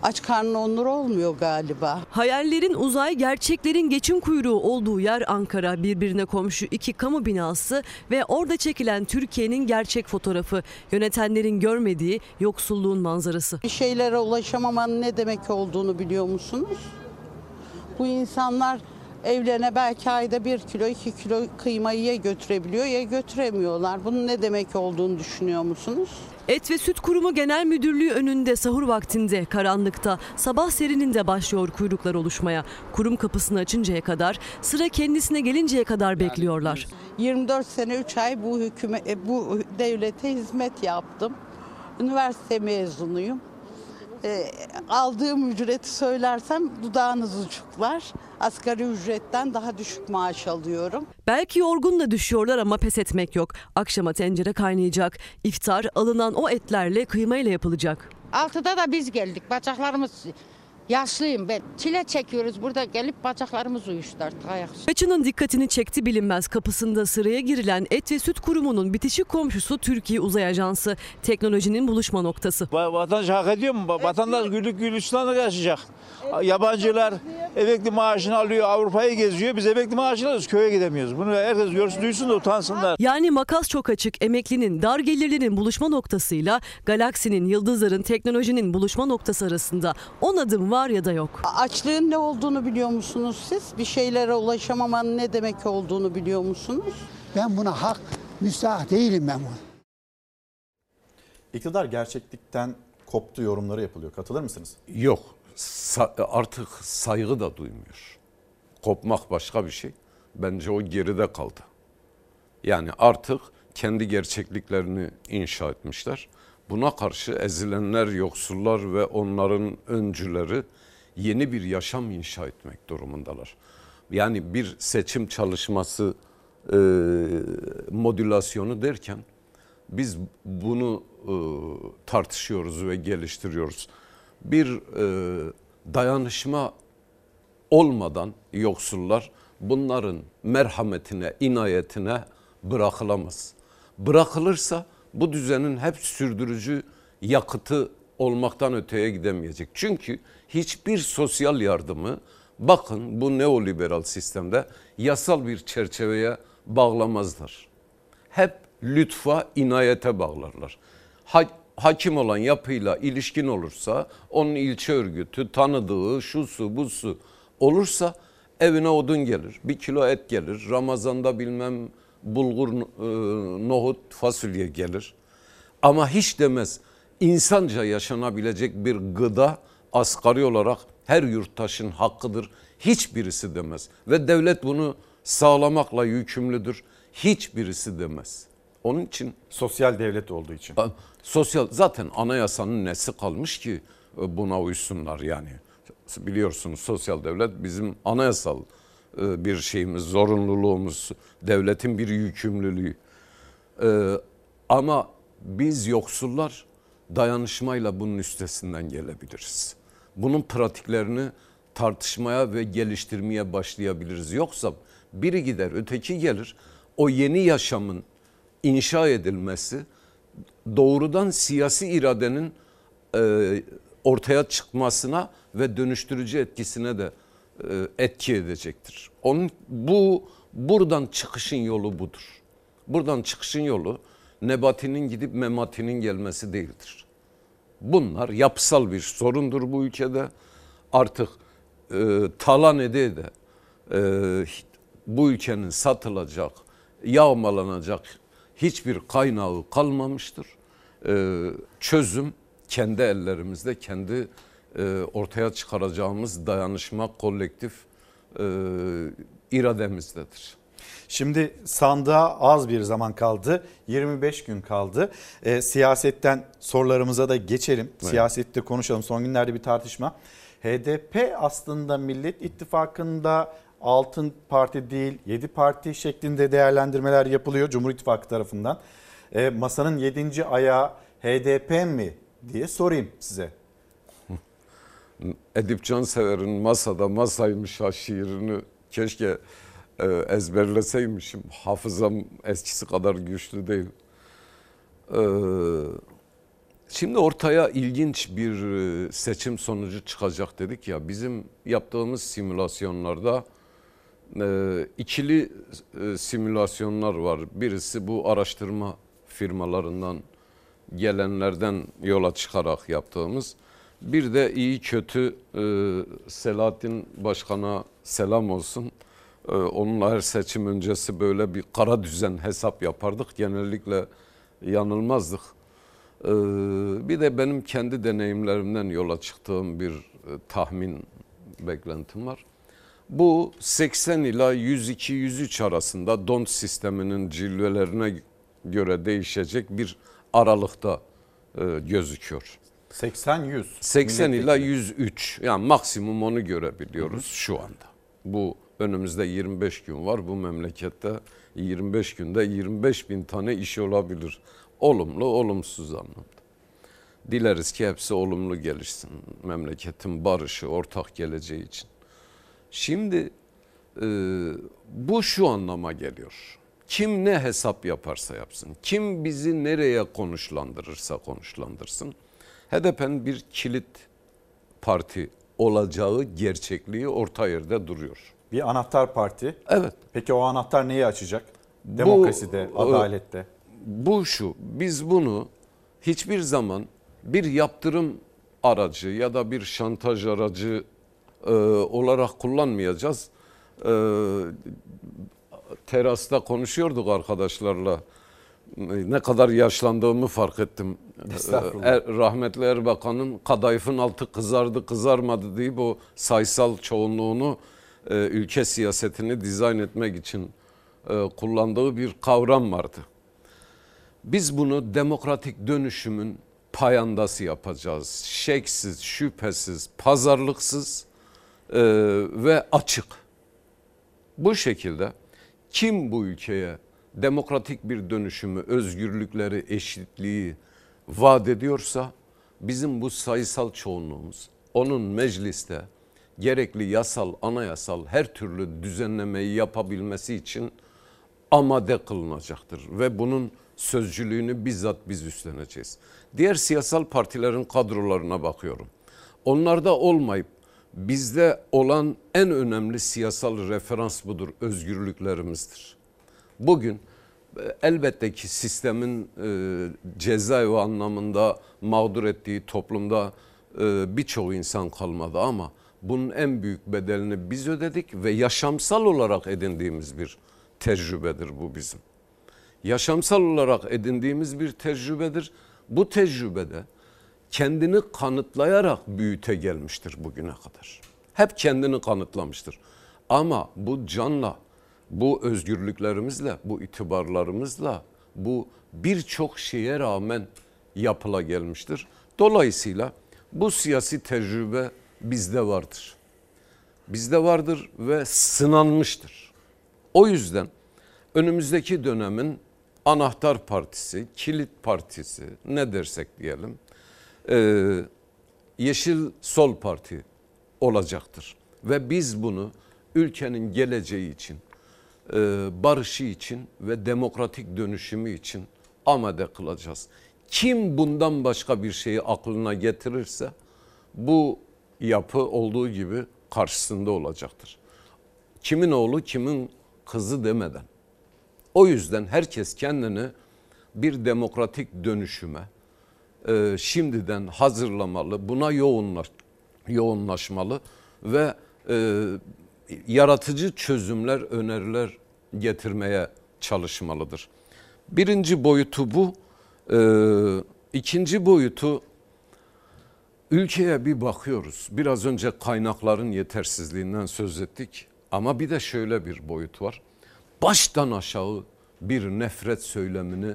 Aç karnı Onur olmuyor galiba. Hayallerin uzay, gerçeklerin geçim kuyruğu olduğu yer Ankara. Birbirine komşu iki kamu binası ve orada çekilen Türkiye'nin gerçek fotoğrafı. Yönetenlerin görmediği yoksulluğun manzarası. Bir şeylere ulaşamamanın ne demek olduğunu biliyor musunuz? Bu insanlar evlerine belki ayda bir kilo, iki kilo kıymayı ya götürebiliyor ya götüremiyorlar. Bunun ne demek olduğunu düşünüyor musunuz? Et ve Süt Kurumu Genel Müdürlüğü önünde sahur vaktinde karanlıkta sabah serininde başlıyor kuyruklar oluşmaya. Kurum kapısını açıncaya kadar sıra kendisine gelinceye kadar bekliyorlar. 24 sene 3 ay bu hükümet bu devlete hizmet yaptım. Üniversite mezunuyum. E, aldığım ücreti söylersem dudağınız uçuklar. Asgari ücretten daha düşük maaş alıyorum. Belki yorgun da düşüyorlar ama pes etmek yok. Akşama tencere kaynayacak. İftar alınan o etlerle kıymayla yapılacak. Altıda da biz geldik. Bacaklarımız Yaşlıyım ben. Çile çekiyoruz burada gelip bacaklarımız uyuştu artık ayak. Kaçının dikkatini çekti bilinmez kapısında sıraya girilen Et ve Süt Kurumu'nun bitişik komşusu Türkiye Uzay Ajansı. Teknolojinin buluşma noktası. Va- Vatandaş hak ediyor mu? Vatandaş güllük gülistanlık yaşayacak. Yabancılar emekli maaşını alıyor, Avrupa'yı geziyor. Biz emekli maaşını alıyoruz, köye gidemiyoruz. Bunu herkes görsün, duysun da utansınlar. Yani makas çok açık. Emeklinin, dar gelirlinin buluşma noktasıyla galaksinin, yıldızların, teknolojinin buluşma noktası arasında 10 adım var ya da yok. Açlığın ne olduğunu biliyor musunuz siz? Bir şeylere ulaşamamanın ne demek olduğunu biliyor musunuz? Ben buna hak müstahak değilim ben buna. İktidar gerçeklikten koptu yorumları yapılıyor. Katılır mısınız? Yok. Sa- artık saygı da duymuyor. Kopmak başka bir şey. Bence o geride kaldı. Yani artık kendi gerçekliklerini inşa etmişler. Buna karşı ezilenler, yoksullar ve onların öncüleri yeni bir yaşam inşa etmek durumundalar. Yani bir seçim çalışması e, modülasyonu derken biz bunu e, tartışıyoruz ve geliştiriyoruz. Bir e, dayanışma olmadan yoksullar bunların merhametine, inayetine bırakılamaz. Bırakılırsa bu düzenin hep sürdürücü yakıtı olmaktan öteye gidemeyecek. Çünkü hiçbir sosyal yardımı bakın bu neoliberal sistemde yasal bir çerçeveye bağlamazlar. Hep lütfa, inayete bağlarlar. Ha- hakim olan yapıyla ilişkin olursa, onun ilçe örgütü, tanıdığı, şusu, busu olursa evine odun gelir, bir kilo et gelir, Ramazan'da bilmem bulgur, e, nohut, fasulye gelir. Ama hiç demez insanca yaşanabilecek bir gıda asgari olarak her yurttaşın hakkıdır. Hiçbirisi demez ve devlet bunu sağlamakla yükümlüdür. Hiçbirisi demez. Onun için sosyal devlet olduğu için. Sosyal zaten anayasanın nesi kalmış ki e, buna uysunlar yani. Biliyorsunuz sosyal devlet bizim anayasal bir şeyimiz, zorunluluğumuz, devletin bir yükümlülüğü. E, Ama biz yoksullar dayanışmayla bunun üstesinden gelebiliriz. Bunun pratiklerini tartışmaya ve geliştirmeye başlayabiliriz. Yoksa biri gider, öteki gelir. O yeni yaşamın inşa edilmesi doğrudan siyasi iradenin e, ortaya çıkmasına ve dönüştürücü etkisine de e, etki edecektir. Onun bu buradan çıkışın yolu budur. Buradan çıkışın yolu Nebati'nin gidip Memati'nin gelmesi değildir. Bunlar yapısal bir sorundur bu ülkede. Artık e, talan ede de e, bu ülkenin satılacak, yağmalanacak hiçbir kaynağı kalmamıştır. E, çözüm kendi ellerimizde, kendi e, ortaya çıkaracağımız dayanışma kolektif e, irademizdedir. Şimdi sandığa az bir zaman kaldı. 25 gün kaldı. E, siyasetten sorularımıza da geçelim. Evet. Siyasette konuşalım. Son günlerde bir tartışma. HDP aslında Millet İttifakı'nda altın parti değil 7 parti şeklinde değerlendirmeler yapılıyor Cumhur İttifakı tarafından. E, masanın 7. ayağı HDP mi diye sorayım size. Edip Cansever'in masada masaymış ha şiirini keşke e, ezberleseymişim. Hafızam eskisi kadar güçlü değil. E, şimdi ortaya ilginç bir e, seçim sonucu çıkacak dedik ya. Bizim yaptığımız simülasyonlarda e, ikili e, simülasyonlar var. Birisi bu araştırma firmalarından gelenlerden yola çıkarak yaptığımız. Bir de iyi kötü e, Selahattin Başkan'a selam olsun. E, onunla her seçim öncesi böyle bir kara düzen hesap yapardık. Genellikle yanılmazdık. E, bir de benim kendi deneyimlerimden yola çıktığım bir e, tahmin beklentim var. Bu 80 ila 102-103 arasında DONT sisteminin cilvelerine göre değişecek bir aralıkta gözüküyor. 80-100. 80 ila 103 yani maksimum onu görebiliyoruz şu anda. Bu önümüzde 25 gün var bu memlekette 25 günde 25 bin tane iş olabilir. Olumlu olumsuz anlamda. Dileriz ki hepsi olumlu gelişsin. Memleketin barışı, ortak geleceği için. Şimdi e, bu şu anlama geliyor. Kim ne hesap yaparsa yapsın, kim bizi nereye konuşlandırırsa konuşlandırsın. HDP'nin bir kilit parti olacağı gerçekliği orta yerde duruyor. Bir anahtar parti. Evet. Peki o anahtar neyi açacak? Demokraside, Bu, adalette. Bu şu, biz bunu hiçbir zaman bir yaptırım aracı ya da bir şantaj aracı e, olarak kullanmayacağız. E, terasta konuşuyorduk arkadaşlarla. Ne kadar yaşlandığımı fark ettim. Er, rahmetli Erbakan'ın kadayıfın altı kızardı kızarmadı deyip o sayısal çoğunluğunu e, ülke siyasetini dizayn etmek için e, kullandığı bir kavram vardı. Biz bunu demokratik dönüşümün payandası yapacağız. Şeksiz, şüphesiz, pazarlıksız e, ve açık. Bu şekilde kim bu ülkeye demokratik bir dönüşümü, özgürlükleri, eşitliği vaat ediyorsa bizim bu sayısal çoğunluğumuz onun mecliste gerekli yasal, anayasal her türlü düzenlemeyi yapabilmesi için amade kılınacaktır ve bunun sözcülüğünü bizzat biz üstleneceğiz. Diğer siyasal partilerin kadrolarına bakıyorum. Onlarda olmayıp bizde olan en önemli siyasal referans budur, özgürlüklerimizdir. Bugün elbette ki sistemin e, cezaevi anlamında mağdur ettiği toplumda e, birçok insan kalmadı ama bunun en büyük bedelini biz ödedik ve yaşamsal olarak edindiğimiz bir tecrübedir bu bizim. Yaşamsal olarak edindiğimiz bir tecrübedir. Bu tecrübede kendini kanıtlayarak büyüte gelmiştir bugüne kadar. Hep kendini kanıtlamıştır. Ama bu canla, bu özgürlüklerimizle, bu itibarlarımızla, bu birçok şeye rağmen yapıla gelmiştir. Dolayısıyla bu siyasi tecrübe bizde vardır. Bizde vardır ve sınanmıştır. O yüzden önümüzdeki dönemin anahtar partisi, kilit partisi ne dersek diyelim e, Yeşil Sol Parti olacaktır. Ve biz bunu ülkenin geleceği için, e, barışı için ve demokratik dönüşümü için amade kılacağız. Kim bundan başka bir şeyi aklına getirirse bu yapı olduğu gibi karşısında olacaktır. Kimin oğlu kimin kızı demeden. O yüzden herkes kendini bir demokratik dönüşüme e, şimdiden hazırlamalı, buna yoğunlaş, yoğunlaşmalı ve e, yaratıcı çözümler, öneriler getirmeye çalışmalıdır. Birinci boyutu bu. E, ikinci boyutu ülkeye bir bakıyoruz. Biraz önce kaynakların yetersizliğinden söz ettik. Ama bir de şöyle bir boyut var. Baştan aşağı bir nefret söylemini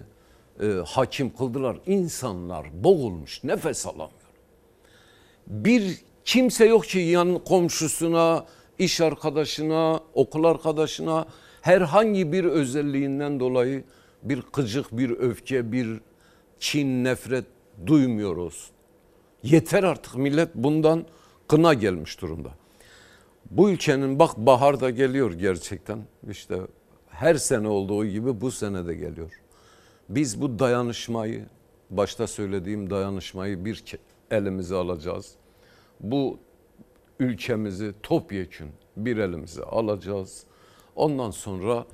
e, hakim kıldılar. İnsanlar boğulmuş, nefes alamıyor. Bir kimse yok ki yan komşusuna, iş arkadaşına, okul arkadaşına herhangi bir özelliğinden dolayı bir kıcık, bir öfke, bir kin, nefret duymuyor olsun. Yeter artık millet bundan kına gelmiş durumda. Bu ülkenin bak bahar da geliyor gerçekten. İşte her sene olduğu gibi bu sene de geliyor. Biz bu dayanışmayı, başta söylediğim dayanışmayı bir elimize alacağız. Bu ülkemizi topyekün bir elimize alacağız. Ondan sonra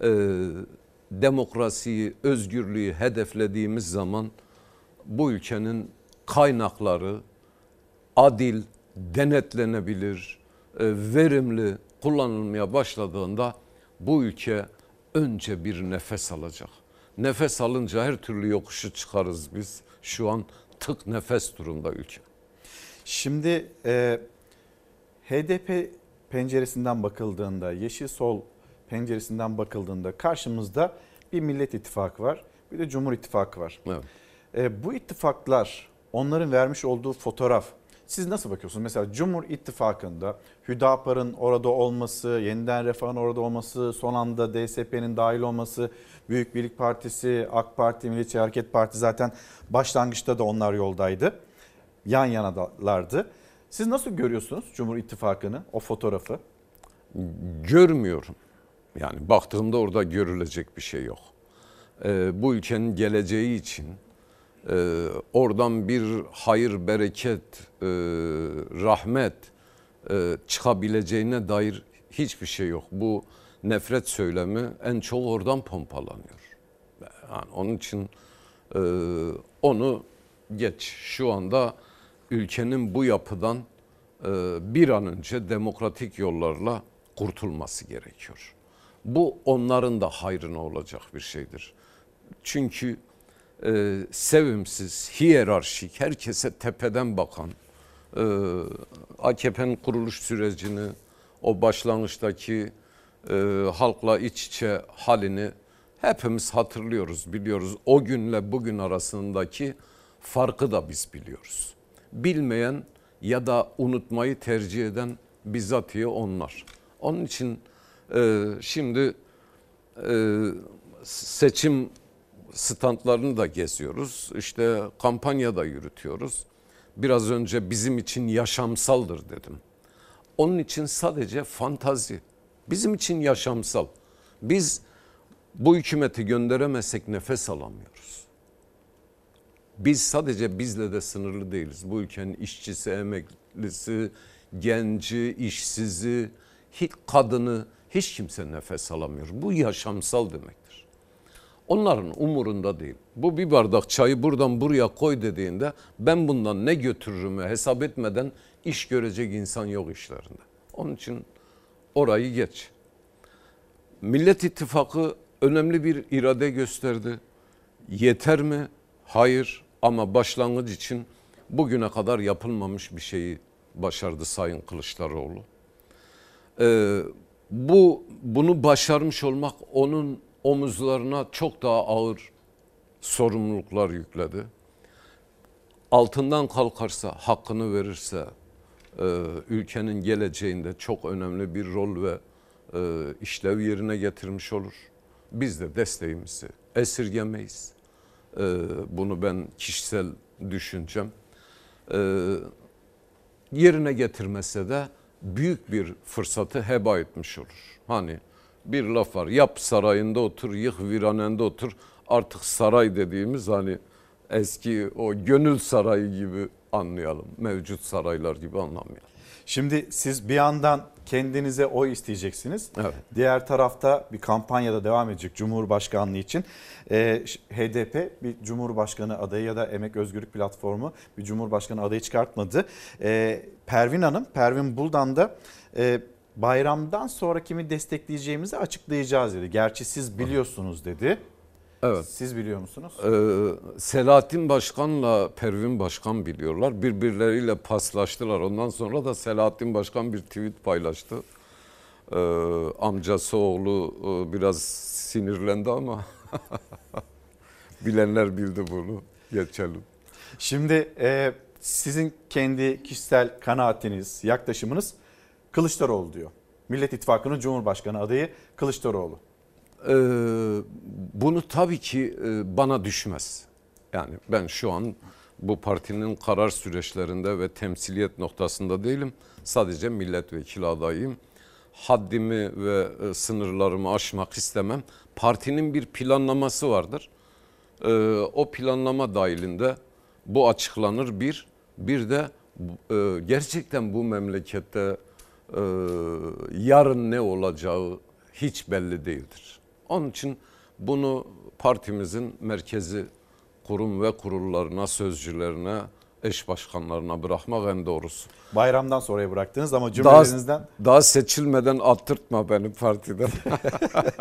e, demokrasiyi, özgürlüğü hedeflediğimiz zaman bu ülkenin kaynakları adil, denetlenebilir, e, verimli kullanılmaya başladığında bu ülke önce bir nefes alacak. Nefes alınca her türlü yokuşu çıkarız biz. Şu an tık nefes durumda ülke. Şimdi e, HDP penceresinden bakıldığında, Yeşil Sol penceresinden bakıldığında karşımızda bir Millet İttifakı var, bir de Cumhur İttifakı var. Evet. E, bu ittifaklar, onların vermiş olduğu fotoğraf siz nasıl bakıyorsunuz? Mesela Cumhur İttifakı'nda Hüdapar'ın orada olması, Yeniden Refah'ın orada olması, son anda DSP'nin dahil olması, Büyük Birlik Partisi, AK Parti, Milliyetçi Hareket Parti zaten başlangıçta da onlar yoldaydı. Yan yanalardı. Siz nasıl görüyorsunuz Cumhur İttifakı'nı, o fotoğrafı? Görmüyorum. Yani baktığımda orada görülecek bir şey yok. Ee, bu ülkenin geleceği için e, oradan bir hayır, bereket, e, rahmet e, çıkabileceğine dair hiçbir şey yok. Bu nefret söylemi en çok oradan pompalanıyor. Yani onun için e, onu geç. Şu anda ülkenin bu yapıdan e, bir an önce demokratik yollarla kurtulması gerekiyor. Bu onların da hayrına olacak bir şeydir. Çünkü e, sevimsiz, hiyerarşik, herkese tepeden bakan, e, AKP'nin kuruluş sürecini, o başlangıçtaki halkla iç içe halini hepimiz hatırlıyoruz, biliyoruz. O günle bugün arasındaki farkı da biz biliyoruz. Bilmeyen ya da unutmayı tercih eden bizatihi onlar. Onun için e, şimdi e, seçim standlarını da geziyoruz. İşte kampanya da yürütüyoruz. Biraz önce bizim için yaşamsaldır dedim. Onun için sadece fantazi. Bizim için yaşamsal. Biz bu hükümeti gönderemezsek nefes alamıyoruz. Biz sadece bizle de sınırlı değiliz. Bu ülkenin işçisi, emeklisi, genci, işsizi, hiç kadını hiç kimse nefes alamıyor. Bu yaşamsal demektir. Onların umurunda değil. Bu bir bardak çayı buradan buraya koy dediğinde ben bundan ne götürürümü hesap etmeden iş görecek insan yok işlerinde. Onun için orayı geç. Millet İttifakı önemli bir irade gösterdi. Yeter mi? Hayır ama başlangıç için bugüne kadar yapılmamış bir şeyi başardı Sayın Kılıçdaroğlu. Ee, bu bunu başarmış olmak onun omuzlarına çok daha ağır sorumluluklar yükledi. Altından kalkarsa, hakkını verirse e, ülkenin geleceğinde çok önemli bir rol ve e, işlev yerine getirmiş olur. Biz de desteğimizi esirgemeyiz. E, bunu ben kişisel düşüncem. E, yerine getirmese de büyük bir fırsatı heba etmiş olur. Hani bir laf var yap sarayında otur yık viranende otur artık saray dediğimiz hani eski o gönül sarayı gibi anlayalım. Mevcut saraylar gibi anlamayalım. Şimdi siz bir yandan kendinize oy isteyeceksiniz. Evet. Diğer tarafta bir kampanyada devam edecek Cumhurbaşkanlığı için. Ee, HDP bir Cumhurbaşkanı adayı ya da Emek Özgürlük Platformu bir Cumhurbaşkanı adayı çıkartmadı. Ee, Pervin Hanım, Pervin Buldan da e, bayramdan sonra kimi destekleyeceğimizi açıklayacağız dedi. Gerçi siz biliyorsunuz dedi. Evet. Siz biliyor musunuz? Ee, Selahattin Başkan'la Pervin Başkan biliyorlar. Birbirleriyle paslaştılar. Ondan sonra da Selahattin Başkan bir tweet paylaştı. Ee, amcası oğlu e, biraz sinirlendi ama bilenler bildi bunu. Geçelim. Şimdi e, sizin kendi kişisel kanaatiniz, yaklaşımınız Kılıçdaroğlu diyor. Millet İttifakı'nın Cumhurbaşkanı adayı Kılıçdaroğlu. Ee, bunu tabii ki e, bana düşmez. Yani ben şu an bu partinin karar süreçlerinde ve temsiliyet noktasında değilim. Sadece milletvekili adayıyım. Haddimi ve e, sınırlarımı aşmak istemem. Partinin bir planlaması vardır. Ee, o planlama dahilinde bu açıklanır bir. Bir de e, gerçekten bu memlekette yarın ne olacağı hiç belli değildir. Onun için bunu partimizin merkezi kurum ve kurullarına, sözcülerine, eş başkanlarına bırakmak en doğrusu. Bayramdan sonraya bıraktınız ama cümlelerinizden... Daha, daha seçilmeden attırtma beni partiden.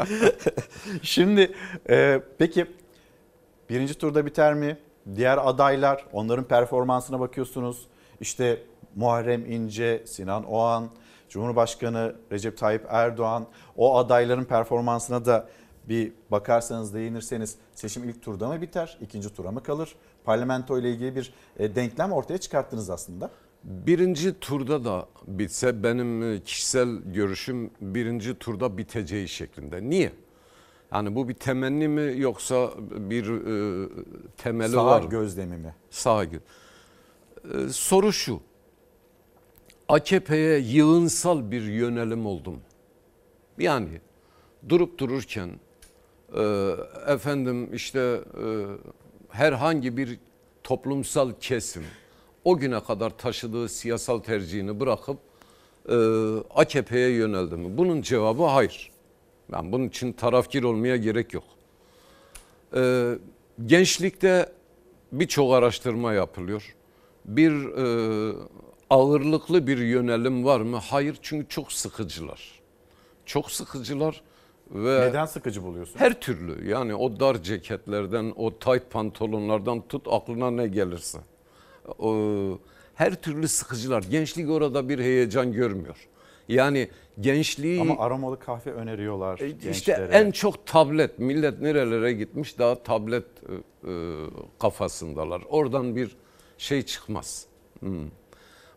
Şimdi e, peki birinci turda biter mi? Diğer adaylar onların performansına bakıyorsunuz. İşte Muharrem İnce, Sinan Oğan, Cumhurbaşkanı Recep Tayyip Erdoğan o adayların performansına da bir bakarsanız değinirseniz seçim ilk turda mı biter, ikinci tura mı kalır? Parlamento ile ilgili bir e, denklem ortaya çıkarttınız aslında. Birinci turda da bitse benim e, kişisel görüşüm birinci turda biteceği şeklinde. Niye? Yani bu bir temenni mi yoksa bir e, temeli Sağ var mı? gözlemi mi? Sağ gö- E, soru şu. AKP'ye yığınsal bir yönelim oldu mu? Yani durup dururken e, efendim işte e, herhangi bir toplumsal kesim o güne kadar taşıdığı siyasal tercihini bırakıp e, AKP'ye yöneldi mi? Bunun cevabı hayır. Ben bunun için tarafgir olmaya gerek yok. E, gençlikte birçok araştırma yapılıyor. Bir e, ağırlıklı bir yönelim var mı? Hayır çünkü çok sıkıcılar. Çok sıkıcılar ve Neden sıkıcı buluyorsun? her türlü yani o dar ceketlerden, o tight pantolonlardan tut aklına ne gelirse. O, her türlü sıkıcılar. Gençlik orada bir heyecan görmüyor. Yani gençliği Ama aromalı kahve öneriyorlar e, gençlere. işte en çok tablet. Millet nerelere gitmiş daha tablet e, e, kafasındalar. Oradan bir şey çıkmaz. Hmm.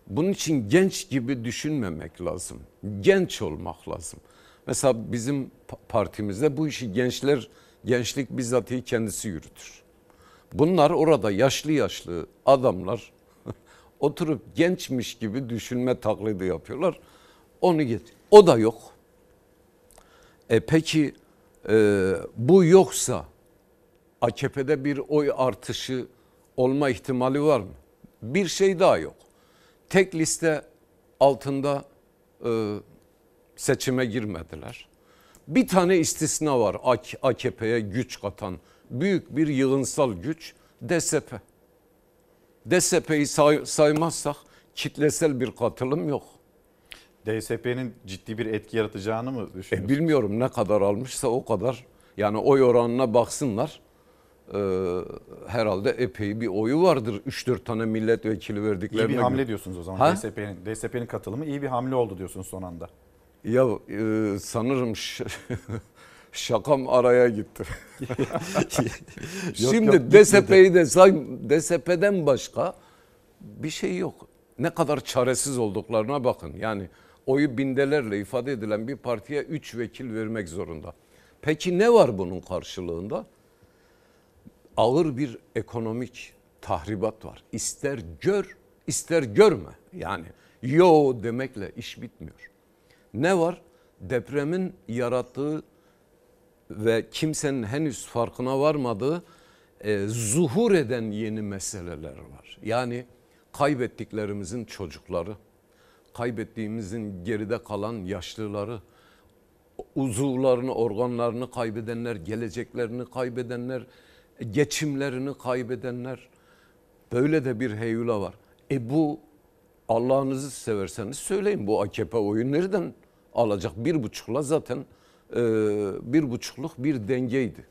Bunun için genç gibi düşünmemek lazım. Genç olmak lazım. Mesela bizim pa- partimizde bu işi gençler, gençlik bizatihi kendisi yürütür. Bunlar orada yaşlı yaşlı adamlar oturup gençmiş gibi düşünme taklidi yapıyorlar. Onu geç. O da yok. E peki e, bu yoksa AKP'de bir oy artışı olma ihtimali var mı? Bir şey daha yok. Tek liste altında e, seçime girmediler. Bir tane istisna var AK- AKP'ye güç katan büyük bir yığınsal güç DSP. DSP'yi say- saymazsak kitlesel bir katılım yok. DSP'nin ciddi bir etki yaratacağını mı E, düşünüyorsun? bilmiyorum ne kadar almışsa o kadar. Yani oy oranına baksınlar. Ee, herhalde epey bir oyu vardır. 3-4 tane milletvekili İyi verdiklerine bir hamle göre. diyorsunuz o zaman? DSP'nin. DSP'nin katılımı iyi bir hamle oldu diyorsunuz son anda. Ya e, sanırım şakam araya gitti. Şimdi yok. DSP'yi de DSP'den başka bir şey yok. Ne kadar çaresiz olduklarına bakın. Yani oyu bindelerle ifade edilen bir partiye 3 vekil vermek zorunda. Peki ne var bunun karşılığında? Ağır bir ekonomik tahribat var. İster gör, ister görme. Yani yo demekle iş bitmiyor. Ne var? Depremin yarattığı ve kimsenin henüz farkına varmadığı e, zuhur eden yeni meseleler var. Yani kaybettiklerimizin çocukları, kaybettiğimizin geride kalan yaşlıları, uzuvlarını, organlarını kaybedenler, geleceklerini kaybedenler, geçimlerini kaybedenler. Böyle de bir heyula var. E bu Allah'ınızı severseniz söyleyin bu AKP oyu nereden alacak. Bir buçukla zaten e, bir buçukluk bir dengeydi.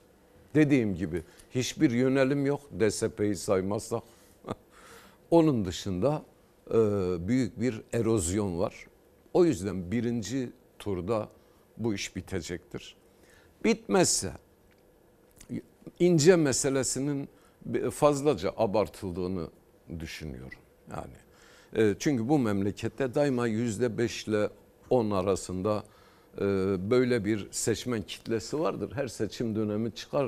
Dediğim gibi hiçbir yönelim yok DSP'yi saymazsak. Onun dışında e, büyük bir erozyon var. O yüzden birinci turda bu iş bitecektir. Bitmezse ince meselesinin fazlaca abartıldığını düşünüyorum. Yani e, çünkü bu memlekette daima yüzde beşle 10 arasında e, böyle bir seçmen kitlesi vardır. Her seçim dönemi çıkar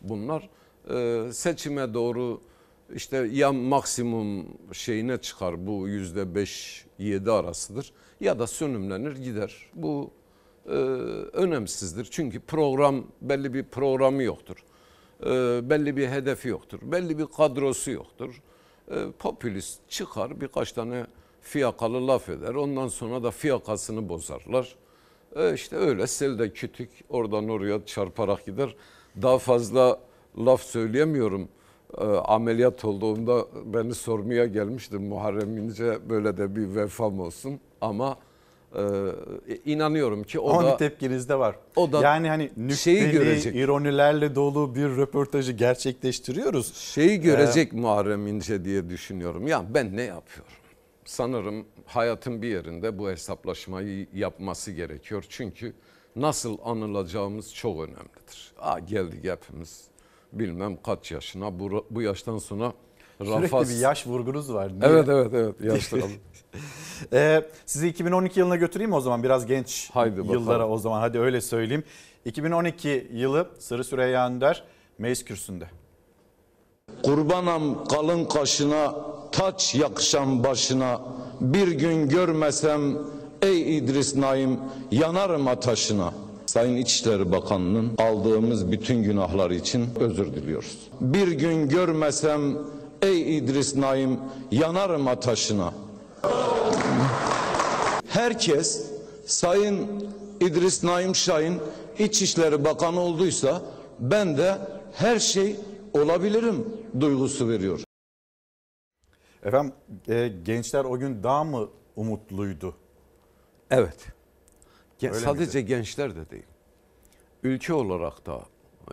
bunlar. E, seçime doğru işte ya maksimum şeyine çıkar bu yüzde beş yedi arasıdır ya da sönümlenir gider. Bu e, önemsizdir çünkü program belli bir programı yoktur. E, belli bir hedefi yoktur. Belli bir kadrosu yoktur. E, popülist çıkar birkaç tane fiyakalı laf eder. Ondan sonra da fiyakasını bozarlar. E, işte öyle selde kütük oradan oraya çarparak gider. Daha fazla laf söyleyemiyorum. E, ameliyat olduğumda beni sormaya gelmişti Muharrem İnce böyle de bir vefam olsun. Ama e, inanıyorum ki o Ama da bir tepkiniz de var. o da yani hani şeyi görecek. ironilerle dolu bir röportajı gerçekleştiriyoruz. Şeyi görecek Muharrem İnce diye düşünüyorum. Ya ben ne yapıyorum? Sanırım hayatın bir yerinde bu hesaplaşmayı yapması gerekiyor. Çünkü nasıl anılacağımız çok önemlidir. Aa, geldik hepimiz bilmem kaç yaşına bu, bu yaştan sonra Sürekli Rafas- bir yaş vurgunuz var. Niye? Evet evet evet yaşlı kaldım. Ee, sizi 2012 yılına götüreyim mi o zaman biraz genç Haydi bakalım. yıllara o zaman hadi öyle söyleyeyim. 2012 yılı Sırrı Süreyya Önder Meclis Kürsü'nde. Kurbanam kalın kaşına, taç yakışan başına. Bir gün görmesem ey İdris Naim yanarım ataşına. Sayın İçişleri Bakanı'nın aldığımız bütün günahlar için özür diliyoruz. Bir gün görmesem ey İdris Naim yanarım ataşına. Herkes Sayın İdris Naim Şahin İçişleri Bakanı olduysa ben de her şey olabilirim duygusu veriyor. Efendim e, gençler o gün daha mı umutluydu? Evet. Gen- Öyle sadece gençler de değil. Ülke olarak da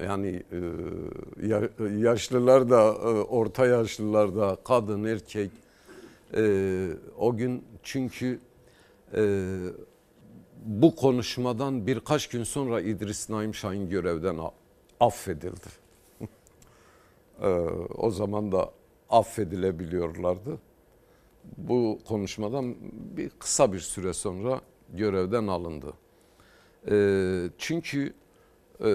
yani e, ya- yaşlılar da e, orta yaşlılar da kadın erkek e, o gün çünkü e, bu konuşmadan birkaç gün sonra İdris Naim Şahin görevden affedildi. E, o zaman da affedilebiliyorlardı. Bu konuşmadan bir kısa bir süre sonra görevden alındı. E, çünkü e,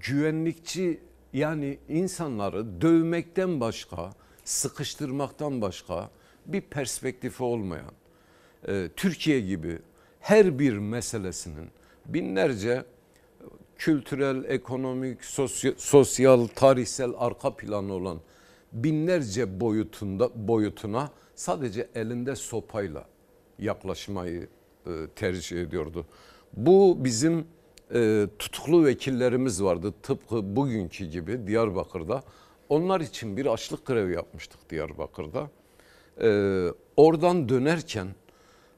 güvenlikçi yani insanları dövmekten başka, sıkıştırmaktan başka bir perspektifi olmayan e, Türkiye gibi her bir meselesinin binlerce kültürel, ekonomik, sosyal, tarihsel arka planı olan binlerce boyutunda boyutuna sadece elinde sopayla yaklaşmayı e, tercih ediyordu. Bu bizim e, tutuklu vekillerimiz vardı tıpkı bugünkü gibi Diyarbakır'da. Onlar için bir açlık grevi yapmıştık Diyarbakır'da. E, oradan dönerken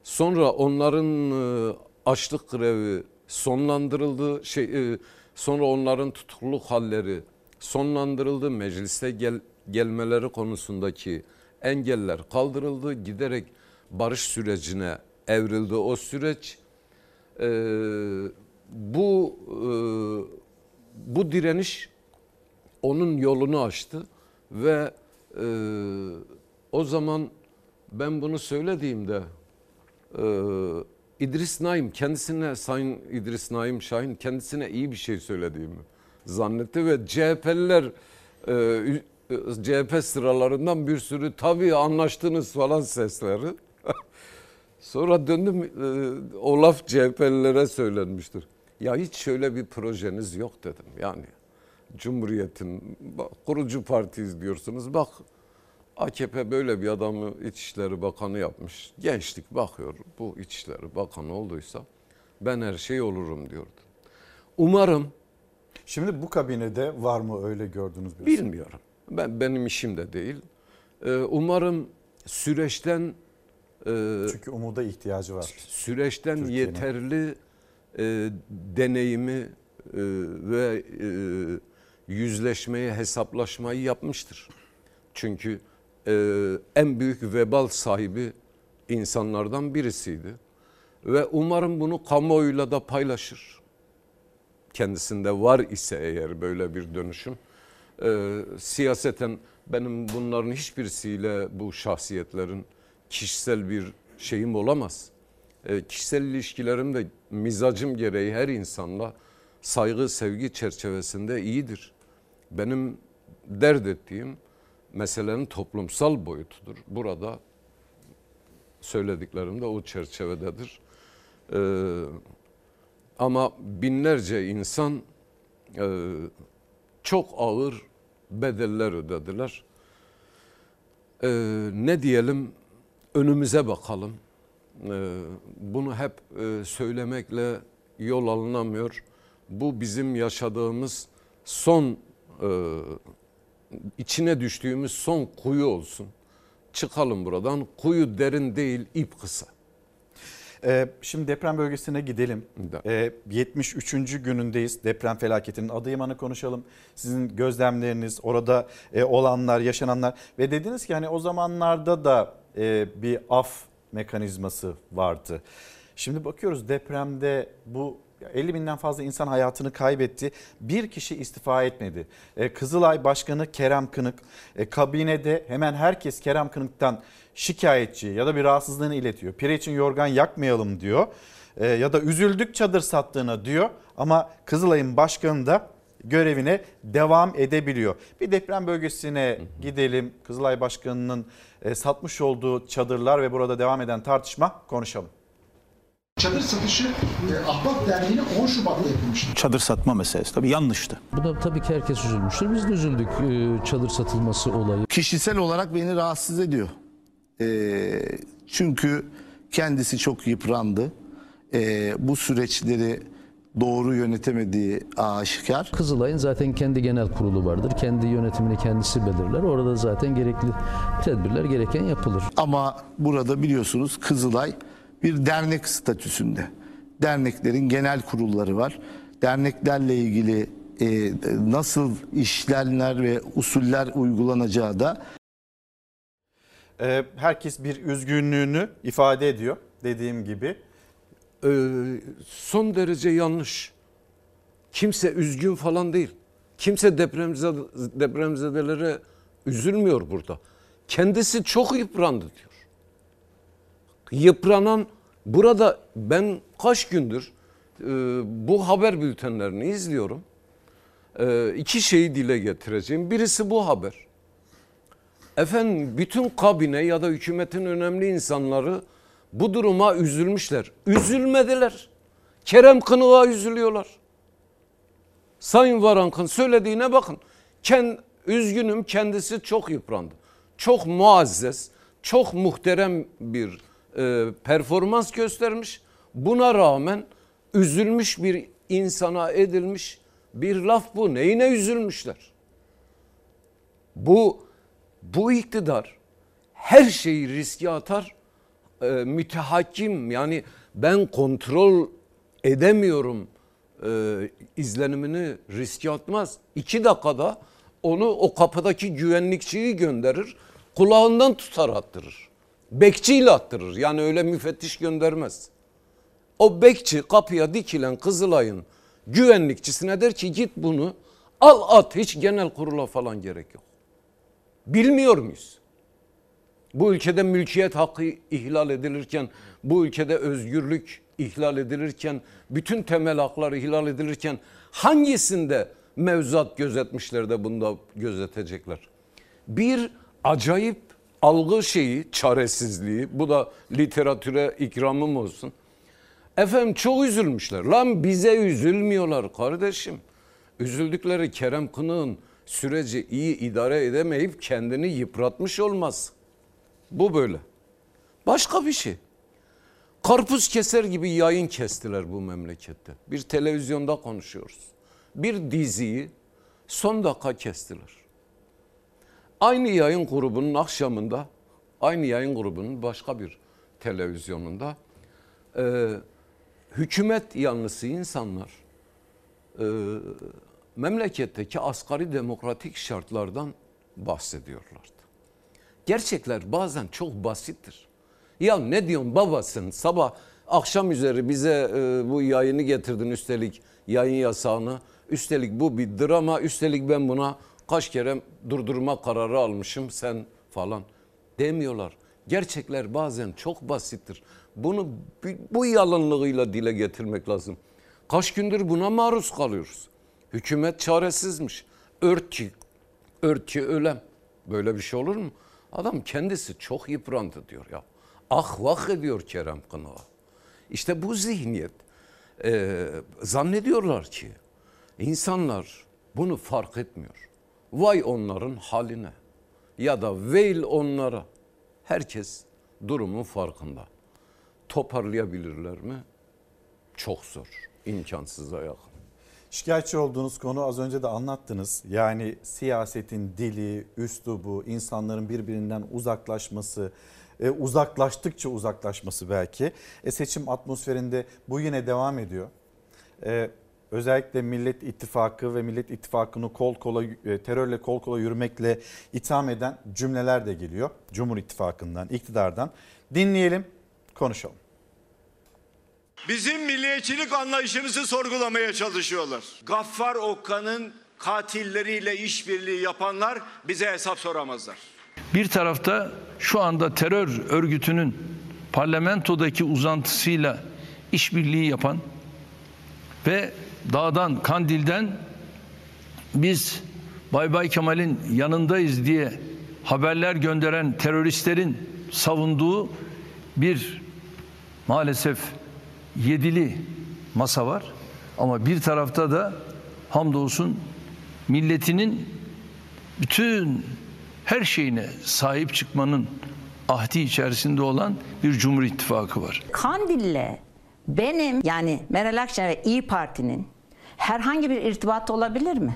sonra onların e, açlık grevi sonlandırıldı. Şey, e, sonra onların tutukluluk halleri sonlandırıldı. Mecliste gel, gelmeleri konusundaki engeller kaldırıldı. Giderek barış sürecine evrildi o süreç. E, bu e, bu direniş onun yolunu açtı ve e, o zaman ben bunu söylediğimde e, İdris Naim kendisine Sayın İdris Naim Şahin kendisine iyi bir şey söylediğimi zannetti ve CHP'liler e, CHP sıralarından bir sürü tabii anlaştınız falan sesleri. Sonra döndüm e, o laf CHP'lilere söylenmiştir. Ya hiç şöyle bir projeniz yok dedim. Yani Cumhuriyet'in kurucu partiyiz diyorsunuz. Bak AKP böyle bir adamı İçişleri Bakanı yapmış. Gençlik bakıyor bu İçişleri Bakanı olduysa ben her şey olurum diyordu. Umarım Şimdi bu kabinede var mı öyle gördüğünüz birisi? Bilmiyorum. Ben benim işim de değil. Ee, umarım süreçten e, Çünkü umuda ihtiyacı var. süreçten yeterli e, deneyimi e, ve e, yüzleşmeye, hesaplaşmayı yapmıştır. Çünkü e, en büyük vebal sahibi insanlardan birisiydi. Ve umarım bunu kamuoyuyla da paylaşır. Kendisinde var ise eğer böyle bir dönüşüm. E, siyaseten benim bunların hiçbirisiyle bu şahsiyetlerin kişisel bir şeyim olamaz. E, kişisel ilişkilerim de mizacım gereği her insanla saygı, sevgi çerçevesinde iyidir. Benim dert ettiğim meselenin toplumsal boyutudur. Burada söylediklerim de o çerçevededir. Ee, ama binlerce insan e, çok ağır bedeller ödediler. Ee, ne diyelim önümüze bakalım. Ee, bunu hep e, söylemekle yol alınamıyor. Bu bizim yaşadığımız son e, içine düştüğümüz son kuyu olsun. Çıkalım buradan. Kuyu derin değil, ip kısa. Ee, şimdi deprem bölgesine gidelim. Ee, 73. günündeyiz deprem felaketinin. Adıyaman'ı konuşalım. Sizin gözlemleriniz, orada e, olanlar, yaşananlar ve dediniz ki hani o zamanlarda da e, bir af mekanizması vardı. Şimdi bakıyoruz depremde bu 50 binden fazla insan hayatını kaybetti. Bir kişi istifa etmedi. E, Kızılay Başkanı Kerem Kınık e, kabinede hemen herkes Kerem Kınık'tan şikayetçi ya da bir rahatsızlığını iletiyor. Pire için yorgan yakmayalım diyor. E, ya da üzüldük çadır sattığına diyor. Ama Kızılay'ın başkanı da görevine devam edebiliyor. Bir deprem bölgesine gidelim. Kızılay Başkanı'nın satmış olduğu çadırlar ve burada devam eden tartışma konuşalım. Çadır satışı e, Ahbap Derneği'ne 10 Şubat'ta yapılmıştı. Çadır satma meselesi tabii yanlıştı. Bu da tabii ki herkes üzülmüştür. Biz de üzüldük e, çadır satılması olayı. Kişisel olarak beni rahatsız ediyor. Ee, çünkü kendisi çok yıprandı. Ee, bu süreçleri doğru yönetemediği aşikar. Kızılay'ın zaten kendi genel kurulu vardır. Kendi yönetimini kendisi belirler. Orada zaten gerekli tedbirler gereken yapılır. Ama burada biliyorsunuz Kızılay bir dernek statüsünde. Derneklerin genel kurulları var. Derneklerle ilgili e, nasıl işlemler ve usuller uygulanacağı da E, herkes bir üzgünlüğünü ifade ediyor dediğim gibi. Ee, son derece yanlış. Kimse üzgün falan değil. Kimse depremzede, depremzedelere üzülmüyor burada. Kendisi çok yıprandı diyor. Yıpranan burada ben kaç gündür e, bu haber bültenlerini izliyorum. E, iki şeyi dile getireceğim. Birisi bu haber. Efendim bütün kabine ya da hükümetin önemli insanları bu duruma üzülmüşler. Üzülmediler. Kerem Kınık'a üzülüyorlar. Sayın Varank'ın söylediğine bakın. Ken, üzgünüm kendisi çok yıprandı. Çok muazzez, çok muhterem bir e, performans göstermiş. Buna rağmen üzülmüş bir insana edilmiş bir laf bu. Neyine üzülmüşler? Bu bu iktidar her şeyi riske atar. E, mütehakkim yani ben kontrol edemiyorum e, izlenimini riske atmaz. İki dakikada onu o kapıdaki güvenlikçiyi gönderir. Kulağından tutar attırır. Bekçiyle attırır. Yani öyle müfettiş göndermez. O bekçi kapıya dikilen Kızılay'ın güvenlikçisine der ki git bunu al at hiç genel kurula falan gerek yok. Bilmiyor muyuz? Bu ülkede mülkiyet hakkı ihlal edilirken, bu ülkede özgürlük ihlal edilirken, bütün temel haklar ihlal edilirken hangisinde mevzuat gözetmişler de bunda gözetecekler? Bir acayip algı şeyi, çaresizliği, bu da literatüre ikramım olsun. Efendim çok üzülmüşler. Lan bize üzülmüyorlar kardeşim. Üzüldükleri Kerem Kınık'ın süreci iyi idare edemeyip kendini yıpratmış olmaz. Bu böyle. Başka bir şey. Karpuz keser gibi yayın kestiler bu memlekette. Bir televizyonda konuşuyoruz. Bir diziyi son dakika kestiler. Aynı yayın grubunun akşamında, aynı yayın grubunun başka bir televizyonunda e, hükümet yanlısı insanlar e, memleketteki asgari demokratik şartlardan bahsediyorlardı. Gerçekler bazen çok basittir. Ya ne diyorsun babasın sabah akşam üzeri bize e, bu yayını getirdin üstelik yayın yasağını. Üstelik bu bir drama üstelik ben buna kaç kere durdurma kararı almışım sen falan demiyorlar. Gerçekler bazen çok basittir. Bunu bu yalınlığıyla dile getirmek lazım. Kaç gündür buna maruz kalıyoruz. Hükümet çaresizmiş. Örtü, örtü ölem. Böyle bir şey olur mu? Adam kendisi çok yıprandı diyor ya. Ah vah ediyor Kerem Kınık'a. İşte bu zihniyet. Ee, zannediyorlar ki insanlar bunu fark etmiyor. Vay onların haline ya da veil onlara. Herkes durumun farkında. Toparlayabilirler mi? Çok zor. İmkansıza yakın. Şikayetçi olduğunuz konu az önce de anlattınız. Yani siyasetin dili, üslubu, insanların birbirinden uzaklaşması, e, uzaklaştıkça uzaklaşması belki. E, seçim atmosferinde bu yine devam ediyor. E, özellikle Millet İttifakı ve Millet İttifakı'nı kol kola e, terörle kol kola yürümekle itham eden cümleler de geliyor. Cumhur İttifakı'ndan, iktidardan. Dinleyelim, konuşalım. Bizim milliyetçilik anlayışımızı sorgulamaya çalışıyorlar. Gaffar Okka'nın katilleriyle işbirliği yapanlar bize hesap soramazlar. Bir tarafta şu anda terör örgütünün parlamentodaki uzantısıyla işbirliği yapan ve dağdan, Kandil'den biz Bay Bay Kemal'in yanındayız diye haberler gönderen teröristlerin savunduğu bir maalesef yedili masa var. Ama bir tarafta da hamdolsun milletinin bütün her şeyine sahip çıkmanın ahdi içerisinde olan bir Cumhur İttifakı var. Kandil'le benim yani Meral Akşener ve İyi Parti'nin herhangi bir irtibatı olabilir mi?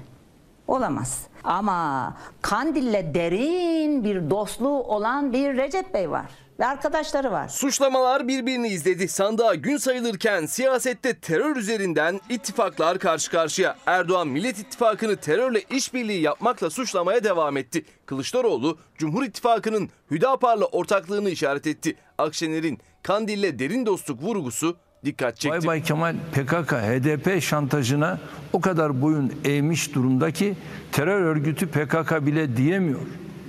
Olamaz. Ama Kandil'le derin bir dostluğu olan bir Recep Bey var ve arkadaşları var. Suçlamalar birbirini izledi. Sandığa gün sayılırken siyasette terör üzerinden ittifaklar karşı karşıya. Erdoğan Millet İttifakı'nı terörle işbirliği yapmakla suçlamaya devam etti. Kılıçdaroğlu Cumhur İttifakı'nın Hüdapar'la ortaklığını işaret etti. Akşener'in Kandil'le derin dostluk vurgusu dikkat çekti. Bay Bay Kemal PKK, HDP şantajına o kadar boyun eğmiş durumda ki terör örgütü PKK bile diyemiyor.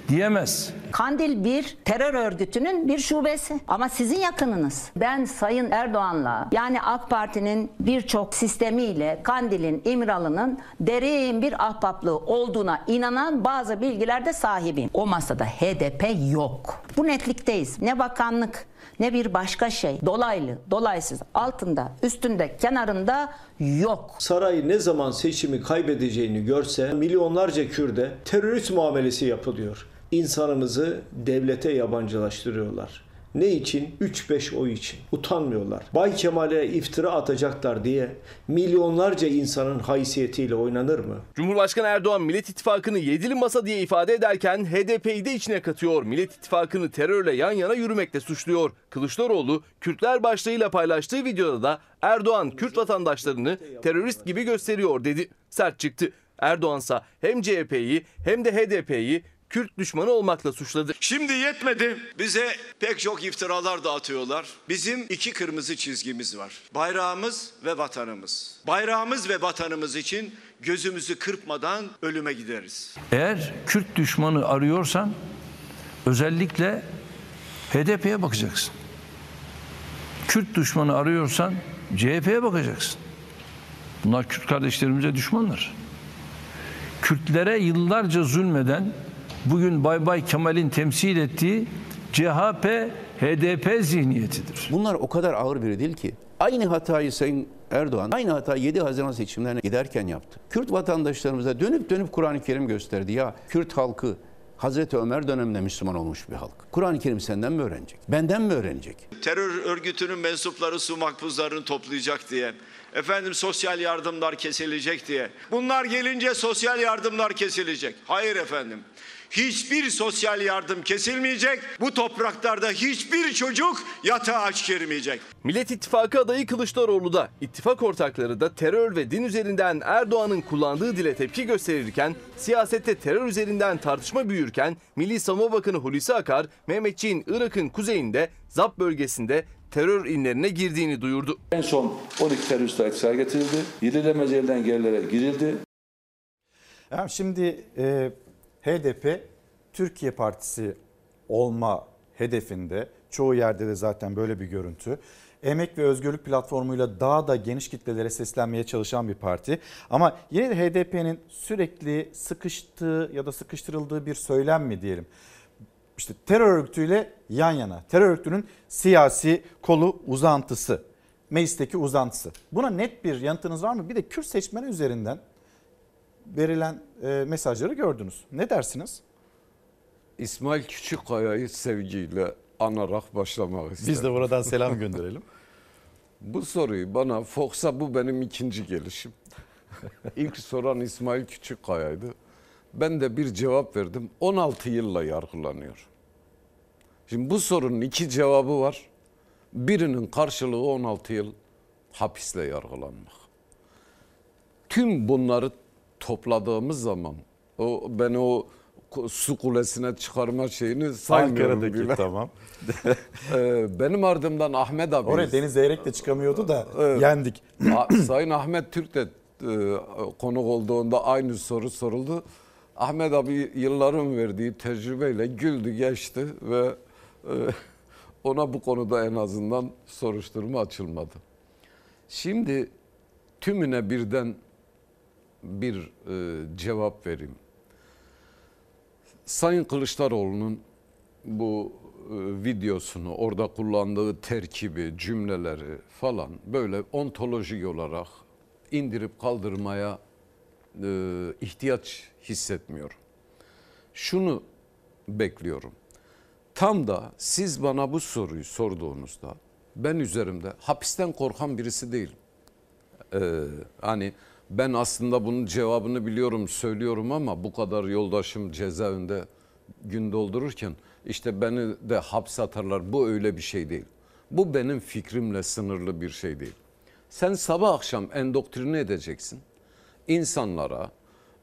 Diyemez. Kandil bir terör örgütünün bir şubesi ama sizin yakınınız. Ben Sayın Erdoğan'la yani AK Parti'nin birçok sistemiyle Kandil'in, İmralı'nın derin bir ahbaplığı olduğuna inanan bazı bilgilerde sahibiyim. O masada HDP yok. Bu netlikteyiz. Ne bakanlık ne bir başka şey dolaylı, dolaysız, altında, üstünde, kenarında yok. Saray ne zaman seçimi kaybedeceğini görse milyonlarca Kürde terörist muamelesi yapılıyor. İnsanımızı devlete yabancılaştırıyorlar. Ne için? 3-5 oy için. Utanmıyorlar. Bay Kemal'e iftira atacaklar diye milyonlarca insanın haysiyetiyle oynanır mı? Cumhurbaşkanı Erdoğan Millet İttifakı'nı yedili masa diye ifade ederken HDP'yi de içine katıyor. Millet İttifakı'nı terörle yan yana yürümekle suçluyor. Kılıçdaroğlu Kürtler başlığıyla paylaştığı videoda da Erdoğan Kürt vatandaşlarını terörist gibi gösteriyor dedi. Sert çıktı. Erdoğansa hem CHP'yi hem de HDP'yi Kürt düşmanı olmakla suçladı. Şimdi yetmedi. Bize pek çok iftiralar dağıtıyorlar. Bizim iki kırmızı çizgimiz var. Bayrağımız ve vatanımız. Bayrağımız ve vatanımız için gözümüzü kırpmadan ölüme gideriz. Eğer Kürt düşmanı arıyorsan özellikle HDP'ye bakacaksın. Kürt düşmanı arıyorsan CHP'ye bakacaksın. Bunlar Kürt kardeşlerimize düşmanlar. Kürtlere yıllarca zulmeden bugün Bay Bay Kemal'in temsil ettiği CHP, HDP zihniyetidir. Bunlar o kadar ağır biri değil ki. Aynı hatayı Sayın Erdoğan, aynı hatayı 7 Haziran seçimlerine giderken yaptı. Kürt vatandaşlarımıza dönüp dönüp Kur'an-ı Kerim gösterdi. Ya Kürt halkı Hazreti Ömer döneminde Müslüman olmuş bir halk. Kur'an-ı Kerim senden mi öğrenecek? Benden mi öğrenecek? Terör örgütünün mensupları su makbuzlarını toplayacak diye. Efendim sosyal yardımlar kesilecek diye. Bunlar gelince sosyal yardımlar kesilecek. Hayır efendim. Hiçbir sosyal yardım kesilmeyecek. Bu topraklarda hiçbir çocuk yatağa aç girmeyecek. Millet İttifakı adayı Kılıçdaroğlu da ittifak ortakları da terör ve din üzerinden Erdoğan'ın kullandığı dile tepki gösterirken siyasette terör üzerinden tartışma büyürken Milli Savunma Bakanı Hulusi Akar Mehmetçiğin Irak'ın kuzeyinde Zap bölgesinde terör inlerine girdiğini duyurdu. En son 12 terörist etkisine getirildi. Yedilemez elden gerilere girildi. Yani şimdi e, HDP Türkiye Partisi olma hedefinde çoğu yerde de zaten böyle bir görüntü. Emek ve Özgürlük platformuyla daha da geniş kitlelere seslenmeye çalışan bir parti. Ama yine de HDP'nin sürekli sıkıştığı ya da sıkıştırıldığı bir söylem mi diyelim. İşte terör örgütüyle yan yana. Terör örgütünün siyasi kolu uzantısı. Meclisteki uzantısı. Buna net bir yanıtınız var mı? Bir de Kürt seçmeni üzerinden verilen e, mesajları gördünüz. Ne dersiniz? İsmail Küçükkaya'yı sevgiyle anarak başlamak isterim. Biz de buradan selam gönderelim. bu soruyu bana Fox'a bu benim ikinci gelişim. İlk soran İsmail Küçükkaya'ydı. Ben de bir cevap verdim. 16 yılla yargılanıyor. Şimdi bu sorunun iki cevabı var. Birinin karşılığı 16 yıl hapisle yargılanmak. Tüm bunları topladığımız zaman o ben o su kulesine çıkarma şeyini saymıyorum Ankara'daki bile. tamam. Ee, Benim ardımdan Ahmet abi. Oraya Deniz Zeyrek de çıkamıyordu da Evet. yendik. Sayın Ahmet Türk de e, konuk olduğunda aynı soru soruldu. Ahmet abi yılların verdiği tecrübeyle güldü geçti ve e, ona bu konuda en azından soruşturma açılmadı. Şimdi tümüne birden bir e, cevap vereyim. Sayın Kılıçdaroğlu'nun bu e, videosunu, orada kullandığı terkibi, cümleleri falan böyle ontolojik olarak indirip kaldırmaya e, ihtiyaç hissetmiyorum. Şunu bekliyorum. Tam da siz bana bu soruyu sorduğunuzda ben üzerimde hapisten korkan birisi değilim. Ee, hani ben aslında bunun cevabını biliyorum söylüyorum ama bu kadar yoldaşım cezaevinde gün doldururken işte beni de hapse atarlar. Bu öyle bir şey değil. Bu benim fikrimle sınırlı bir şey değil. Sen sabah akşam endoktrine edeceksin. İnsanlara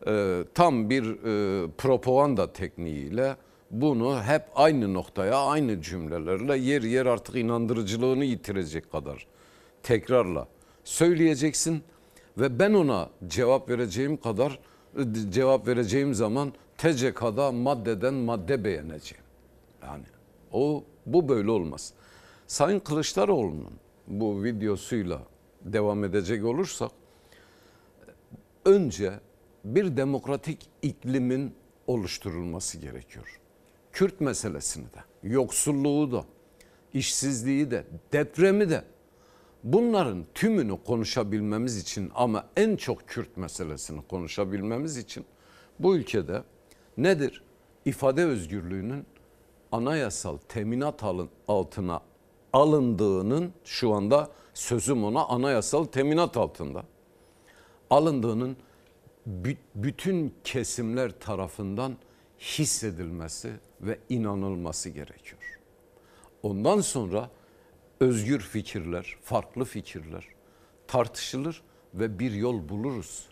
e, tam bir e, propaganda tekniğiyle bunu hep aynı noktaya, aynı cümlelerle yer yer artık inandırıcılığını yitirecek kadar tekrarla söyleyeceksin ve ben ona cevap vereceğim kadar cevap vereceğim zaman TCK'da maddeden madde beğeneceğim. Yani o bu böyle olmaz. Sayın Kılıçdaroğlu'nun bu videosuyla devam edecek olursak önce bir demokratik iklimin oluşturulması gerekiyor. Kürt meselesini de, yoksulluğu da, işsizliği de, depremi de bunların tümünü konuşabilmemiz için ama en çok Kürt meselesini konuşabilmemiz için bu ülkede nedir? İfade özgürlüğünün anayasal teminat alın, altına alındığının şu anda sözüm ona anayasal teminat altında alındığının bü- bütün kesimler tarafından hissedilmesi ve inanılması gerekiyor. Ondan sonra özgür fikirler, farklı fikirler tartışılır ve bir yol buluruz.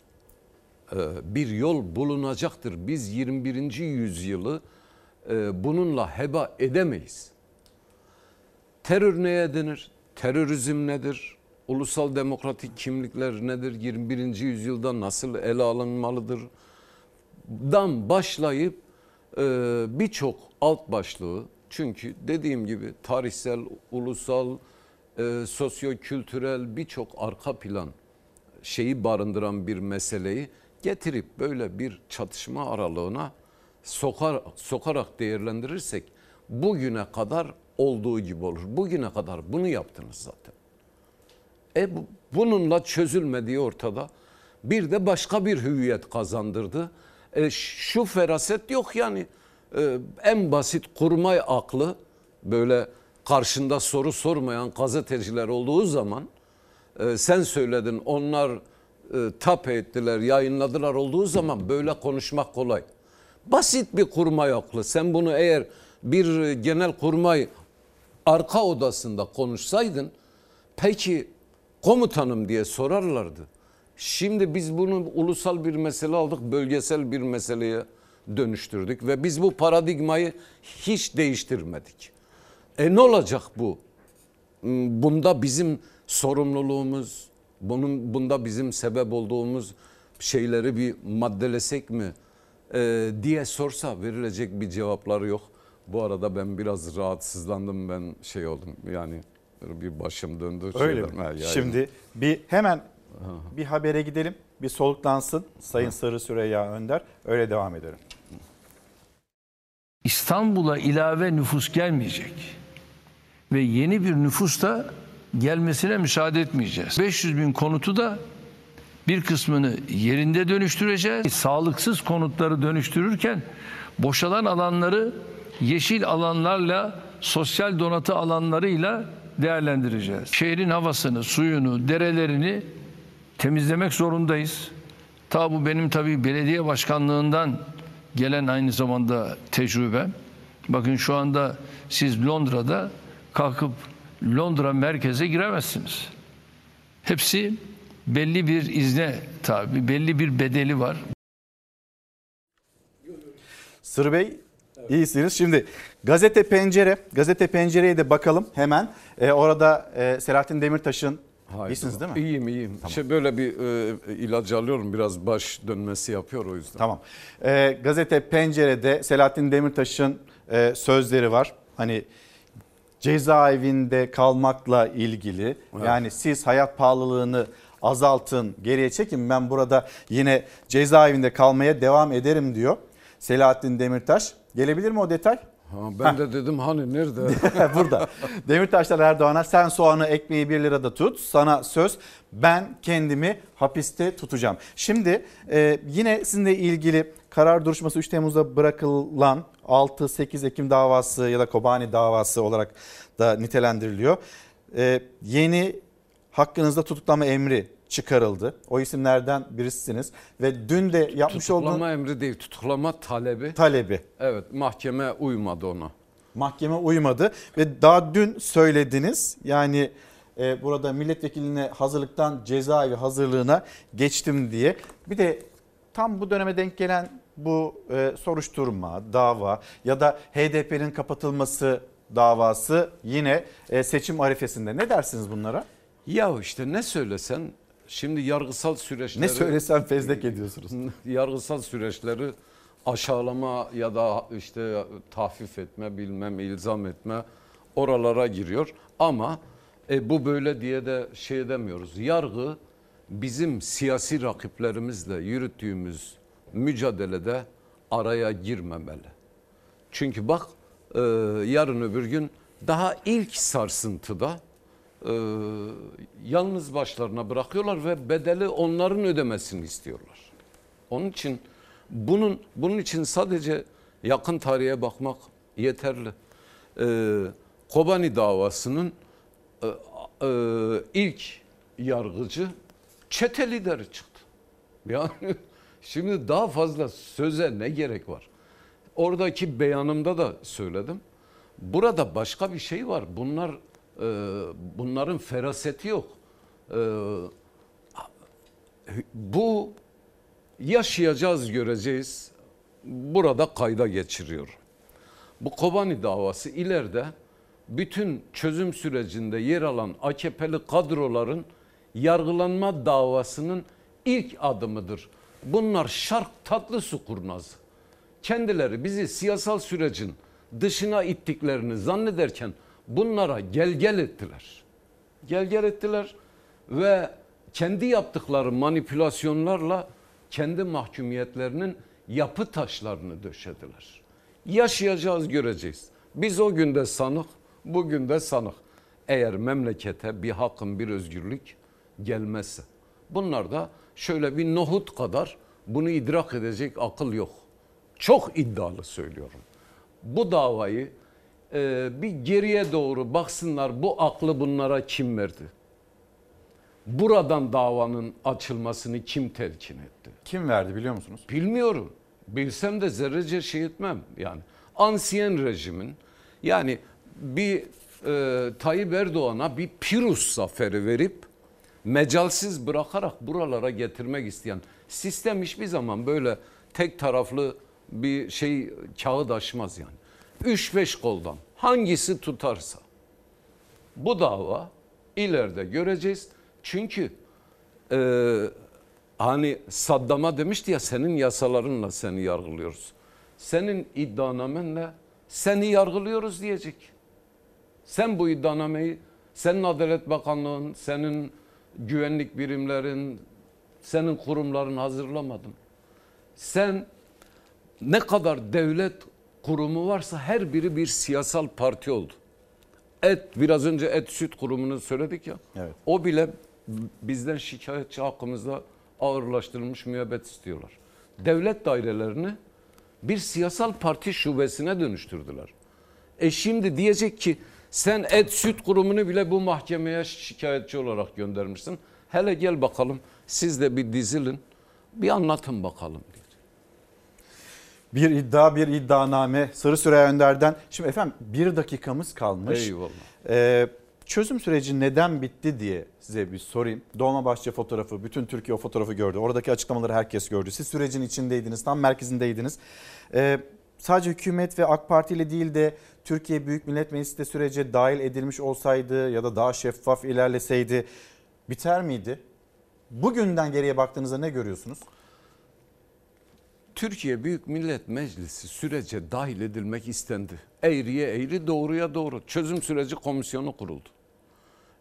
Ee, Bir yol bulunacaktır. Biz 21. yüzyılı e, bununla heba edemeyiz. Terör neye denir? Terörizm nedir? Ulusal demokratik kimlikler nedir? 21. yüzyılda nasıl ele alınmalıdır? Dan başlayıp e, birçok alt başlığı çünkü dediğim gibi tarihsel, ulusal, e, sosyo-kültürel birçok arka plan şeyi barındıran bir meseleyi getirip böyle bir çatışma aralığına sokar, sokarak değerlendirirsek bugüne kadar olduğu gibi olur. Bugüne kadar bunu yaptınız zaten. E bu, bununla çözülmediği ortada. Bir de başka bir hüviyet kazandırdı. E, şu feraset yok yani. E, en basit kurmay aklı böyle karşında soru sormayan gazeteciler olduğu zaman e, sen söyledin onlar e, tap ettiler yayınladılar olduğu zaman böyle konuşmak kolay. Basit bir kurmay aklı. Sen bunu eğer bir genel kurmay arka odasında konuşsaydın peki komutanım diye sorarlardı. Şimdi biz bunu ulusal bir mesele aldık, bölgesel bir meseleye dönüştürdük ve biz bu paradigmayı hiç değiştirmedik. E ne olacak bu? Hmm, Bunda bizim sorumluluğumuz, bunun bunda bizim sebep olduğumuz şeyleri bir maddelesek mi e, diye sorsa verilecek bir cevapları yok. Bu arada ben biraz rahatsızlandım ben şey oldum yani bir başım döndü. Öyle mi? Ha, yani. Şimdi bir hemen bir habere gidelim. Bir soluklansın Sayın Sarı Süreyya Önder. Öyle devam edelim. İstanbul'a ilave nüfus gelmeyecek. Ve yeni bir nüfus da gelmesine müsaade etmeyeceğiz. 500 bin konutu da bir kısmını yerinde dönüştüreceğiz. Sağlıksız konutları dönüştürürken boşalan alanları yeşil alanlarla, sosyal donatı alanlarıyla değerlendireceğiz. Şehrin havasını, suyunu, derelerini temizlemek zorundayız. Ta bu benim tabii belediye başkanlığından gelen aynı zamanda tecrübe. Bakın şu anda siz Londra'da kalkıp Londra merkeze giremezsiniz. Hepsi belli bir izne tabi, belli bir bedeli var. Sır Bey iyisiniz. Şimdi gazete pencere, gazete pencereye de bakalım hemen. Ee, orada e, Selahattin Demirtaş'ın İyisiniz değil mi? İyiyim iyiyim. Şey böyle bir e, ilacı alıyorum biraz baş dönmesi yapıyor o yüzden. Tamam. Ee, gazete pencerede Selahattin Demirtaş'ın e, sözleri var. Hani cezaevinde kalmakla ilgili Evet. yani siz hayat pahalılığını azaltın, geriye çekin ben burada yine cezaevinde kalmaya devam ederim diyor Selahattin Demirtaş. Gelebilir mi o detay? Ha, ben de dedim hani nerede? Burada. Demirtaşlar Erdoğan'a sen soğanı ekmeği 1 lirada tut. Sana söz ben kendimi hapiste tutacağım. Şimdi e, yine sizinle ilgili karar duruşması 3 Temmuz'da bırakılan 6-8 Ekim davası ya da Kobani davası olarak da nitelendiriliyor. E, yeni hakkınızda tutuklama emri çıkarıldı. O isimlerden birisiniz ve dün de yapmış tutuklama olduğunuz emri değil tutuklama talebi. talebi Evet mahkeme uymadı ona. mahkeme uymadı ve daha dün söylediniz yani e, burada milletvekiline hazırlıktan cezaevi hazırlığına geçtim diye. Bir de tam bu döneme denk gelen bu e, soruşturma, dava ya da HDP'nin kapatılması davası yine e, seçim arifesinde. Ne dersiniz bunlara? Ya işte ne söylesen şimdi yargısal süreçleri... Ne söylesem fezlek ediyorsunuz. yargısal süreçleri aşağılama ya da işte tahfif etme bilmem ilzam etme oralara giriyor. Ama e, bu böyle diye de şey edemiyoruz. Yargı bizim siyasi rakiplerimizle yürüttüğümüz mücadelede araya girmemeli. Çünkü bak e, yarın öbür gün daha ilk sarsıntıda e, yalnız başlarına bırakıyorlar ve bedeli onların ödemesini istiyorlar. Onun için bunun bunun için sadece yakın tarihe bakmak yeterli. Ee, Kobani davasının e, e, ilk yargıcı çete lideri çıktı. Yani şimdi daha fazla söze ne gerek var? Oradaki beyanımda da söyledim. Burada başka bir şey var. Bunlar e, bunların feraseti yok. E, bu yaşayacağız göreceğiz. Burada kayda geçiriyor. Bu Kobani davası ileride bütün çözüm sürecinde yer alan AKP'li kadroların yargılanma davasının ilk adımıdır. Bunlar şark tatlı su kurnazı. Kendileri bizi siyasal sürecin dışına ittiklerini zannederken bunlara gel gel ettiler. Gel gel ettiler ve kendi yaptıkları manipülasyonlarla kendi mahkumiyetlerinin yapı taşlarını döşediler. Yaşayacağız göreceğiz. Biz o günde sanık, bugün de sanık. Eğer memlekete bir hakkın bir özgürlük gelmezse. Bunlar da şöyle bir nohut kadar bunu idrak edecek akıl yok. Çok iddialı söylüyorum. Bu davayı e, bir geriye doğru baksınlar bu aklı bunlara kim verdi? Buradan davanın açılmasını kim telkin etti? Kim verdi biliyor musunuz? Bilmiyorum. Bilsem de zerrece şey etmem. Yani ansiyen rejimin yani bir e, Tayyip Erdoğan'a bir Pirus zaferi verip mecalsiz bırakarak buralara getirmek isteyen sistem hiçbir zaman böyle tek taraflı bir şey kağıt aşmaz yani. Üç beş koldan hangisi tutarsa bu dava ileride göreceğiz. Çünkü e, hani Saddam'a demişti ya senin yasalarınla seni yargılıyoruz. Senin iddianamenle seni yargılıyoruz diyecek. Sen bu iddianameyi senin Adalet Bakanlığın, senin güvenlik birimlerin, senin kurumların hazırlamadın. Sen ne kadar devlet kurumu varsa her biri bir siyasal parti oldu. Et biraz önce et süt kurumunu söyledik ya. Evet. O bile bizden şikayetçi hakkımızda ağırlaştırılmış müebbet istiyorlar. Devlet dairelerini bir siyasal parti şubesine dönüştürdüler. E şimdi diyecek ki sen et süt kurumunu bile bu mahkemeye şikayetçi olarak göndermişsin. Hele gel bakalım siz de bir dizilin bir anlatın bakalım. Bir iddia bir iddianame Sarı Süreyya Önder'den. Şimdi efendim bir dakikamız kalmış. Eyvallah. Ee, çözüm süreci neden bitti diye size bir sorayım. Dolmabahçe fotoğrafı, bütün Türkiye o fotoğrafı gördü. Oradaki açıklamaları herkes gördü. Siz sürecin içindeydiniz, tam merkezindeydiniz. Ee, sadece hükümet ve AK Parti ile değil de Türkiye Büyük Millet Meclisi de sürece dahil edilmiş olsaydı ya da daha şeffaf ilerleseydi biter miydi? Bugünden geriye baktığınızda ne görüyorsunuz? Türkiye Büyük Millet Meclisi sürece dahil edilmek istendi. Eğriye eğri, doğruya doğru. Çözüm süreci komisyonu kuruldu.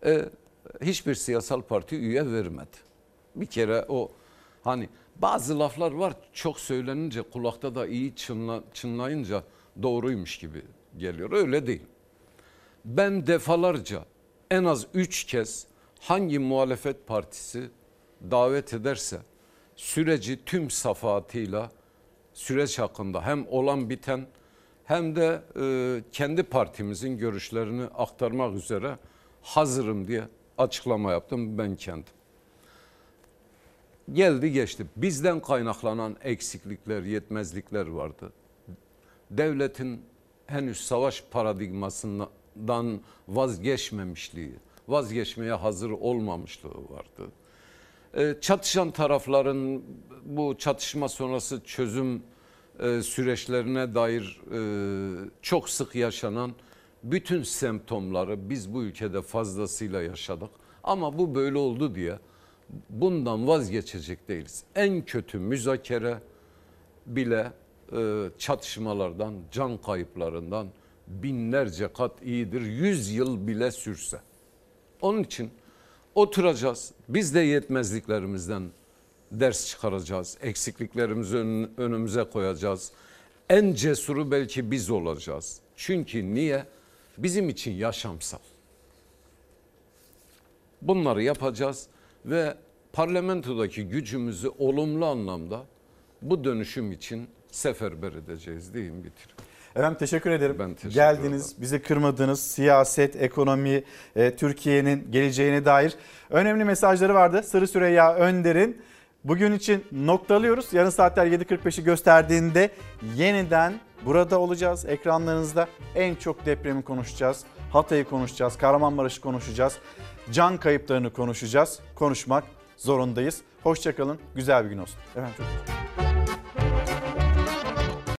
E, hiçbir siyasal parti üye vermedi. Bir kere o hani bazı laflar var çok söylenince kulakta da iyi çınla, çınlayınca doğruymuş gibi geliyor. Öyle değil. Ben defalarca en az üç kez hangi muhalefet partisi davet ederse süreci tüm safahatıyla süreç hakkında hem olan biten hem de e, kendi partimizin görüşlerini aktarmak üzere hazırım diye açıklama yaptım ben kendim. Geldi geçti. Bizden kaynaklanan eksiklikler, yetmezlikler vardı. Devletin henüz savaş paradigmasından vazgeçmemişliği, vazgeçmeye hazır olmamışlığı vardı. E, çatışan tarafların bu çatışma sonrası çözüm e, süreçlerine dair e, çok sık yaşanan bütün semptomları biz bu ülkede fazlasıyla yaşadık. Ama bu böyle oldu diye bundan vazgeçecek değiliz. En kötü müzakere bile çatışmalardan, can kayıplarından binlerce kat iyidir. Yüz yıl bile sürse. Onun için oturacağız. Biz de yetmezliklerimizden ders çıkaracağız. Eksikliklerimizi önümüze koyacağız. En cesuru belki biz olacağız. Çünkü niye? Bizim için yaşamsal. Bunları yapacağız ve parlamentodaki gücümüzü olumlu anlamda bu dönüşüm için seferber edeceğiz diyeyim bitir. Efendim teşekkür ederim. Ben teşekkür Geldiniz, ederim. bizi kırmadınız. Siyaset, ekonomi, e, Türkiye'nin geleceğine dair önemli mesajları vardı. Sırı Süreyya Önder'in. Bugün için noktalıyoruz. Yarın saatler 7.45'i gösterdiğinde yeniden burada olacağız. Ekranlarınızda en çok depremi konuşacağız. Hatay'ı konuşacağız, Kahramanmaraş'ı konuşacağız. Can kayıplarını konuşacağız. Konuşmak zorundayız. Hoşçakalın, güzel bir gün olsun. Efendim çok